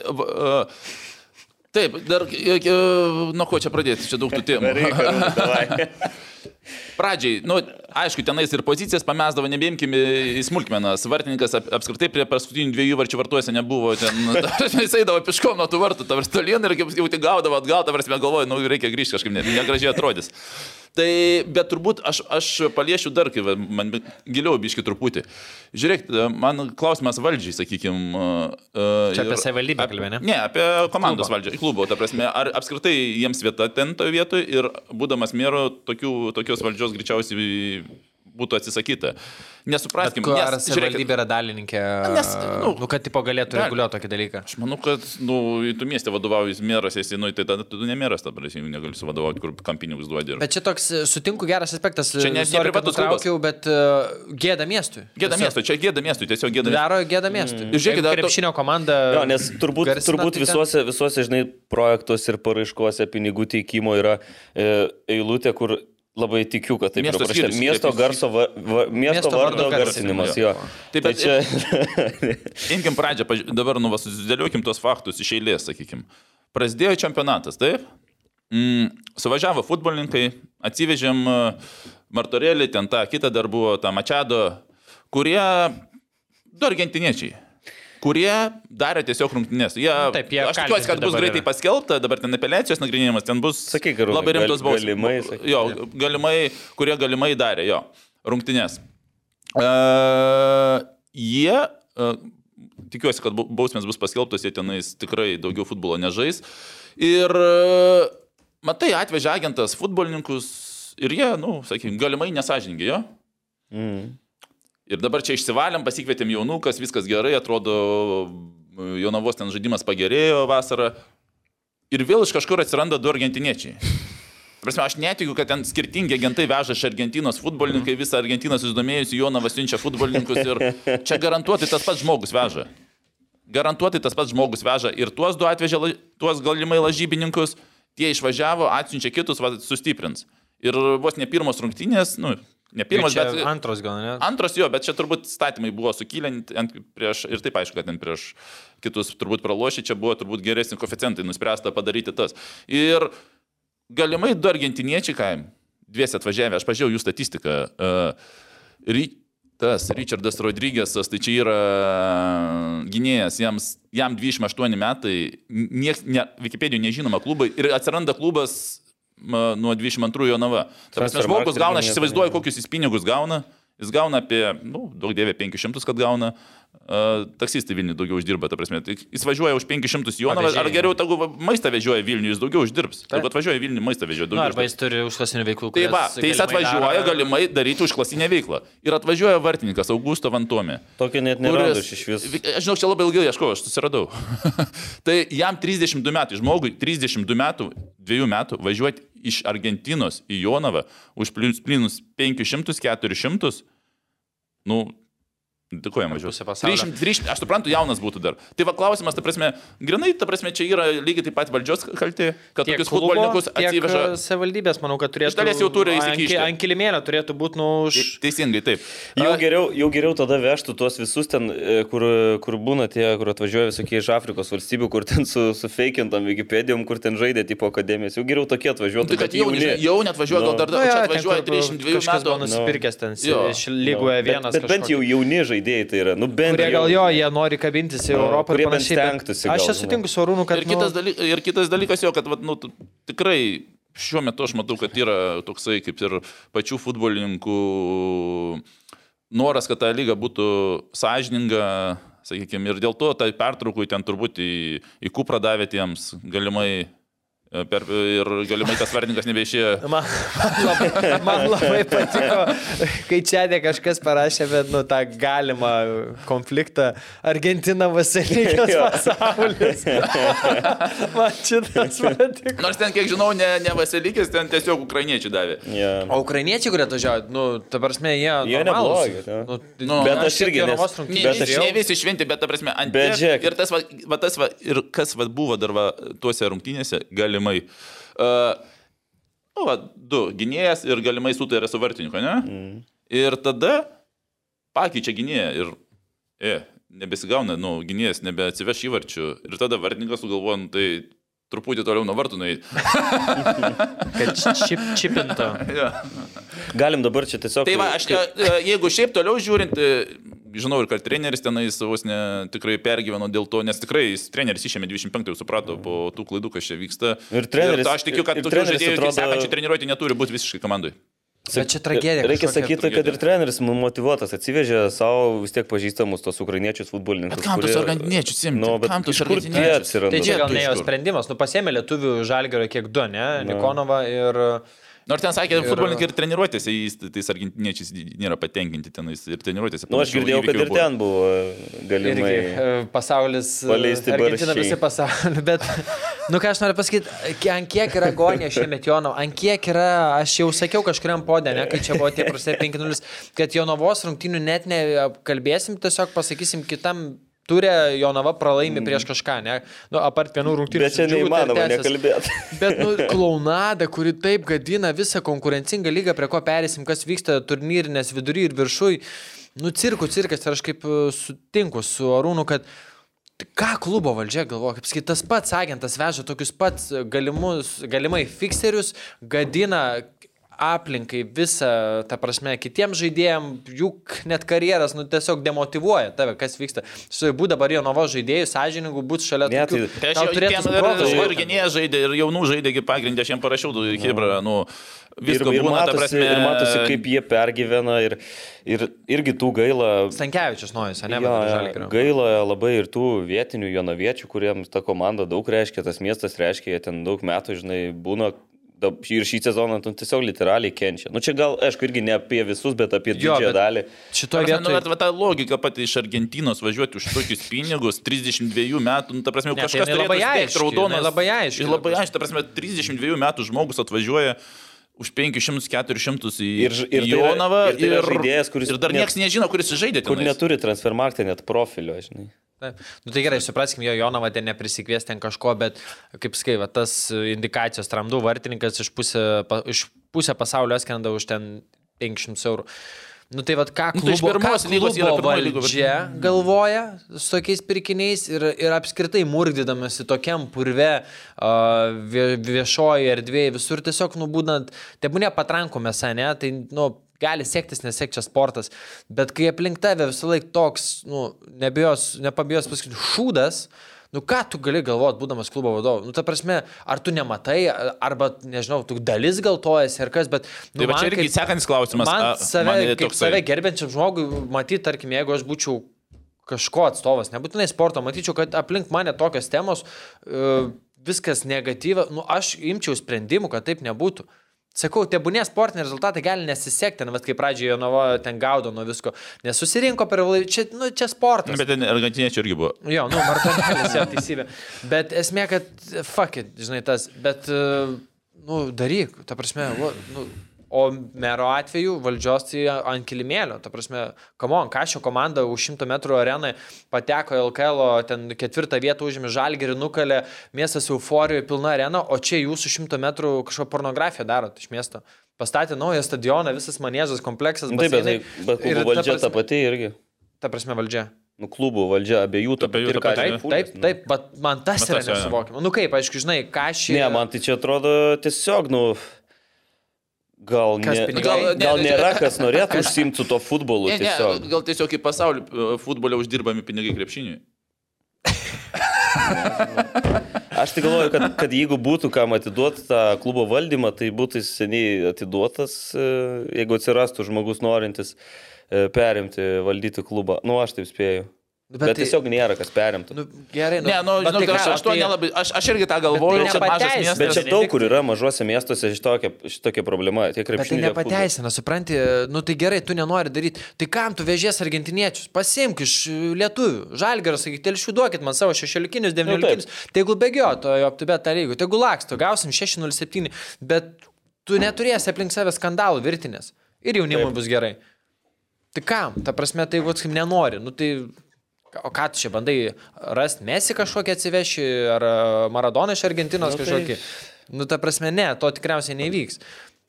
taip, dar, uh, nuo ko čia pradėti, čia daug tų temų. Nu. [LAUGHS] Pradžiai, nu, aišku, tenais ir pozicijas pamesdavo, nebėmkime į smulkmenas. Vartininkas ap, apskritai prie paskutinių dviejų varčių vartuose nebuvo. Ten, jis eidavo piškom nuo tų vartų, tavars tolien ir jau tik gaudavo atgal, tavars mes galvoju, nu, reikia grįžti kažkaip, ne- negražiai atrodys. Tai, bet turbūt aš, aš paliešiu dar, kai man giliau biški truputį. Žiūrėk, man klausimas valdžiai, sakykime. Čia apie savivaldybę kalbė, ne? Apie komandos Klubo. valdžią, klubo, ta prasme, ar apskritai jiems vieta ten toje vietoje ir būdamas mėru, tokių, tokios valdžios greičiausiai būtų atsisakyta. Nesupraskim, Ar nes, žiūrėkit, savivaldybė yra dalininkė? Nes, nu, nu, kad tipo galėtų gali. reguliuoti tokį dalyką. Aš manau, kad, nu, tu mieste vadovauji mėras, esi, nu, tai tada tu ne mėras, ta prasme, negali suvadovauti, kur kam pinigus duodi. Ir... Bet čia toks, e, sutinku, geras aspektas. Čia ne- ne kad privatus klubas. nutraukiau, bet uh, gėda miestui. Gėda Tiesiog miestui, čia gėda miestui, tiesiog gėda miestui. Daro gėda miestui. Ir žiūrėkit, dar krepšinio komanda. Jo, nes turbūt, garsina, turbūt tai visuose, visuose, žinai, projektuose ir paraiškose pinigų teikimo yra e, eilutė, kur labai tikiu, kad taip Miesto yra parašyta. Miesto, garso, va, va, miesto, Miesto vardo garsinimas. Jo. Taip, Tai bet- čia... [LAUGHS] Imkim pradžią, paž... dabar nu, va, susidėliokim tos faktus iš eilės, sakykim. Prasidėjo čempionatas, taip? Mm, suvažiavo futbolininkai, atsivežėm e, Martorėlį, ten tą kitą dar buvo, tą Mačiado, kurie, du argentiniečiai, kurie darė tiesiog rungtynės. Jie, Nu, taip, jie aš tikiuosi, kad bus greitai yra. paskelbta, dabar ten apeliacijos nagrinėjimas, ten bus Sakyk, Arūnai, labai rimtos bausmės. galimai, sakyk. Jo, galimai, kurie galimai darė, jo, rungtynės. Uh, jie, uh, tikiuosi, kad bausmės bus paskelbtos, jie tenais tikrai daugiau futbolo nežais. Ir, uh, matai, atvežė agentas futbolininkus ir jie, nu, sakykime, galimai nesažininkai, jo. Mm. Ir dabar čia išsivalėm, pasikvietėm jaunukas, viskas gerai, atrodo, jaunavos ten žaidimas pagerėjo vasarą. Ir vėl iš kažkur atsiranda du argentiniečiai. Prasme, aš netikiu, kad ten skirtingi agentai veža iš Argentinos futbolininkai, visą Argentiną susidomėjusi, Jonavas siunčia futbolininkus ir čia garantuoti tas pats žmogus veža. Garantuoti tas pats žmogus veža ir tuos du atvežė, tuos galimai lažybininkus, tie išvažiavo, atsiunčia kitus, va, sustiprins. Ir vos ne pirmos rungtynės, nu, ne pirmos, Čia bet... Antros gal, ne? Antras jo, bet čia turbūt statymai buvo sukilę ant prieš, ir taip aišku, kad ten prieš kitus turbūt pralošė, čia buvo turbūt geresni koficientai, nuspręsta padaryti tas. Ir galimai du argentiniečiai, kaim, dviesi atvažiavę, aš pažiūrėjau jų statistiką. Uh, ry, tas Richardas Rodrygėsas, tai čia yra gynėjas, jiems, jam 28 metai, nieks, ne, Wikipedijoje nežinoma klubai ir atsiranda klubas nuo 22 Jonava. Ta prasme, žmogus gauna, aš įsivaizduoju, kokius jis pinigus gauna. Jis gauna apie, nu, daug dievė, 500, kad gauna. Uh, taksistai Vilniui daugiau uždirba, ta prasme. Jis važiuoja už 500 Jonavą, ar geriau va- maistą vežioja Vilniui, jis daugiau uždirbs. Jeigu atvažiuoja į Vilnių, maistą vežioja Nu, daugiau. arba uždirbs. jis turi užklasinių veiklų. Tai va, tai jis galimai atvažiuoja daro- galimai daryti užklasinę veiklą. Ir atvažiuoja vartininkas Augusto Vantomė. Tokio net aš iš vis. Vi- Aš žinau, čia labai ilgai ieškojau, aš susiradau. tai jam 32 metai, žmogui 32 metų, 2 metų važiuoti iš Argentinos į Jonavą už plynus- plynus 500-400, nu, Pusė pasaulio. 300, 300, aš suprantu, jaunas būtų dar. Tai va klausimas, ta prasme, grinai, ta prasme, čia yra lygiai taip pat valdžios kalti, kad Tiek tokius klubo, futbolininkus atsiveža. e, Savivaldybės, manau, kad turėtų. Iš dalies jau turi įsikišti. Ant kilimėlio turėtų būti, nu, už... Teisingai, taip. Jau geriau, jau geriau tada vežtų tuos visus ten, e, kur, kur būna tie, kur atvažiuoja visokie iš Afrikos valstybių, kur ten su, su feikintam Wikipedijom, kur ten žaidė tipo akademijos. Jau geriau tokie atvažiuotų. Tai kad bet jau, jau net važiuoja, gal Nu. dar Nu, dar čia ten, atvažiuoja kur 32 kažkas buvo metų. nusipirkęs ten lygoje vienas. bet bent jau jauni žaidėjai tai yra. Nu, bent Kurie gal jau- jo, jie nori kabintis į Nu, Europą kurie bent stengtųsi Aš gal, čia sutinku su Arūnu, kad... Ir kitas, nu, dalykas, ir kitas dalykas jo, kad vat, nu, tu- tikrai šiuo metu aš matau, kad yra toksai kaip ir pačių futbolininkų noras, kad ta lyga būtų sąžininga, sakykime, ir dėl to tai pertraukui ten turbūt į, į kuprą davė tiems galimai. E, Per, ir galimai tas vardininkas nebeišėjo. Man, [LAUGHS] man, labai, man labai patiko, kai čia ne kažkas parašė, bet, nu, tą galimą konfliktą Argentina Vasilikės [LAUGHS] pasaulis. [LAUGHS] Man šitas patiko. Nors ten, kiek žinau, ne, ne Vasilikis, ten tiesiog ukrainiečiai davė. Yeah. O ukrainiečiai, kurie atvažiavo, nu, ta prasme, jie... Jie normalūs. neblogi, ne? Nu, Nu, bet aš kiek irgi, nes- Bet aš aš ne visi šventi, bet, ta prasme, ant Bet. Ir tas, va, va, tas va, ir kas va, buvo dar va, tuose rungtynėse, galimai. Uh, nu, va, du, gynėjas ir galimai sutarė su vartininku, ne? Mm. Ir tada pakeičia gynėją ir, e, nebesigauna, nu, gynėjas nebeatsiveš įvarčių. Ir tada vartininkas sugalvoja, nu, tai truputį toliau nuo vartų nueiti. [LAUGHS] Kad čip, čipinto. ja. Galim dabar čia tiesiog. Tai va, aš, e, jeigu šiaip toliau žiūrint, e, žinau ir kad treneris tenais vos ne tikrai pergyveno dėl to, nes tikrai jis treneris išėmė 25, jau suprato po tų klaidų, kas čia vyksta. Ir treneris- Ir aš tikiu, kad tokių žaidėjų atrodo- sekančių treniruotį neturi būti visiškai komandai. Bet čia tragedija. Reikia sakyti, kad ir treneris motivuotas atsivežė savo vis tiek pažįstamus tos ukrainiečius futbolininkus. Bet kam tuos argentiniečius imti? Nu, bet Kam tie argentiniečius? Tai čia gal ne jo sprendimas. Nu, pasėmė lietuvių žalgerio kiek du, ne? Nikonova ir... Nors ten sakė, Ir- futbolininkai ir treniruotėse, jais tais argentiniečiais nėra patenkinti tenais ir treniruotėse. Nu, aš girdėjau, kad ir buvo. ten buvo Irgi galimai. e, pasaulis. e, Paleisti Argentina visi pasaulį, [LAUGHS] bet, nu ką aš noriu pasakyti, ant kiek yra agonija šiemet Jono, ant kiek yra, aš jau sakiau kažkuriam podė, ne, kai čia buvo tie prastai [LAUGHS] 5-0, kad Jonavos rungtynių net nekalbėsim, tiesiog pasakysim kitam. Turė Jonava pralaimi mm. prieš kažką, ne? Nu, apart vienų rungtynių. Bet čia neįmanoma nekalbėti. Bet, nu, [LAUGHS] klaunada, kuri taip gadina visą konkurencingą lygą, prie ko perėsim, kas vyksta turnyrinės vidury ir viršui. Nu, cirkų cirkas ir aš kaip e, sutinku su Arūnu, kad ką klubo valdžia galvoja, kaip sakyt, tas pats agentas veža tokius pats galimus, galimai fikserius, gadina aplinkai visą, ta prasme, kitiems žaidėjams, juk net karjeras, nu, tiesiog demotivuoja tave, kas vyksta. Su būtų dabar jo novo žaidėjų, sąžiningų, būtų šalia Ne, tokių. tai- Tai aš jau protu ir, ir gynėjas žaidė, ir jaunų žaidė, pagrindė, aš jam parašiau, du Hebra, nu, Ir, visko ir, būna, ta matosi, prasme. ir matosi, kaip jie pergyvena ir, ir irgi tų gaila. Stankevičius nuojas, ne? Jo, gaila labai ir tų vietinių jonaviečių, kuriems ta komanda daug reiškia, tas miestas reiškia, jie ten daug metų, žinai, būna. Ir šį sezoną tu tiesiog literaliai kenčia. Nu čia gal, aišku, irgi ne apie visus, bet apie didžiąją dalį. Šitoje nu, vietoje. bet va, ta logika pati iš Argentinos važiuoti už tokius pinigus, 32 metų, nu, ta prasme, Ne, tai kažkas jinai labai turėtų aiški, spėti raudonas. labai aiški, Ir labai aišku, ta prasme, 32 metų žmogus atvažiuoja už 500-400 į, Ir ir į tai yra- Jonavą ir tai yra žaidėjas, kuris ir dar niekas nežino, kuris žaidė. Kur neturi transfermarktė net profilio, žinai. Taip. Nu, tai gerai, supraskim, jo Jonava ten neprisikvies ten kažko, bet kaip skai, va, tas indikacijos tramdų vartininkas iš pusę, pa, iš pusę pasaulio skrenda už ten 500 eurų. Nu tai vad ką Nu, tai klubo, ką pirmos yra klubo bet- valdžia galvoja su tokiais pirkiniais ir, ir apskritai murgdydamasi tokiam purve uh, vie, viešoje erdvėje visur tiesiog nubūdant, tebūnė patrankomės, ne, tai, nu, gali sektis, nesek čia sportas, bet kai aplink tave visą laiką toks, nu, nebijos, nepabijos pasakyti, šūdas, Nu ką tu gali galvoti, būdamas klubo vadovu? Nu ta prasme, ar tu nematai, arba, nežinau, tu dalis gal to esi ar kas, bet... Nu, Tai va čia irgi kaip- sekantis klausimas. Man save, man kaip toksai- save gerbiančiam žmogui, matyti, tarkim, jeigu aš būčiau kažko atstovas, nebūtinai sporto, matyčiau, kad aplink mane tokios temos, e, viskas negatyva, nu aš imčiau sprendimų, kad taip nebūtų. Sakau, tebūnė sportiniai rezultatai gali nesisekti, bet kaip pradžioje Jonava ten gaudo nuo visko, nes susirinko per vėlai, čia, nu, čia sportas. Bet ten argentiniečių irgi buvo. Jo, nu, Martinėlis, jo, [LAUGHS] teisybė. Bet esmė, kad, fuck it, žinai, tas, bet, e, nu, daryk, ta prasme, nu, o mero atveju valdžios tai ant kilimėlio, ta prasme, kamon, kažio komanda už 100 metrų arenai pateko į LKL, ten ketvirtą vietą užėmė žalgerį, nukalė, miestas euforijoje pilna arena, o čia jūsų 100 metrų kažkokią pornografiją darot iš miesto. Pastatė naują stadioną, visas manėzas kompleksas. Taip, bet, baseinai. tai- bet Ir ta valdžia ta prasme- pati irgi. Ta prasme valdžia. Nu, klubų valdžia abiejų ta ta ir ką pati. čia Taip, fūlis, taip, bet man tas Bet yra nesuvokiama. Nu kaip, aišku, žinai, ką šį... Ne, man tai čia atrodo tiesiog, nu, gal, ne, gal, Ne, gal nėra kas norėtų užsimti su to futbolu. Ne, ne, Tiesiog. gal tiesiog į pasaulį e, futbole uždirbami pinigai krepšiniui. [LAUGHS] Aš tai galvoju, kad, kad jeigu būtų kam atiduoti tą klubo valdymą, tai būtų jis seniai atiduotas, e, jeigu atsirastų žmogus norintis e, perimti, valdyti klubą. Nu, aš taip spėju. Nu, Bet, bet tai- tiesiog nėra kas perimtų. Nu, gerai, nu, Ne, nu, bet žinau, tai aš, aš to tai- nelabai, aš, aš irgi tą galvoju, tai čia mažas miestas. Bet čia daug kur yra mažuose miestuose šitokia, šitokia problema. Tiek Bet tai krepšinio. futbolo. nepateisina, supranti, nu tai gerai, tu nenori daryti. Tai kam tu vežies argentiniečius? Pasimk iš e, lietuvių. Žalgeras, sakyk, telšių duokit man savo šešiolikinius, devyniolikinius. Tegul bėgioto, jo aptubėt tą lygų. Tegul laksto, gausim 607. Bet tu neturėsi aplink save skandalų virtinės. Ir jaunimui bus gerai. Tai kam? Ta prasme, tai jeigu, sakykim, nenori, nu tai... O ką tu čia bandai rasti mesi kažkokį atsiveši, ar e, Maradoną iš Argentinos Nu, tai- kažkokį? Nu, ta prasme, ne, to tikriausiai nevyks.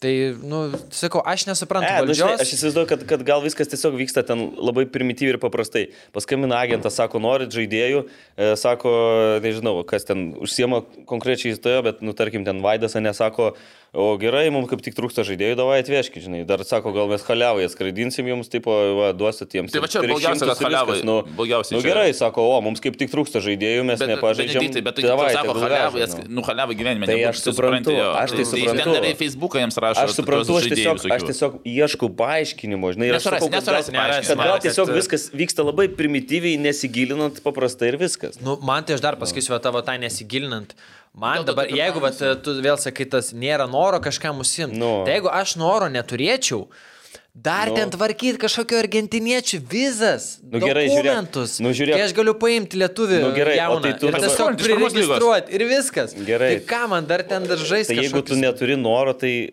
Tai, nu, sakau, aš nesuprantu E, nu, žinai, aš įsivaizduoju, kad, kad gal viskas tiesiog vyksta ten labai primityviai ir paprastai. Paskambina agentas, sako, norit žaidėjų, e, sako, nežinau, kas ten užsiema konkrečiai įstojo, bet, nu, tarkim, ten Vaidas, nesako, o gerai, mums kaip tik trūksta žaidėjų, davai atvežkit, žinai. Dar sako, gal mes haliavai skraidinsim jums, taip, va, duosit jiems. Tai va čia 300 blogiausia, kad viskas, Nu, blogiausiai nu, čia- gerai, sako, o, mums kaip tik trūksta žaidėjų, mes nepažaidžiam. Benediktai, bet tai davai, sako, jas- nu. haliavai gyvenime. Tai aš tu suprantu, aš tai Tai suprantu. Ten dar į Facebooką jiems rašo. Aš suprantu, aš tiesiog, aš tiesiog ieškau paaiškinimo, žinai, Nesurasi, nesurasi kad gal tiesiog viskas vyksta labai primityviai, nesigilinant paprastai ir viskas. Nu, man tai aš dar pasakysiu, va, tavo tą nesigilinant. Man dabar, jeigu va, klausiu. tu vėl sakai, tas nėra noro kažkam užsimti. Nu. Tai jeigu aš noro neturėčiau, dar Nu. ten tvarkyti kažkokio argentiniečių vizas, Nu, gerai, žiūrėk. dokumentus. Nu, žiūrėk. Tai aš galiu paimti lietuvį Nu, gerai, jauną tai tu dabar- tiesiog priregistruoti ir viskas. Gerai. Tai ką man dar ten dar žaisti? Tai jeigu tu neturi noro, tai,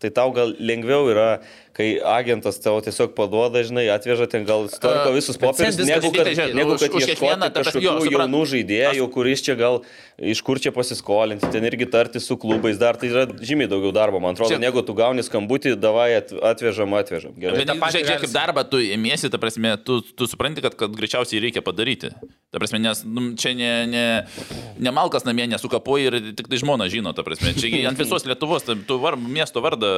tai tau gal lengviau yra, kai agentas tavo tiesiog paduoda, žinai, atveža ten gal A, visus popierius, negu kad, vyksta, negu kad už kiekvieną, ieškoti jo, kažkokių suprantu. jaunų žaidėjų, kuris čia gal iš kur čia pasiskolinti, ten irgi tarti su klubais, dar tai yra žymiai daugiau darbo, man atrodo, Čia- negu tu gauni skambutį, davai at, atvežam, atvežam. Gerai. Bet tą žiūrėk, gali kaip darbą tu ėmiesi, ta prasme, tu, tu supranti, kad, kad greičiausiai reikia padaryti. Ta prasme, nes nu, čia ne, ne, ne malkas namie nesukapoji ir tik tai žmona žino, ta prasme. Čia gi ant [LAUGHS] visos Lietuvos, ta- tu var, miesto vardą,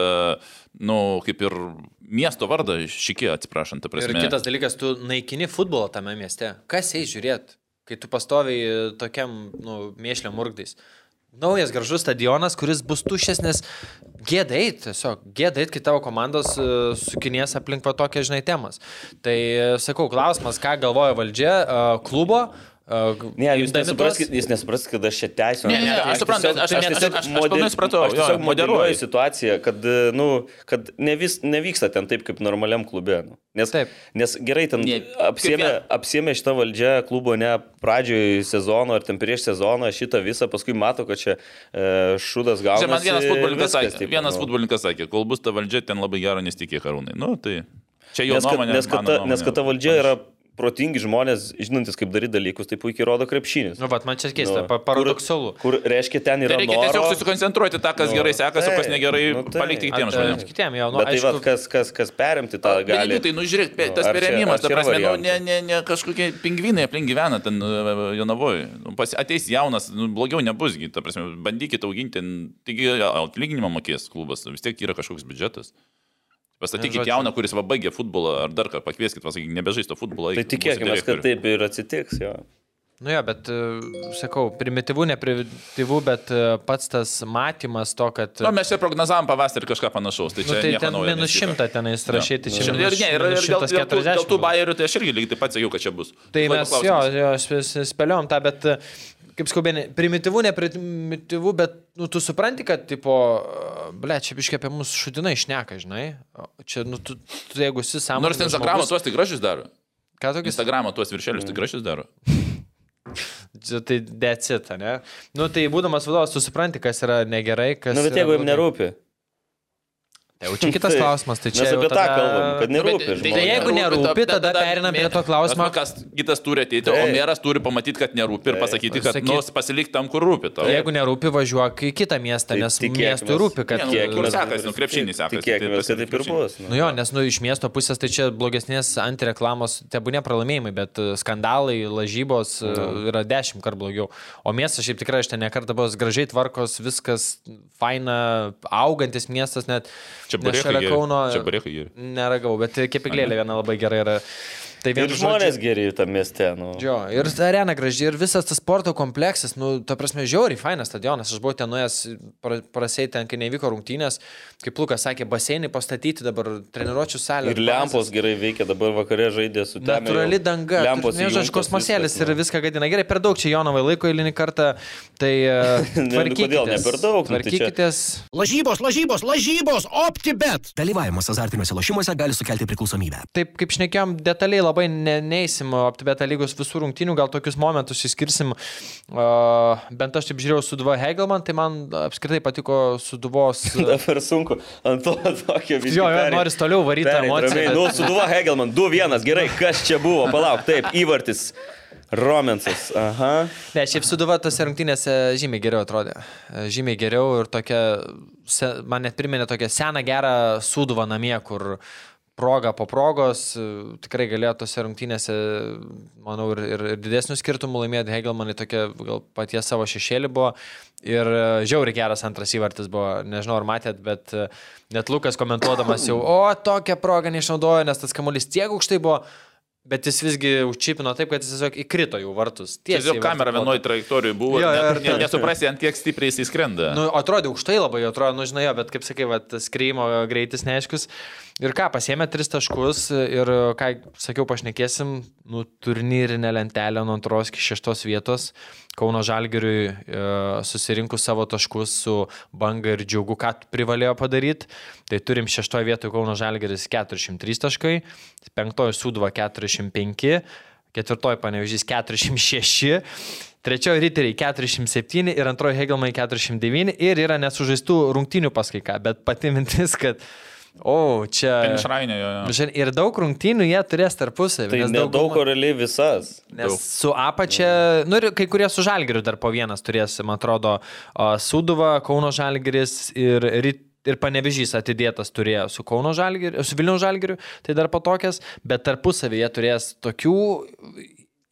nu, kaip ir miesto vardą šikė, atsiprašant, ta Ir prasme. kitas dalykas, tu naikini futbolą tame mieste. Kas eis žiūrėti, kai tu pastoviai tokiam, nu, mėšlio murgdais. Naujas gražus stadionas, kuris bus tuščias, nes gėdai, tiesiog gėdai, kai tavo komandos e, sukinės aplink va tokią, žinai, temas. Tai e, sakau, klausimas, ką galvoja valdžia, e, klubo. Ne, jūs nesupraskite, jūs nesupraskite, kad aš čia teisinu. Ne, ne, ne, aš suprantu, aš- aš- aš- aš- aš pilnai supratau, Aš tiesiog moderuoju. situaciją, kad, nu, kad ne vis, nevyksta ten taip, kaip normaliam klube. Nu. Nes, Taip. nes gerai, ten Ne, apsėmė, apsėmė šitą valdžią klubo ne pradžioje sezono ar ten prieš sezoną šitą visą, paskui mato, kad čia e, šūdas gauna. Čia man vienas futbolininkas sakė, vienas futbolininkas sakė, kol bus ta valdžia, ten labai gero nesitikė karūnai. Nu, tai čia jo Nes, nuomonė. nes, kad ta, nes ta valdžia yra protingi žmonės, žinantis, kaip daryti dalykus, tai puikiai rodo krepšinis. Nu, bet man čia keista, Nu, pa- paradoksalu. Kur, kur reiškia, ten Tai yra reikia noro, tiesiog susikoncentruoti tą, kas Nu, gerai sekasi, o kas negerai, nu, taip. palikti kitiems žmonėms. Kitiem jau, nu, Bet tai aišku, va, kas, kas, kas perimti tą gali. Tai, nu žiūrėk, pe- Nu, tas perėmimas, ta prasme, nu, ne, ne, ne kažkokie pingvinai aplink gyvena ten e, Jonavoje. Nu, pas- Ateis jaunas, nu, blogiau nebusgi, ta prasme, bandykite auginti, taigi atlyginimą mokės klubas, vis tiek yra kažkoks biudžetas. Pastatykit Žodžiu. jauną, kuris va baigė futbolą, ar dar ką pakvieskit, pasakykit, nebežaisto futbolą. Tai tikėkime, kad taip ir atsitiks. Jo. Nu jo, bet, e, sakau, primityvų, neprimityvų, bet e, pats tas matymas to, kad... Na, mes čia prognozavom pavasarį kažką panašaus. Tai Nu, čia tai nieko ten naujo minus šimtą tenais rašyti, tai čia Ir, minus, ir, ne, ir, ir minus dėl, dėl, tų, dėl 140 tų bairių, tai aš irgi lygiai taip pat sakiau, kad čia bus. Tai mes jo, jo spėliojom tą, bet, kaip skubėni, primityvų, neprimityvų, bet, nu, tu supranti, kad, tipo, ble, čia biškai apie mus šudinai išneka, žinai. Čia, nu, tu, tu jeigu esi sąmoningas. Nors Instagramo tuos tai gražius daro. Ką tokis? Instagramo tuos viršelius tai gražius daro. [LAUGHS] Tai decita, ne? Nu, tai būdamas vadovas, tu supranti, kas yra negerai, kas... Na, Nu, bet jeigu jums blogai. Tai jau čia kitas Tai klausimas, tai čia... Mes apie tą tada- kalbam, kad nerūpi Nu, bet- žmonėms. jeigu nerūpi, tada pereinam prie to klausimo. Kas kitas turi ateiti, o meras turi pamatyti, kad nerūpi ir pasakyti, kad nu, pasilik tam, kur rūpi tau. Jeigu nerūpi, važiuok į kitą miestą, Tai nes tikėkimės- miestui rūpi, kad... Ne, nu, kur sekasi, nu, krepšinį sekasi, Tikėkime, tai kad taip ir bus. Nu jo, nes nu, iš miesto pusės tai čia blogesnės antireklamos, tebūnė pralaimėjimai, bet e, skandalai, lažybos e, yra dešimt kart blogiau. O miestas šiaip tikrai aš ten nekartą buvęs gražiai tvarkos, viskas faina, augantis miestas net. Čia nes barėkai šalia. Kauno Čia barėkai geri. neragau, bet kepiklėlė viena labai gerai yra. Tai Ir žmonės žodžiu- geri tam mieste. Nu. Jo, ir arena graži, ir visas tas sporto kompleksas, nu, ta prasme, žiauriai fainas stadionas. Aš buvau ten nuėjęs, pra- prasėjai ten, kai nevyko rungtynės, kaip Lukas sakė, baseinai pastatyti dabar, treniruočio salė. Ir lempos gerai veikia, dabar vakare žaidė su ten. Natūrali danga, Lempos nežinau, aš kosmosėlis ir nu. viską gadina. Gerai, per daug čia Jonovai laiko eilinį kartą, tai uh, [LAUGHS] Ne, nu, kodėl ne per daug? Nu, tai Tvarkykitės. Lažybos, lažybos, lažybos, optibet. Dalyvavimas azartiniuose lošimuose gali sukelti priklausomybę. Taip, kaip šnekėjom, detaliai labai ne, neįsim aptibėtą lygos visų rungtynių, gal tokius momentus išskirsim. Uh, bent aš taip žiūrėjau Suduvo Hegelman, tai man apskritai patiko Suduvos. [LAUGHS] Dabar sunku ant to tokio visio. Jo, jo, noris toliau varyti emociją. Nu, bet- suduva Hegelman, 2-1, gerai, kas čia buvo, palauk, taip, įvartis. Romensas, aha. Ne, šiaip Suduva tose rungtynėse žymiai geriau atrodė. Žymiai geriau ir tokia, man net priminė tokia sena gera Suduva namie, kur proga po progos e, tikrai galėjo tose rungtynėse, manau, ir, ir, ir didesnių skirtumų laimėti. Hegelmanai tokia gal paties savo šešėlį buvo. Ir e, žiauriai geras antras įvartis buvo, nežinau ar matėt, bet e, net Lukas komentuodamas jau, o tokią progą neišnaudojo, nes tas kamuolys tiek aukštai buvo. Bet jis visgi užčipino taip, kad jis tiesiog įkrito jų vartus. Tiesiog į kamera vienoje trajektorijoje buvo. Jo, jo, ne, nesuprasi, ant kiek stipriai jis įskrenda. Nu, atrodė aukštai labai, atrodo, nu žinai, bet kaip sakai, va, skrymo greitis neaiškus. Ir ką, pasėmė tris taškus ir ką, sakiau, pašnekėsim, nu, turnyrinę lentelę nuo antros iki šeštos vietos. Kauno Žalgiriui e, susirinkus savo taškus su banga ir džiaugu, ką privalėjo padaryti. Tai turim šeštoje vietoje Kauno Žalgiris 403 taškai, penktoje Sudva 405, ketvirtoje Panevežys 406. Trečioji riteriai 407 ir antroji Hegelmai 409 ir yra nesužaistų rungtinių paskaika, bet pati mintis, kad, o, čia... Finišrainė jo. jo. Žin- Ir daug rungtynių jie turės tarpusavį. Tai nes nedaug dauguma- realiai visas. Nes Daug. su apačia, nu ir kai kurie su žalgiriu dar po vienas turės, man atrodo, a, Suduva, Kauno žalgiris ir, ryt, ir panevežys atidėtas turėjo su Kauno žalgiriu, su Vilniaus žalgiriu, tai dar patokias, bet tarpusavyje turės tokių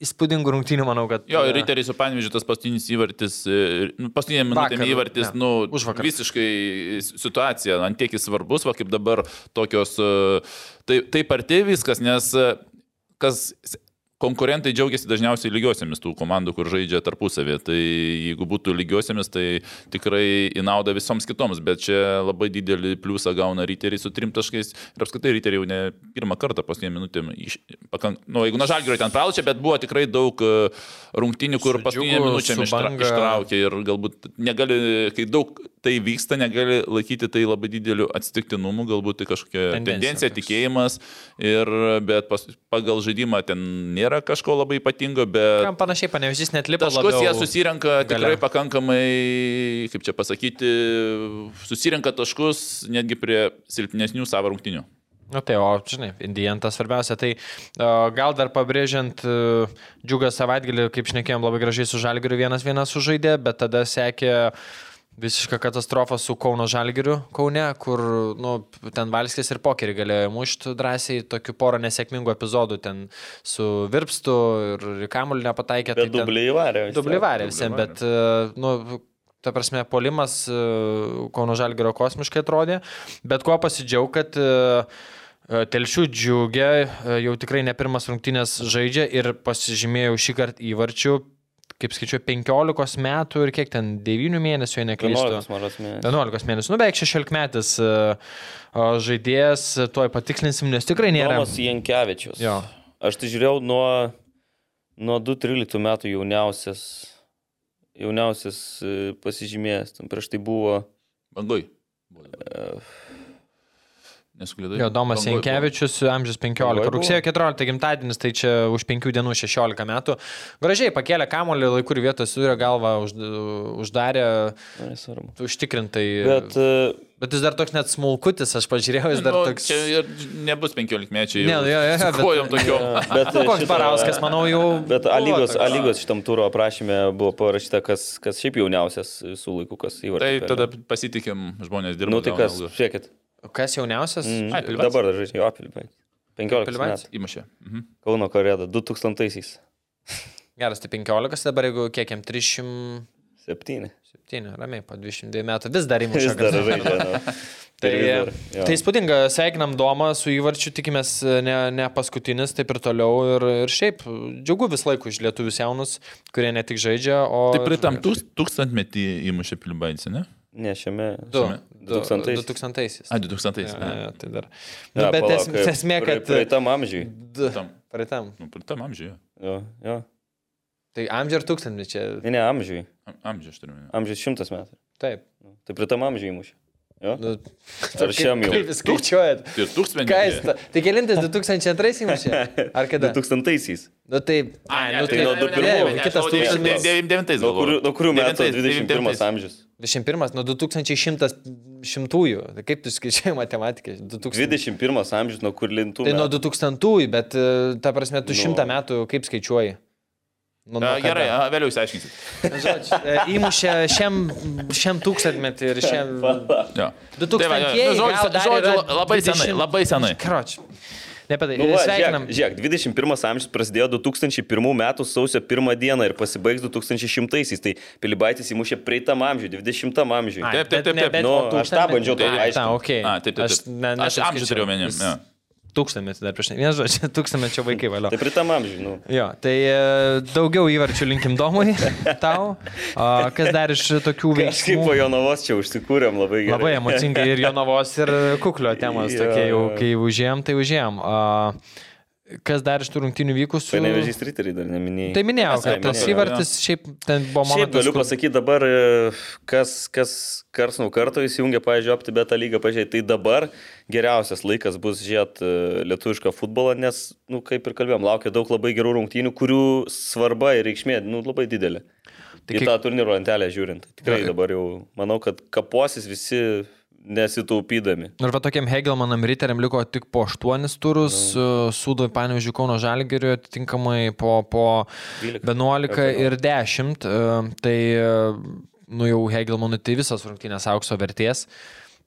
įspūdingų rungtynių, manau, kad... Jo, ir riteriai su Panvyžiu tas paskutinis įvartis, e, nu, paskutinė minutė įvartis, nu, užvakar. visiškai situacija, ant tiek jis svarbus, va kaip dabar tokios, e, tai, taip arti viskas, nes e, kas konkurentai džiaugiasi dažniausiai lygiosiamis tų komandų, kur žaidžia tarpusavį. Tai jeigu būtų lygiosiamis, tai tikrai į naudą visoms kitoms, bet čia labai didelį pliusą gauna riteriai su trim taškais ir apskritai riteriai jau ne pirmą kartą paskutinė minutė, iš, pakank, nu, jeigu na žalgirio ten pralačia, bet buvo tikrai daug e, rungtinių, kur ištra, Banga. ištraukė ir galbūt negali, kai daug tai vyksta, negali laikyti tai labai dideliu atsitiktinumu, galbūt tai kažkokia Tendencija tendencija, tikėjimas, ir, bet pas, pagal žaidimą ten nėra kažko labai ypatingo, bet Kam panašiai, panevežys net lipa taškus jie susirenka tikrai gale. pakankamai, kaip čia pasakyti, susirenka taškus netgi prie silpnesnių savo rungtinių. Na tai, o, žinai, Indijantas svarbiausia. Tai uh, gal dar pabrėžiant, uh, džiugas savaitgalį, kaip šnekėjom, labai gražiai su Žalgiriu vienas vienas sužaidė, bet tada sekė visiška katastrofa su Kauno Žalgiriu Kaune, kur, nu, ten Valskis ir pokerį galėjo mušti drąsiai, tokių porą nesėkmingų epizodų ten su Virpstu ir Kamuliu nepataikė. Bet tai dublį įvarė. Dublį varė visiems, bet, e, nu, ta prasme, polimas e, Kauno Žalgėrio kosmiškai atrodė, bet kuo pasidžiaug, kad e, Telšių džiugia, jau tikrai ne pirmas rungtynės žaidžia ir pasižymėjau šį kartą įvarčių kaip skaičiuoju, 15 metų ir kiek ten 9 mėnesių, jei neklystu. 11 mažas mėnesis. 11 mėnesių, nu beveik 16 metais e, o, žaidėjas, tuoj patikslinsim, nes tikrai nėra. Tomas Jankievičius. Jo. Aš tai žiūrėjau nuo, nuo 2013 metų jauniausias, jauniausias e, pasižymėjęs. Ten prieš tai buvo Bangoj. Nesklydai. Jo, Domas Jankievičius, amžius 15, Bangoj buvo. rugsėjo 14 gimtadienis, tai čia už 5 dienų 16 metų. Gražiai pakėlė kamolį, laikų ir vietos surė galvą, už, uždarė nesvarbu. užtikrintai. Bet e, bet jis dar toks net smulkutis, aš pažiūrėjau, jis dar Nu, toks... Čia ir nebus 15 mečiai. Ne, jo, jo, jo, bet- Kojom tokio. [LAUGHS] Bet Nu, koks šitą- Barauskas, manau, jau. Bet buvo Alygos. Alygos šitam turo aprašymė buvo parašyta, kas, kas šiaip jauniausias visų laikų, kas Tai įvartė. tada pasitikim žmonės dirba. Nu tai kas, žiūrėkit. Kas jauniausias? Mm, Ai, Pilibaitis. dabar dar žaidžia, Pilibaitis. 15 Pilibaitis? metų. Įmušė. Mhm. Kauno korėda, 2000-aisiais. Geras, tai 15, dabar jeigu kiek jam 307, 7. ramiai, po 22 metų vis dar įmuša. Jis dar žaidžia. nu. [LAUGHS] Tai, vis dar, tai spūdinga, sveikinam Domą su įvarčiu, tikimės ne, ne paskutinis, taip ir toliau. Ir, ir šiaip džiugu vis laiku iš lietuvius jaunus, kurie ne tik žaidžia, o... Tai pritam tūks- tūkstantmetį įmušė Pilibaitis, ne? Ne, šiame. Du. šiame. 2000. 2000-aisiais. 2000. A, 2000. Ja, ne. ja, tai dar. Ja, Nu, bet palauk, es, esmė, kad... Praeitam amžiui. Praeitam. Nu, pritam amžiuje. Jo, jo. Tai amžiai ir tūkstantmečiai. Ne, ne, amžiui. Am- Amžiuje aš turiu. minėti. Amžius šimtas metų. Taip. Tai pritam amžiui įmušė. Jo? Nu, Ar šiam jau? Kaip jūs skaičiuojat? Ir tūkstantmetį. Ką jis? ta- Tai kelintas 2002 įmušė? Ar kada? 2000-aisiais. Nu tai... Ai, nu, tai nuo du pirmų. ne, Kitas tūkstantis. 99. Nuo kurių, nuo kurių metų 21 amžius? 21, nuo 2100 šimtųjų. Tai kaip tu skaičiuoji matematikai? 2000. 21 amžius, nuo kur lintų. Tai nuo 2000, bet e, ta prasme, tu Nu. šimtą metų kaip skaičiuoji? Nu, kada? Gerai, a, vėliau išsiaiškinsit. Žodžiu, e, įmušė šiam, šiam tūkstantmetį ir šiam... [LAUGHS] Jo. 2000 Tai. Nu, žodžiu, žodžiu, labai senai, 20. labai senai. Kroč. Ne apie tai. Nu, va, Sveikinam. žiūrėk, žiūrėk, 21 amžius prasidėjo 2001 metų sausio 1 dieną ir pasibaigs 2100-aisiais. Tai Pilibaitis įmušė prieitam amžiui, 20 amžiui. Ai, Taip, taip, taip, taip. Nu, aš tą bandžiau tūkstantmetį. tau Ai, aiškint. tą, okei. A, taip, taip, Aš, taip. Aš amžių turėjau jo. Tūkstantmetį dar prieš ne. Vienas žodžiu, [LAUGHS] tūkstantmečio vaikai valio. Tai prieitam amžiui, nu. Jo, tai e, daugiau įvarčių linkim domui [LAUGHS] tau. O, kas dar iš tokių Kažkaip veiksmų? po Jonavos čia užsikūrėm labai gerai. Labai emocingai ir Jonavos ir Kuklio temos tokie jau, kai užėjom, tai užėjom. O, kas dar iš tų rungtynių vykusių? Panevežys riteriai dar neminėjai. Tai minėjau, Ai, kad tas įvartis šiaip ten buvo momentas. galiu kur- pasakyti dabar, e, kas, kas kars nuo karto įsijungia, pažiūrėjau, OptiBeta lygą, pažiūrėjau, tai dabar geriausias laikas bus žiūrėti lietuvišką futbolą, nes, nu, kaip ir kalbėjom, laukia daug labai gerų rungtynių, kurių svarba ir reikšmė, nu, labai didelė. Tai Tai kiek- į tą turnyro lentelę žiūrint. Tikrai Jo. dabar jau, manau, kad kaposis visi nesitaupydami. Ir va tokiam Hegelmanam riteriam liko tik po 8 turus, mm. Sūdui, Panevižių, Kauno Žalgiriui atitinkamai po, po 12. 11 ir 10. e, Tai, e, nu jau Hegelmanui tai visas rungtynės aukso vertės.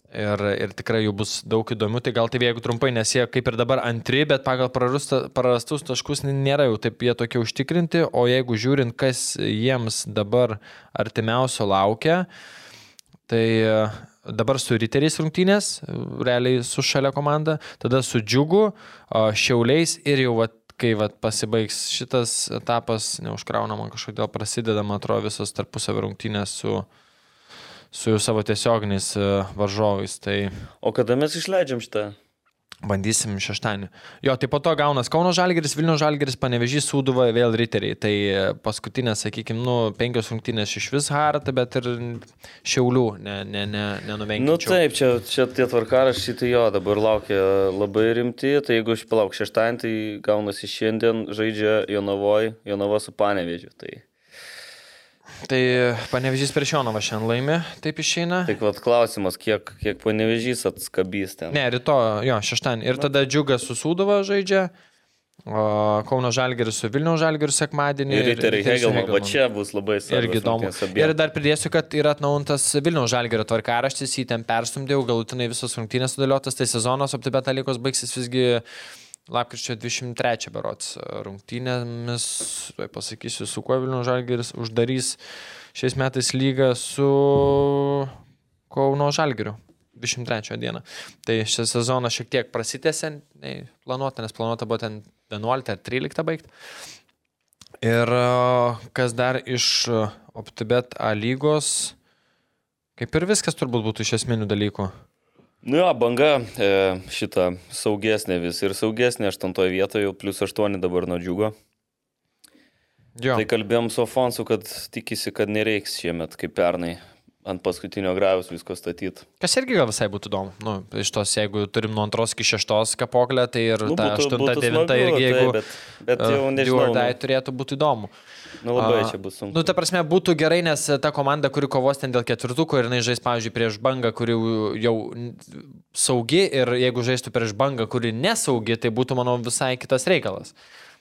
Ir, ir tikrai jų bus daug įdomių, tai gal tai jeigu trumpai, nes jie kaip ir dabar antri, bet pagal prarastus taškus nėra jau taip jie tokie užtikrinti, o jeigu žiūrint, kas jiems dabar artimiausio laukia, Tai e, dabar su Riteriais rungtynės, realiai su šalia komanda, tada su Džiugu, Šiauliais ir jau vat, kai vat, pasibaigs šitas etapas, neužkraunama kažkodėl prasideda, man atrodo, visos tarpusavio rungtynės su, su jų savo tiesioginiais varžovais. Tai O kada mes išleidžiam šitą? Bandysim šeštąjį. Jo, tai po to gaunas Kauno Žalgeris, Vilnių Žalgeris, Panevežys, Sūduva, vėl Riteriai. Tai e, paskutinės, sakykime, nu, penkios rungtynės iš vis harta, bet ir Šiaulių ne, ne, ne, nenuvengiam. Nu taip, čia, čia tie tvarkaraščiai, tai jo, dabar laukia labai rimti, tai jeigu aš palauk šeštąjį, tai gaunasi šiandien žaidžia Jonavoj, Jonava su Panevežiu. Tai, Tai Panevežys prieš Jonavą šiandien laimi, taip išeina. tai vad klausimas, kiek, kiek Panevežys atskabys ten. Ne, rytoj, jo, šeštąjį. Ir tada Džiugas su Sūduva žaidžia. O Kauno Žalgeris su Vilnių Žalgeriu sekmadienį. Ir Riteris Hegelman, va čia bus labai svarbu. Irgi įdomu. Ir dar pridėsiu, kad yra atnaujintas Vilniaus žalgerio tvarkaraštis, jį ten perstumdėjau, galutinai visos rungtynės sudėliotas, tai sezonas OptiBeta lygos baigsis visgi lapkričio 23 berots rungtynėmis, tuoj pasakysiu, su kuo Vilniaus žalgeris uždarys šiais metais lygą su Kauno žalgeriu. 23 dieną. Tai šis sezonas šiek tiek prasitęsė, nei planuota, nes planuota buvo ten 11 ar 13 baigti. Ir e, kas dar iš OptiBet A lygos, kaip ir viskas turbūt būtų iš esminių dalykų. Nu jo, banga e, šitą saugesnė vis ir saugesnė aštuntoje vietoje, jau plus aštuoni dabar nuo džiugo. Jo. Tai kalbėjom su Afonsu, kad tikisi, kad nereiks šiemet kaip pernai ant paskutinio gravius visko statyti. Kas irgi gal visai būtų įdomu. Nu, iš tos, jeigu turim nuo antros iki šeštos kapoklę, tai ir Nu, ta būtų- aštunta, būtų devinta irgi, tai, jeigu... bet- bet jau uh, nežinau, die turėtų būti įdomu. Nu labai A, čia bus sunku. Nu, ta prasme, būtų gerai, nes ta komanda, kuri kovos ten dėl ketvirtuko ir jinai žais, pavyzdžiui, prieš bangą, kuri jau saugi ir jeigu žaistų prieš bangą, kuri nesaugi, tai būtų, manau, visai kitas reikalas.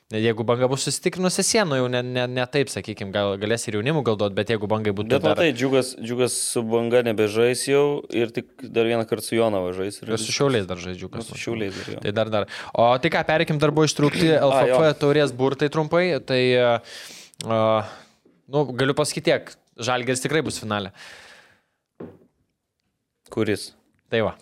Jeigu banga bus susitikrinusi sienų, jau ne, ne, ne taip, sakykime, gal, galės ir jaunimų galduot, bet jeigu bangai būtų Bet dar... matai, džiugas, džiugas su banga nebežais jau ir tik dar vieną kartą su Jonava žais. Ir Ir su šiauliais dar žaidžiu, Nu, kas su šiauliais dar jo. Tai dar dar. O tai ką, perikim, dar buvo ištrūkti LFF [CLEARS THROAT] taurės burtai trumpai. Tai, uh, nu, galiu pasakyti tiek, Žalgeris tikrai bus finale. Kuris? Tai va.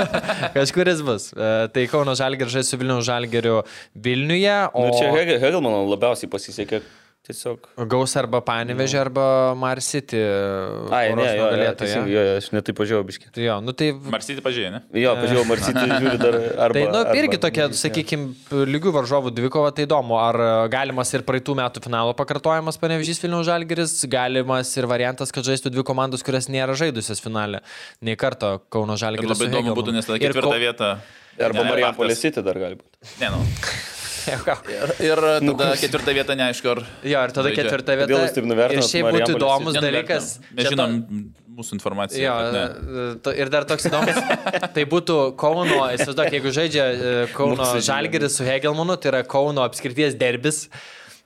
[LAUGHS] Kažkuris bus. Uh, tai Kauno Žalgeris žais su Vilniaus Žalgeriu Vilniuje, o. Nu, čia Hegel, Hegelmano labiausiai pasisekė tiesiog. gaus arba Panevežė, arba Mars City. Ai, ne, jo, galėtų. jo, jo, aš netai pažiūrėjau biški. Tai jo, nu tai... Marsyti pažiūrėjai, ne? Jo, pažiūrėjau, Marsytį [LAUGHS] žiūri dar arba. Tai, nu, arba, irgi tokia, sakykime, lygių varžovų dvikova, tai įdomu, ar galimas ir praeitų metų finalo pakartojimas panevežys Vilniaus Žalgeris, galimas ir variantas, kad žaistų dvi komandos, kurias nėra žaidusios finale. Nei karto Kauno Žalgeris. labai įdomu būtų, nes tada Ir ketvirtą vietą. Arba faktas. City dar gali būti. Ne, nu. [LAUGHS] Ir, ir tada ketvirtą vietą neaišku, ar... Jo, ir tada žaidžia. ketvirta vieta. Kodėl jūs taip nuvertinat Ir šiaip būtų įdomus dalykas. Mes čia žinom to- mūsų informaciją. Jo, ne. e, ir dar toks įdomus, tai būtų Kauno, įsivaizduok, jeigu žaidžia e, Kauno. Žalgeris su Hegelmanu, tai yra Kauno apskrities derbis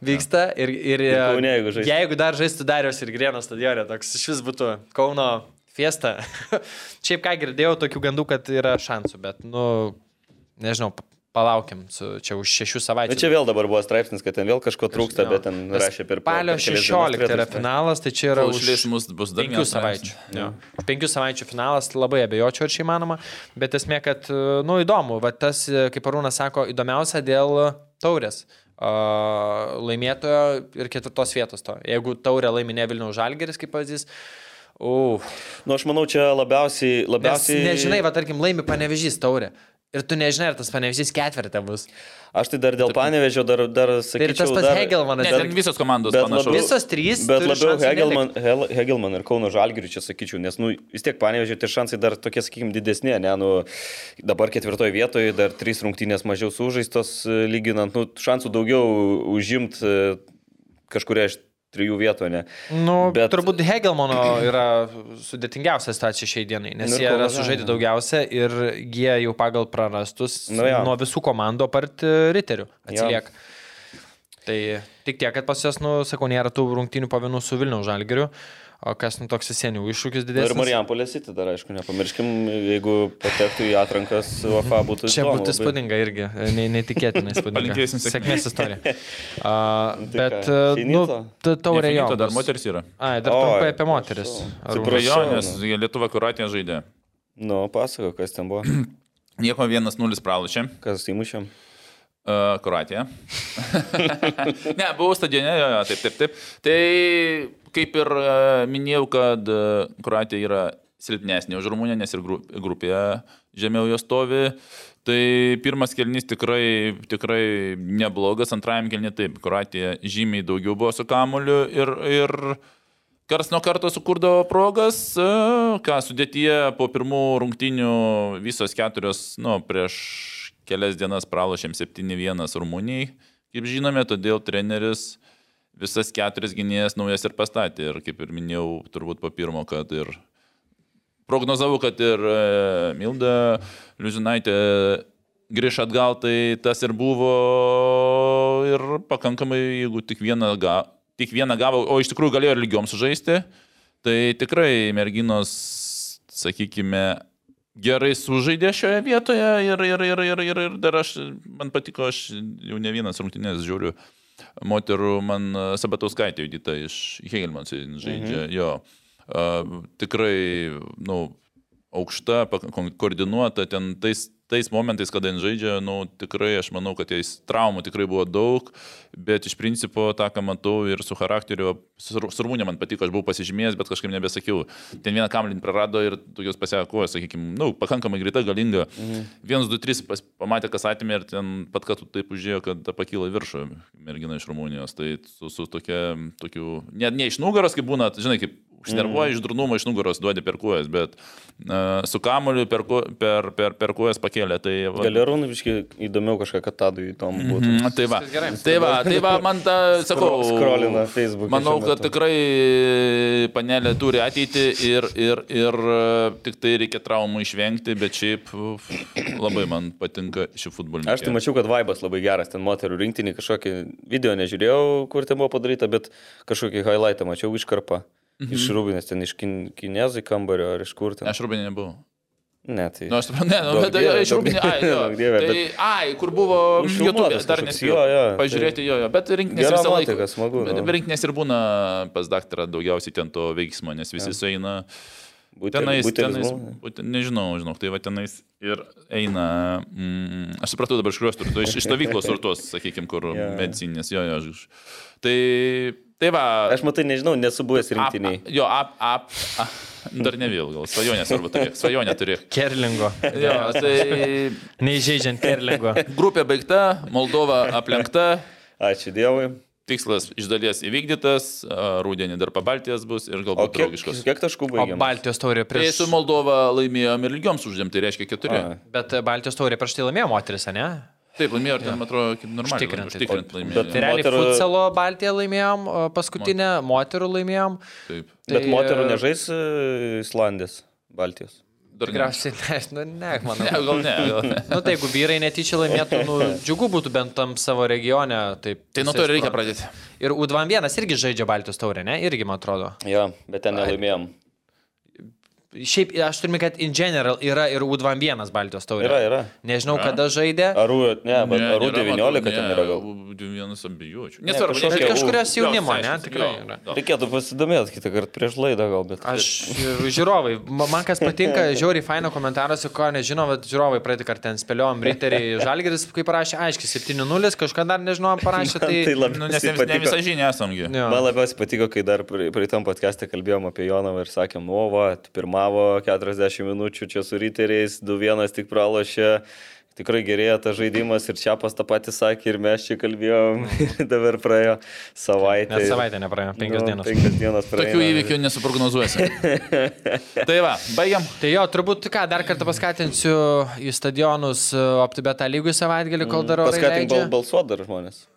vyksta ir, ir, Ir Kaune, jeigu žaistų. jeigu dar žaistų Darius ir Grėno stadione, toks iš vis būtų Kauno fiesta. [LAUGHS] Šiaip ką girdėjau, tokių gandų, kad yra šansų, bet, nu, nežinau, pa- palaukim, su, čia už šešių savaičių. Nu, čia vėl dabar buvo straipsnis, kad ten vėl kažko trūksta, Jo. bet ten Nes rašė per dienas 16 yra turėtų finalas, tai čia yra už mus bus dar penkių savaičių. Jo. Už penkių savaičių finalas labai abejočiau, ar čia įmanoma, bet esmė, kad, nu, įdomu, va tas, kaip Arūnas sako, įdomiausia dėl taurės. Laimėtojo ir ketvirtos vietos to. Jeigu taurė laimė ne Vilniaus Žalgeris, kaip pavyzdys, uh, Nu, aš manau, čia labiausiai... nes labiausiai... nežinai, va tarkim, laimi panevežys taurė. Ir tu nežinai, ar tas panevežys ketvirtą bus. Aš tai dar dėl panevežio dar, dar sakyčiau... Ir tas pats dar, Hegelmanas. Ten visos komandos labiau- Visos trys Bet labiau Hegelman, Hegelman ir Kauno Žalgirių čia sakyčiau, nes nu, vis tiek panevežė tie šansai dar tokie, sakykime, didesnė, ne, nu, dabar ketvirtoje vietoje dar trys rungtynės mažiau sužaistos e, lyginant, nu, šansų daugiau užimti kažkuria iš trijų vietų, ne. Nu, Bet... Turbūt Hegelmano yra sudėtingiausia situacija šiai dienai, nes Nu jie yra sužaidę daugiausia ir jie jau pagal prarastus Nu jo. nuo visų komandų apart e, riterių atsilieka. Tai tik tiek, kad pas juos, nu, sakau, nėra tų rungtynių pavinų su Vilniaus Žalgiriu, o kas, nu, toks senių iššūkis didesnis. Ir Marijampolės City dar, aišku, nepamirškim, jeigu patektų į atrankas UFA būtų Čia įdomu būtų įspūdinga irgi, ne, neįtikėtinai [LAUGHS] įspūdinga. Palinkėsim sėkmės. istorija. [LAUGHS] A, Nu tai bet, e, nu, taurė. Nefinito, dar moteris yra. Ai, dar trumpai apie moteris. nes Lietuva kuratė žaidė. Nu, pasako, kas ten buvo. [CLEARS THROAT] Nieko 1-0 pralašė. Kas įmušėm? Uh, Kroatija. [LAUGHS] ne, buvau stadione, jo, jo, taip, taip, taip. Tai kaip ir uh, minėjau, kad uh, Kroatija yra silpnesnė už Rumuniją, nes ir gru- grupėje žemiau jos stovi. Tai pirmas kelnys tikrai, tikrai neblogas, antrajam kelnį taip, Kroatija žymiai daugiau buvo su kamuliu ir, ir Kars nuo karto sukurdavo progas, e, ką sudėtyje po pirmų rungtynių visos keturios, nu, prieš kelias dienas pralošėm 7-1 Rumunijai, kaip žinome, todėl treneris visas keturias gynėjas naujas ir pastatė. Ir kaip ir minėjau, turbūt po pirmo, kad ir prognozavau, kad ir e, Milda Liuzinaitė grįž atgal, tai tas ir buvo ir pakankamai, jeigu tik vieną, ga, tik vieną gavo, o iš tikrųjų galėjo ir lygiom sužaisti, tai tikrai merginos, sakykime, gerai sužaidė šioje vietoje ir, ir, ir, ir, ir, ir dar aš, man patiko, aš jau ne vienas rungtynės žiūriu, moterų man e, Sabatauskaitė judita iš Hegelmans žaidžia, mhm. jo. Uh, tikrai, nu, aukšta, koordinuota, ten tais tais momentais, kada jis žaidžia, nu, tikrai aš manau, kad jais traumų tikrai buvo daug, bet iš principo tą, ką matau ir su charakteriu, surmūnė man patiko, aš buvau pasižymėjęs, bet kažkaip nebesakiau. Ten vieną kamelį prarado ir tokios pasiekojo, sakykime, nu, pakankamai greita, galinga. Mhm. Vienas, du, trys pas, pamatė, kas atėmė ir ten pat, kad taip užėjo, kad pakyla į viršų mergina iš Rumunijos. Tai su, su tokia, tokiu, ne, ne iš nugaros, kaip būna, žinai, kaip užnervuoja mm. iš durnumo iš nugaros duodi per kojas, bet uh, su kamuoliu per, per, per, per kojas pakėlė. Tai, va... Gali Arūnai visiškai įdomiau kažką, kad tadui įdomu būtų. Mm -hmm, tai va, tai va, tai va, man ta, sakau, skrolina Facebook. Manau, kad tikrai panelė turi ateitį ir, ir, ir tik tai reikia traumų išvengti, bet šiaip uf, labai man patinka šį futbolą. Aš tai mačiau, kad vaibas labai geras, ten moterų rinktinį kažkokį video nežiūrėjau, kur ten buvo padaryta, bet kažkokį highlightą mačiau iškarpą. Mhm. Iš Rūbinės, ten iš kin, kinezai kambario ar iš kur ten. Aš Rūbinė nebuvau. Ne, tai. Nu, aš suprantu, ne, nu, bet dievė, iš Rūbinė, ai, jo, dievė, tai, bet... ai, kur buvo YouTube, dar nespėjau jo, pažiūrėti jo, jo, bet rinkinės visą laiką. nuotaika, smagu, Bet nu. rinkinės ir būna pas daktarą daugiausiai ten to veiksmo, nes visi sueina. Butel- Tenais, butelis tenais, būtent, nežinau, žinau, tai va tenais ir eina, mm, aš supratau dabar iš kurios turtų, iš, iš stovyklos ir tos, sakykime, kur Jo. medicinės, jo, jo, aš. Tai, tai va. Aš matai, nežinau, nesu buvęs ap- rinktiniai. a- Jo, ap, ap, a, dar ne vėl, gal svajonė svarbu turi, svajonė turi. Kerlingo. Jo, tai Neįžeidžiant Kerlingo. grupė baigta, Moldova aplenkta, Ačiū Dievui. tikslas iš dalies įvykdytas, a, rūdienį dar pabaltijas bus ir galbūt kiek, draugiškos. kiek taškų O baigėm? Baltijos taurė Tai prieš... su Moldova laimėjom ir lygioms uždėm, tai reiškia keturi. A. Bet Baltijos taurė prieš tai laimėjo moteris, ne? Taip, laimėjo ir ten, man atrodo, kaip normaliai. Užtikrint Bet- laimėjo. Tai realiai Moterų- futsalo Baltiją laimėjom, o paskutinę moterų laimėjom. Taip. Bet Tai, moterų e, nežais e, Islandės, Baltijos. Dar ne. Tikriausiai, ne, [LAUGHS] nu, ne, manau. Ne, gal ne, gal ne. Nu, tai jeigu vyrai netyčia laimėtų, nu, [LAUGHS] džiugu būtų bent tam savo regione. Taip, Tai nuo to ir reikia pradėti. Ir U21 irgi žaidžia Baltijos taurę, ne? Irgi, man atrodo. Jo, bet ten nelaimėjom. Šiaip, aš turime, kad in general yra ir U21 Baltijos taurė. Yra, yra. Nežinau, kada žaidė. Arų, ne, bet Arų 19 ten yra gal. Vienas abijočių. Ne, Nesvarbu, U- kažkurios jaunimo, ne? Tikrai. yra. Reikėtų pasidomėti kitą kartą prieš laidą gal, bet. Aš žiūrovai, ma- man kas patinka, [LAUGHS] žiauriai faino komentaruose, ko nežinau, bet žiūrovai praeitį kartą ten spėliojom, Riteriai Žalgeris, kaip parašė, aiškiai, 7-0, kažką dar nežinau, parašė, tai... tai Nu, nes ne, ne visą žinią esamgi. Man labiausiai patiko, kai dar praeitam podcast'e kalbėjom apie Jonavą ir sakėm, nu, va, pirmavo 40 minučių čia su riteriais, 2-1 tik pralošė. Tikrai gerėja tas žaidimas ir čia pas tą patį sakė ir mes čia kalbėjom. [LAUGHS] Dabar praėjo savaitė. Net savaitę nepraėjo, penkios Nu, dienos. Penkios dienos praėjo. Tokių įvykių nesuprognozuosi. [LAUGHS] tai va, baigiam. Tai jo, turbūt ką, dar kartą paskatinsiu į stadionus OptiBeta lygų savaitgalį, kol dar Paskatink bal, balsuoti dar žmonės.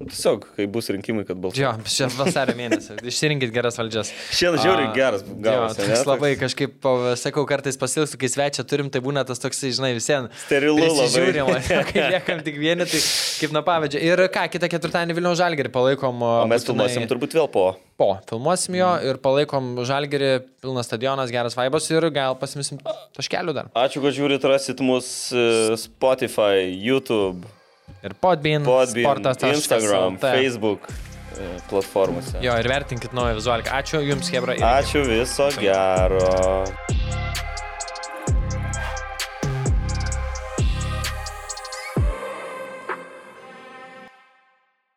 Nu, Tiesiog, kai bus rinkimai, kad balsuotų. Jo, čia vasario mėnesį. Išsirinkit geras valdžias. Šiandien žiauriai geras Jo, gavosi. toks labai kažkaip, sakau, kartais pasilgstu, kai svečia turim, tai būna tas toks, žinai, visiems. Sterilu labai. Žiūrima, [LAUGHS] [LAUGHS] kai liekam tik vieni, tai kaip nuo pavyzdžio. Ir ką, kitą ketvirtadienį Vilnių Žalgerį palaikom. O mes filmuosim turbūt vėl po. Po, filmuosim jo ir palaikom Žalgerį, pilnas stadionas, geras vaibas ir gal pasimsim taškelių dar. Ačiū, kad žiūrit, rasit mus e, Spotify, YouTube, Ir Podbean, Podbean, sportas, Instagram, Facebook e, platformose. Jo, ir vertinkit naują vizualiką. Ačiū Jums, Hebra. ir- Ačiū viso gero.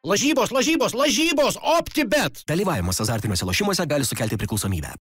Lažybos, lažybos, lažybos, optibet. Dalyvavimas azartiniuose lošimuose gali sukelti priklausomybę.